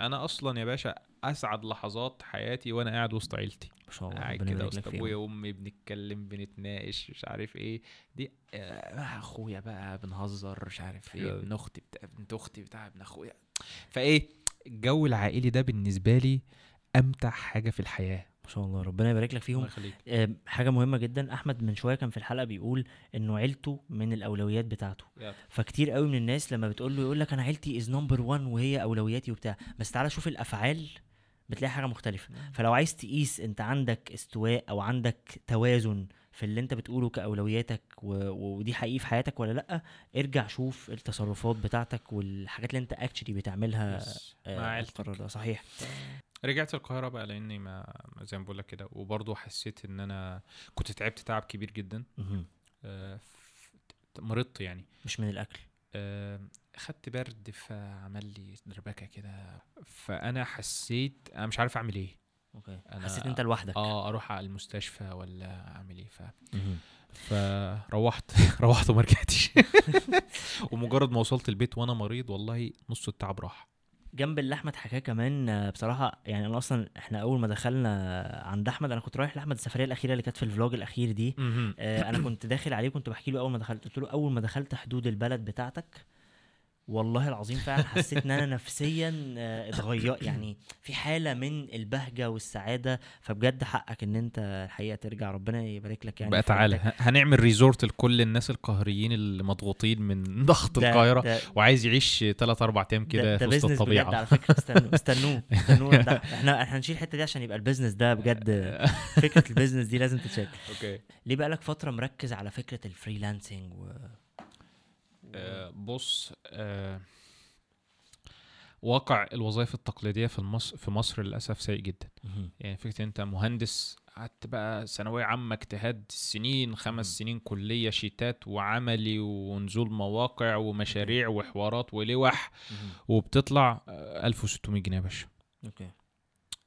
أنا أصلا يا باشا أسعد لحظات حياتي وأنا قاعد وسط عيلتي. ما شاء الله قاعد كده وسط. أبويا وأمي بنتكلم بنتناقش مش عارف إيه. دي آه، مع أخويا بقى بنهزر مش عارف إيه. ابن أختي بتاع بنت أختي بتاع ابن أخويا. فإيه الجو العائلي ده بالنسبة لي أمتع حاجة في الحياة. ما شاء الله ربنا يبارك لك فيهم. آه، حاجة مهمة جدا أحمد من شوية كان في الحلقة بيقول إنه عيلته من الأولويات بتاعته. فكتير قوي من الناس لما بتقول له يقول لك أنا عيلتي is number 1 وهي أولوياتي وبتاع. بس تعالى شوف الأفعال بتلاقي حاجة مختلفة. فلو عايز تقيس أنت عندك استواء أو عندك توازن في اللي انت بتقوله كأولوياتك و... ودي حقيقي في حياتك ولا لأ ارجع شوف التصرفات بتاعتك والحاجات اللي انت actually بتعملها. آه، مع. القرار ده صحيح رجعت القاهرة بقى لأني ما زي ما بقول لك كده وبرضه حسيت إن أنا كنت تعبت تعب كبير جدا. آه، مرضت يعني مش من الأكل آه، خدت برد فعمل لي دربكة كده فأنا حسيت أنا مش عارف أعمل إيه أوكي. أنا- حسيت أنت لوحدك. آه أروح على المستشفى ولا أعمل إيه؟ ف... فروحت روحت وما رجعتش. ومجرد ما وصلت البيت وأنا مريض والله نص التعب راح. جنب اللي أحمد حكاه كمان بصراحة يعني أنا أصلا إحنا أول ما دخلنا عند أحمد أنا كنت رايح لأحمد السفرية الأخيرة اللي كانت في الفلوج الأخير دي. آه، أنا كنت داخل عليه كنت بحكي له أول ما دخلت قلت له أول ما دخلت حدود البلد بتاعتك والله العظيم فعلا حسيت إن أنا نفسيا آه، اتغير يعني في حالة من البهجة والسعادة. فبجد حقك إن أنت الحقيقة ترجع ربنا يبارك لك يعني بقى تعالى. هنعمل resort لكل الناس القاهريين اللي مضغوطين من ضغط ده- القاهرة ده- وعايز يعيش 3 4 أيام ده, كده ده في وسط الطبيعة. على فكرة. استنوا استنوه استنوه. إحنا إحنا هنشيل الحتة دي عشان يبقى ال business ده بجد فكرة ال business دي لازم تتشال. أوكي. ليه بقالك فترة مركز على فكرة ال freelancing و... آه، بص آه، واقع الوظائف التقليدية في مصر في مصر للأسف سيء جدا. يعني فكرة أنت مهندس قعدت بقى ثانوية عامة اجتهاد سنين خمس سنين كلية sheet ات وعملي ونزول مواقع ومشاريع وحوارات ولوح. وبتطلع آه، 1600 جنيه يا باشا. أوكي.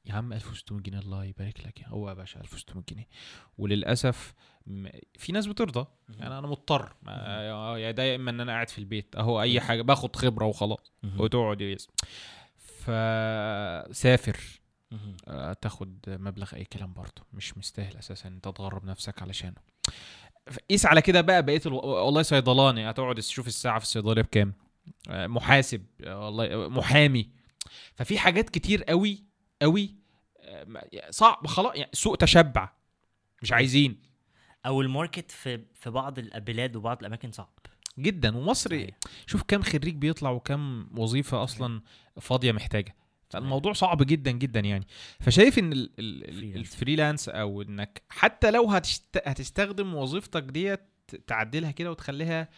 يا عم 1600 جنيه الله يبارك لك هو يا باشا 1600 جنيه. وللأسف في ناس بترضى. يعني أنا مضطر. يا ده يا اما إن أنا قاعد في البيت. أهو أي حاجة. باخد خبرة وخلاص. وتقعد يس فسافر. آه، تاخد مبلغ أي كلام برضه. مش مستاهل أساسا أنت تغرب نفسك علشانه. قيس على كده بقى. بقيه ألو... والله صيدلاني. هتقعد تشوف الساعة في الصيدلية بكام؟ آه، محاسب. آه، والله محامي. ففي حاجات كتير قوي قوي صعب خلاص يعني سوق تشبع مش عايزين. أو ال market في في بعض البلاد وبعض الأماكن صعب. جدا. ومصر. شوف كام خريج بيطلع وكام وظيفة أصلا فاضية محتاجة. فالموضوع صعب جدا جدا يعني. فشايف إن ال- ال- ال- freelance. ال freelance أو إنك حتى لو هتشت... هتستخدم وظيفتك ديت تعدلها كده وتخليها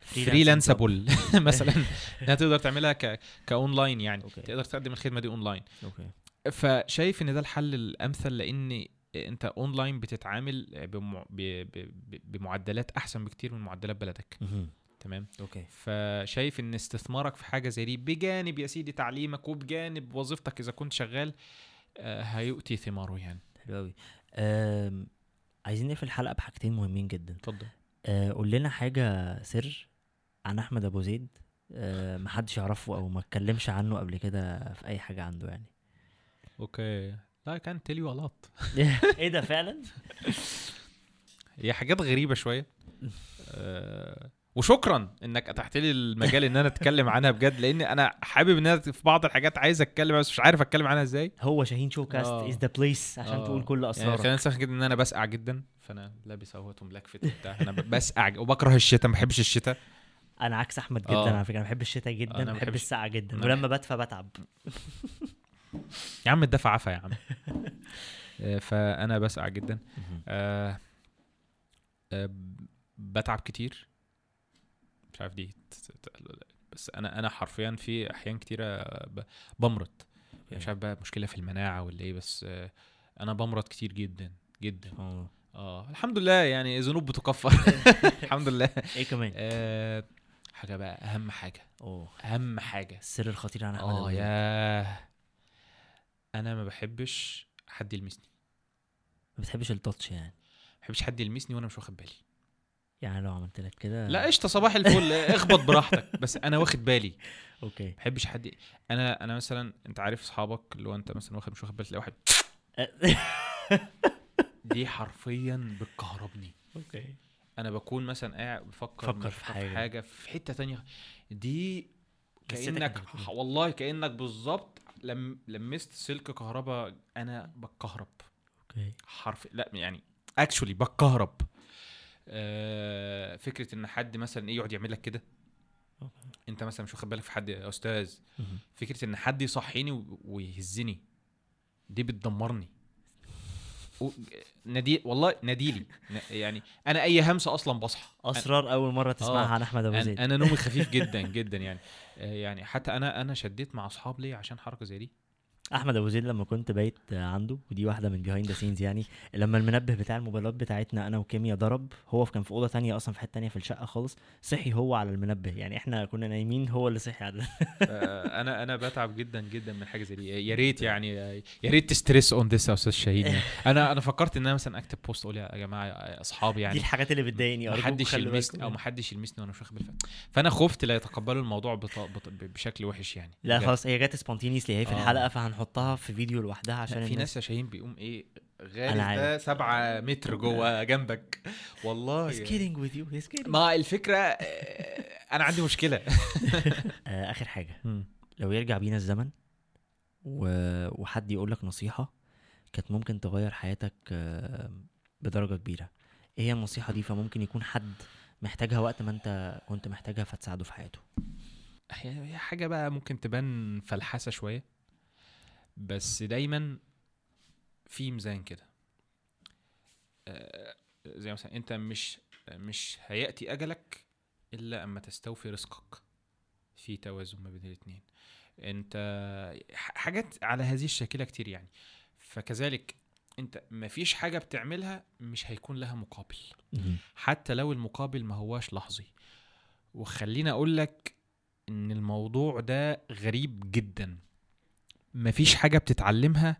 freelance-able مثلا إنها تقدر تعملها ك... كأونلاين يعني. أوكي. تقدر تقدم الخدمة دي أونلاين. أوكي. فشايف إن ده الحل الأمثل لأن أنت أونلاين بتتعامل بمع... ب... ب... بمعدلات أحسن بكتير من معدلات بلدك. تمام؟ أوكي. فشايف إن استثمارك في حاجة زي دي بجانب يا سيدي تعليمك وبجانب وظيفتك إذا كنت شغال آه، هيؤتي ثماره يعني. حلو قوي. عايزين نقفل الحلقة بحاجتين مهمين جدا. اتفضل. أه قول لنا حاجة سر عن أحمد أبو زيد أه محدش يعرفه أو ما اتكلمش عنه قبل كده في أي حاجة عنده يعني. أوكي. لا كان تيل يو لوت إيه ده فعلا؟ هي حاجات غريبة شوية. آه، وشكرا إنك أتحت لي المجال إن أنا أتكلم عنها بجد لأن أنا حابب إن أنا في بعض الحاجات عايز أتكلم بس مش عارف أتكلم عنها إزاي. هو شاهين شو كاست. از ذا بليس عشان آه. تقول كل يعني أسرارك. خلينا نسخن كده إن أنا بسقع جدا فأنا لابس أهوت وملاك فيت وبتاع أنا بسقع وبكره الشتاء ما بحبش الشتاء. أنا عكس أحمد جدا آه. على فكرة أنا بحب الشتاء جدا بحب السقعه جدا. ولما بدفى بتعب. يا عم الدفع عفا يا عم. آه، فأنا بسقع جدا. آه آه بتعب كتير. مش عارف دي بس أنا أنا حرفيا في أحيان كتيرة بمرض. مش عارف بقى مشكلة في المناعة ولا إيه بس آه أنا بمرض كتير جدا جدا. آه آه الحمد لله يعني ذنوب بتكفر. الحمد لله. إيه كمان؟ آه حاجة بقى أهم حاجة. أوه. أهم حاجة. السر الخطير عن احمد آه. ياه. أنا ما بحبش حد يلمسني. ما بتحبش التاتش يعني؟ ما بحبش حد يلمسني وأنا مش واخد بالي. يعني لو عملت لك كده لا قشطة صباح الفل. اخبط براحتك. بس أنا واخد بالي. ما أوكي بحبش حد أنا أنا مثلا أنت عارف أصحابك اللي هو أنت مثلا واخد مش واخد بالك تلاقي واحد دي حرفيا بتكهربني. أوكي. أنا بكون مثلا قاعد بفكر فكر في في حاجة. حاجة في حتة تانية. دي كأنك. والله كأنك بالظبط لم لمست سلك كهرباء أنا بتكهرب أوكي. حرف لا يعني actually بتكهرب آه فكرة إن حد مثلا إيه يقعد يعمل لك كده؟ أنت مثلا مش واخد بالك في حد يا أستاذ. فكرة إن حد يصحيني ويهزني دي بتدمرني. ناديلي والله ناديلي. يعني أنا أي همسة أصلا بصحى. أسرار أول مرة تسمعها آه. عن أحمد أبو زيد. أنا, أنا نومي خفيف جدا جدا يعني. آه، يعني حتى أنا أنا شديت مع أصحاب ليه عشان حركة زي دي. أحمد أبو زيد لما كنت بايت عنده ودي واحدة من behind the scenes يعني لما المنبه بتاع الموبايلات بتاعتنا أنا وكيميا ضرب هو كان في أوضة تانية أصلا في حتة تانية في الشقة خالص صحي هو على المنبه يعني إحنا كنا نايمين هو اللي صحي على آه، أنا أنا بتعب جدا جدا من حاجة زي دي يا ريت يعني يا ريت ت stress on this يا أستاذ شاهين يعني. أنا أنا فكرت إن أنا مثلا أكتب post أقول يا جماعة اصحابي دي يعني الحاجات اللي بتضايقني ما أرجوكوا حدش خلوا يلمسني أو منها. ما حدش يلمسني وأنا مش واخد بالي فأنا خفت لا يتقبلوا الموضوع. بشكل وحش يعني لا. خلاص هي جت spontaneously هي في آه. الحلقة فهنحطها في فيديو لوحدها عشان في ناس يا شاهين بيقوم إيه عارف. ده سبعة متر جوه جنبك. والله. He's kidding with you. He's kidding. ما الفكرة آه، أنا عندي مشكلة. آه آخر حاجة. لو يرجع بينا الزمن و... وحد يقول لك نصيحة كانت ممكن تغير حياتك آه، بدرجة كبيرة. إيه هي النصيحة دي؟ فممكن يكون حد محتاجها وقت ما أنت كنت محتاجها فتساعده في حياته. هي هي حاجة بقى ممكن تبان فلحسة شوية. بس دايما في ميزان كده. آه، زي مثلا أنت مش مش هيأتي أجلك إلا أما تستوفي رزقك في توازن ما بين الاثنين أنت حاجات على هذه الشاكله كتير يعني. فكذلك أنت مفيش حاجة بتعملها مش هيكون لها مقابل. حتى لو المقابل ما هواش لحظي. وخليني أقول لك إن الموضوع ده غريب جدا. مفيش حاجة بتتعلمها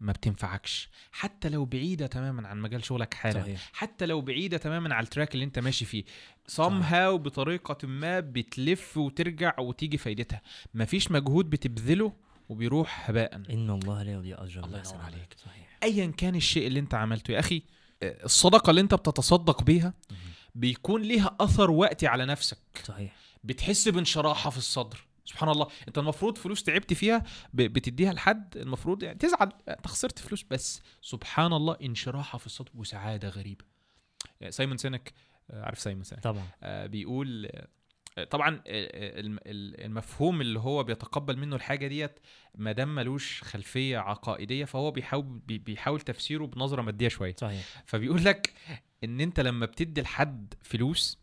ما بتنفعكش. حتى لو بعيدة تماما عن مجال شغلك حالا صحيح. حتى لو بعيدة تماما على التراك اللي انت ماشي فيه somehow بطريقة ما بتلف وترجع وتيجي فايدتها. مفيش مجهود بتبذله وبيروح هباء. إن الله لا يضيع أجر الله عمل. عليك. صحيح. ايا كان الشيء اللي انت عملته يا أخي الصدقة اللي انت بتتصدق بيها بيكون ليها أثر وقتي على نفسك. صحيح. بتحس بانشراحة في الصدر. سبحان الله. انت المفروض فلوس تعبت فيها بتديها لحد المفروض يعني تزعل انت خسرت فلوس بس. سبحان الله انشراحة في الصدر وسعادة غريبة. سايمون سينك آه، عارف سايمون سينك طبعا. آه، بيقول آه، طبعا الم- ال- المفهوم اللي هو بيتقبل منه الحاجة ديت ما دام ملوش خلفية عقائدية فهو بيحاول بي- بيحاول تفسيره بنظرة مادية شوية. صحيح. فبيقول لك إن أنت لما بتدي لحد فلوس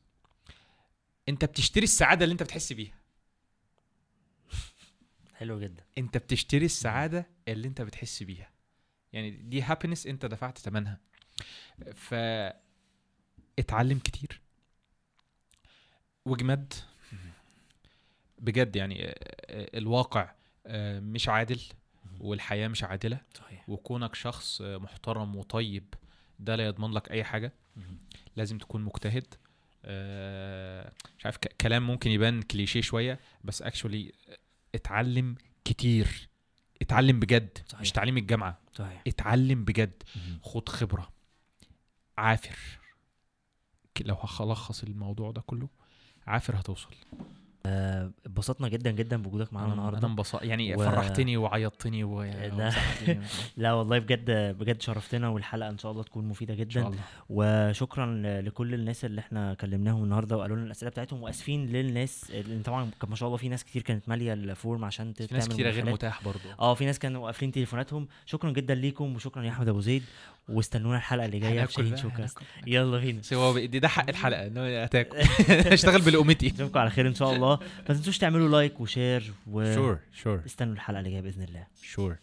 أنت بتشتري السعادة اللي أنت بتحس بيها. حلو جدا. انت بتشتري السعادة اللي انت بتحس بيها. يعني دي هابينس انت دفعت ثمنها ف اتعلم كتير. واجمد بجد يعني آه، آه، الواقع آه، مش عادل والحياة مش عادلة. صحيح. وكونك شخص محترم وطيب ده لا يضمن لك أي حاجة. لازم تكون مجتهد. مش عارف كلام ممكن يبان كليشيه شوية بس اكشولي اتعلم كتير. اتعلم بجد صحيح. مش تعليم الجامعة. صحيح. اتعلم بجد. خد خبرة. عافر. لو هلخص الموضوع ده كله عافر هتوصل. اتبسطنا جدا جدا بوجودك معانا أنا أنا النهارده. انبسط يعني و- فرحتني وعيطتني و... وسعدتني. لا والله بجد بجد شرفتنا والحلقة إن شاء الله تكون مفيدة إن شاء جدا الله. وشكرا لكل الناس اللي إحنا كلمناهم النهارده وقالوا لنا الأسئلة بتاعتهم وآسفين للناس اللي طبعا ما شاء الله في ناس كتير كانت مالية الفورم عشان في ناس كتيره غير. متاح برضه آه في ناس كانوا قافلين تليفوناتهم. شكرا جدا ليكم وشكرا يا أحمد أبو زيد. واستنونا الحلقة اللي جاية في شاهين شوكاست. يلا بينا. بس هو دي ده حق الحلقة إن هو هتاكل. اشتغل بلقمتي اشوفكم على خير إن شاء الله. ما تنسوش تعملوا لايك وشير شور شور واستنوا الحلقة اللي جاية بإذن الله. شور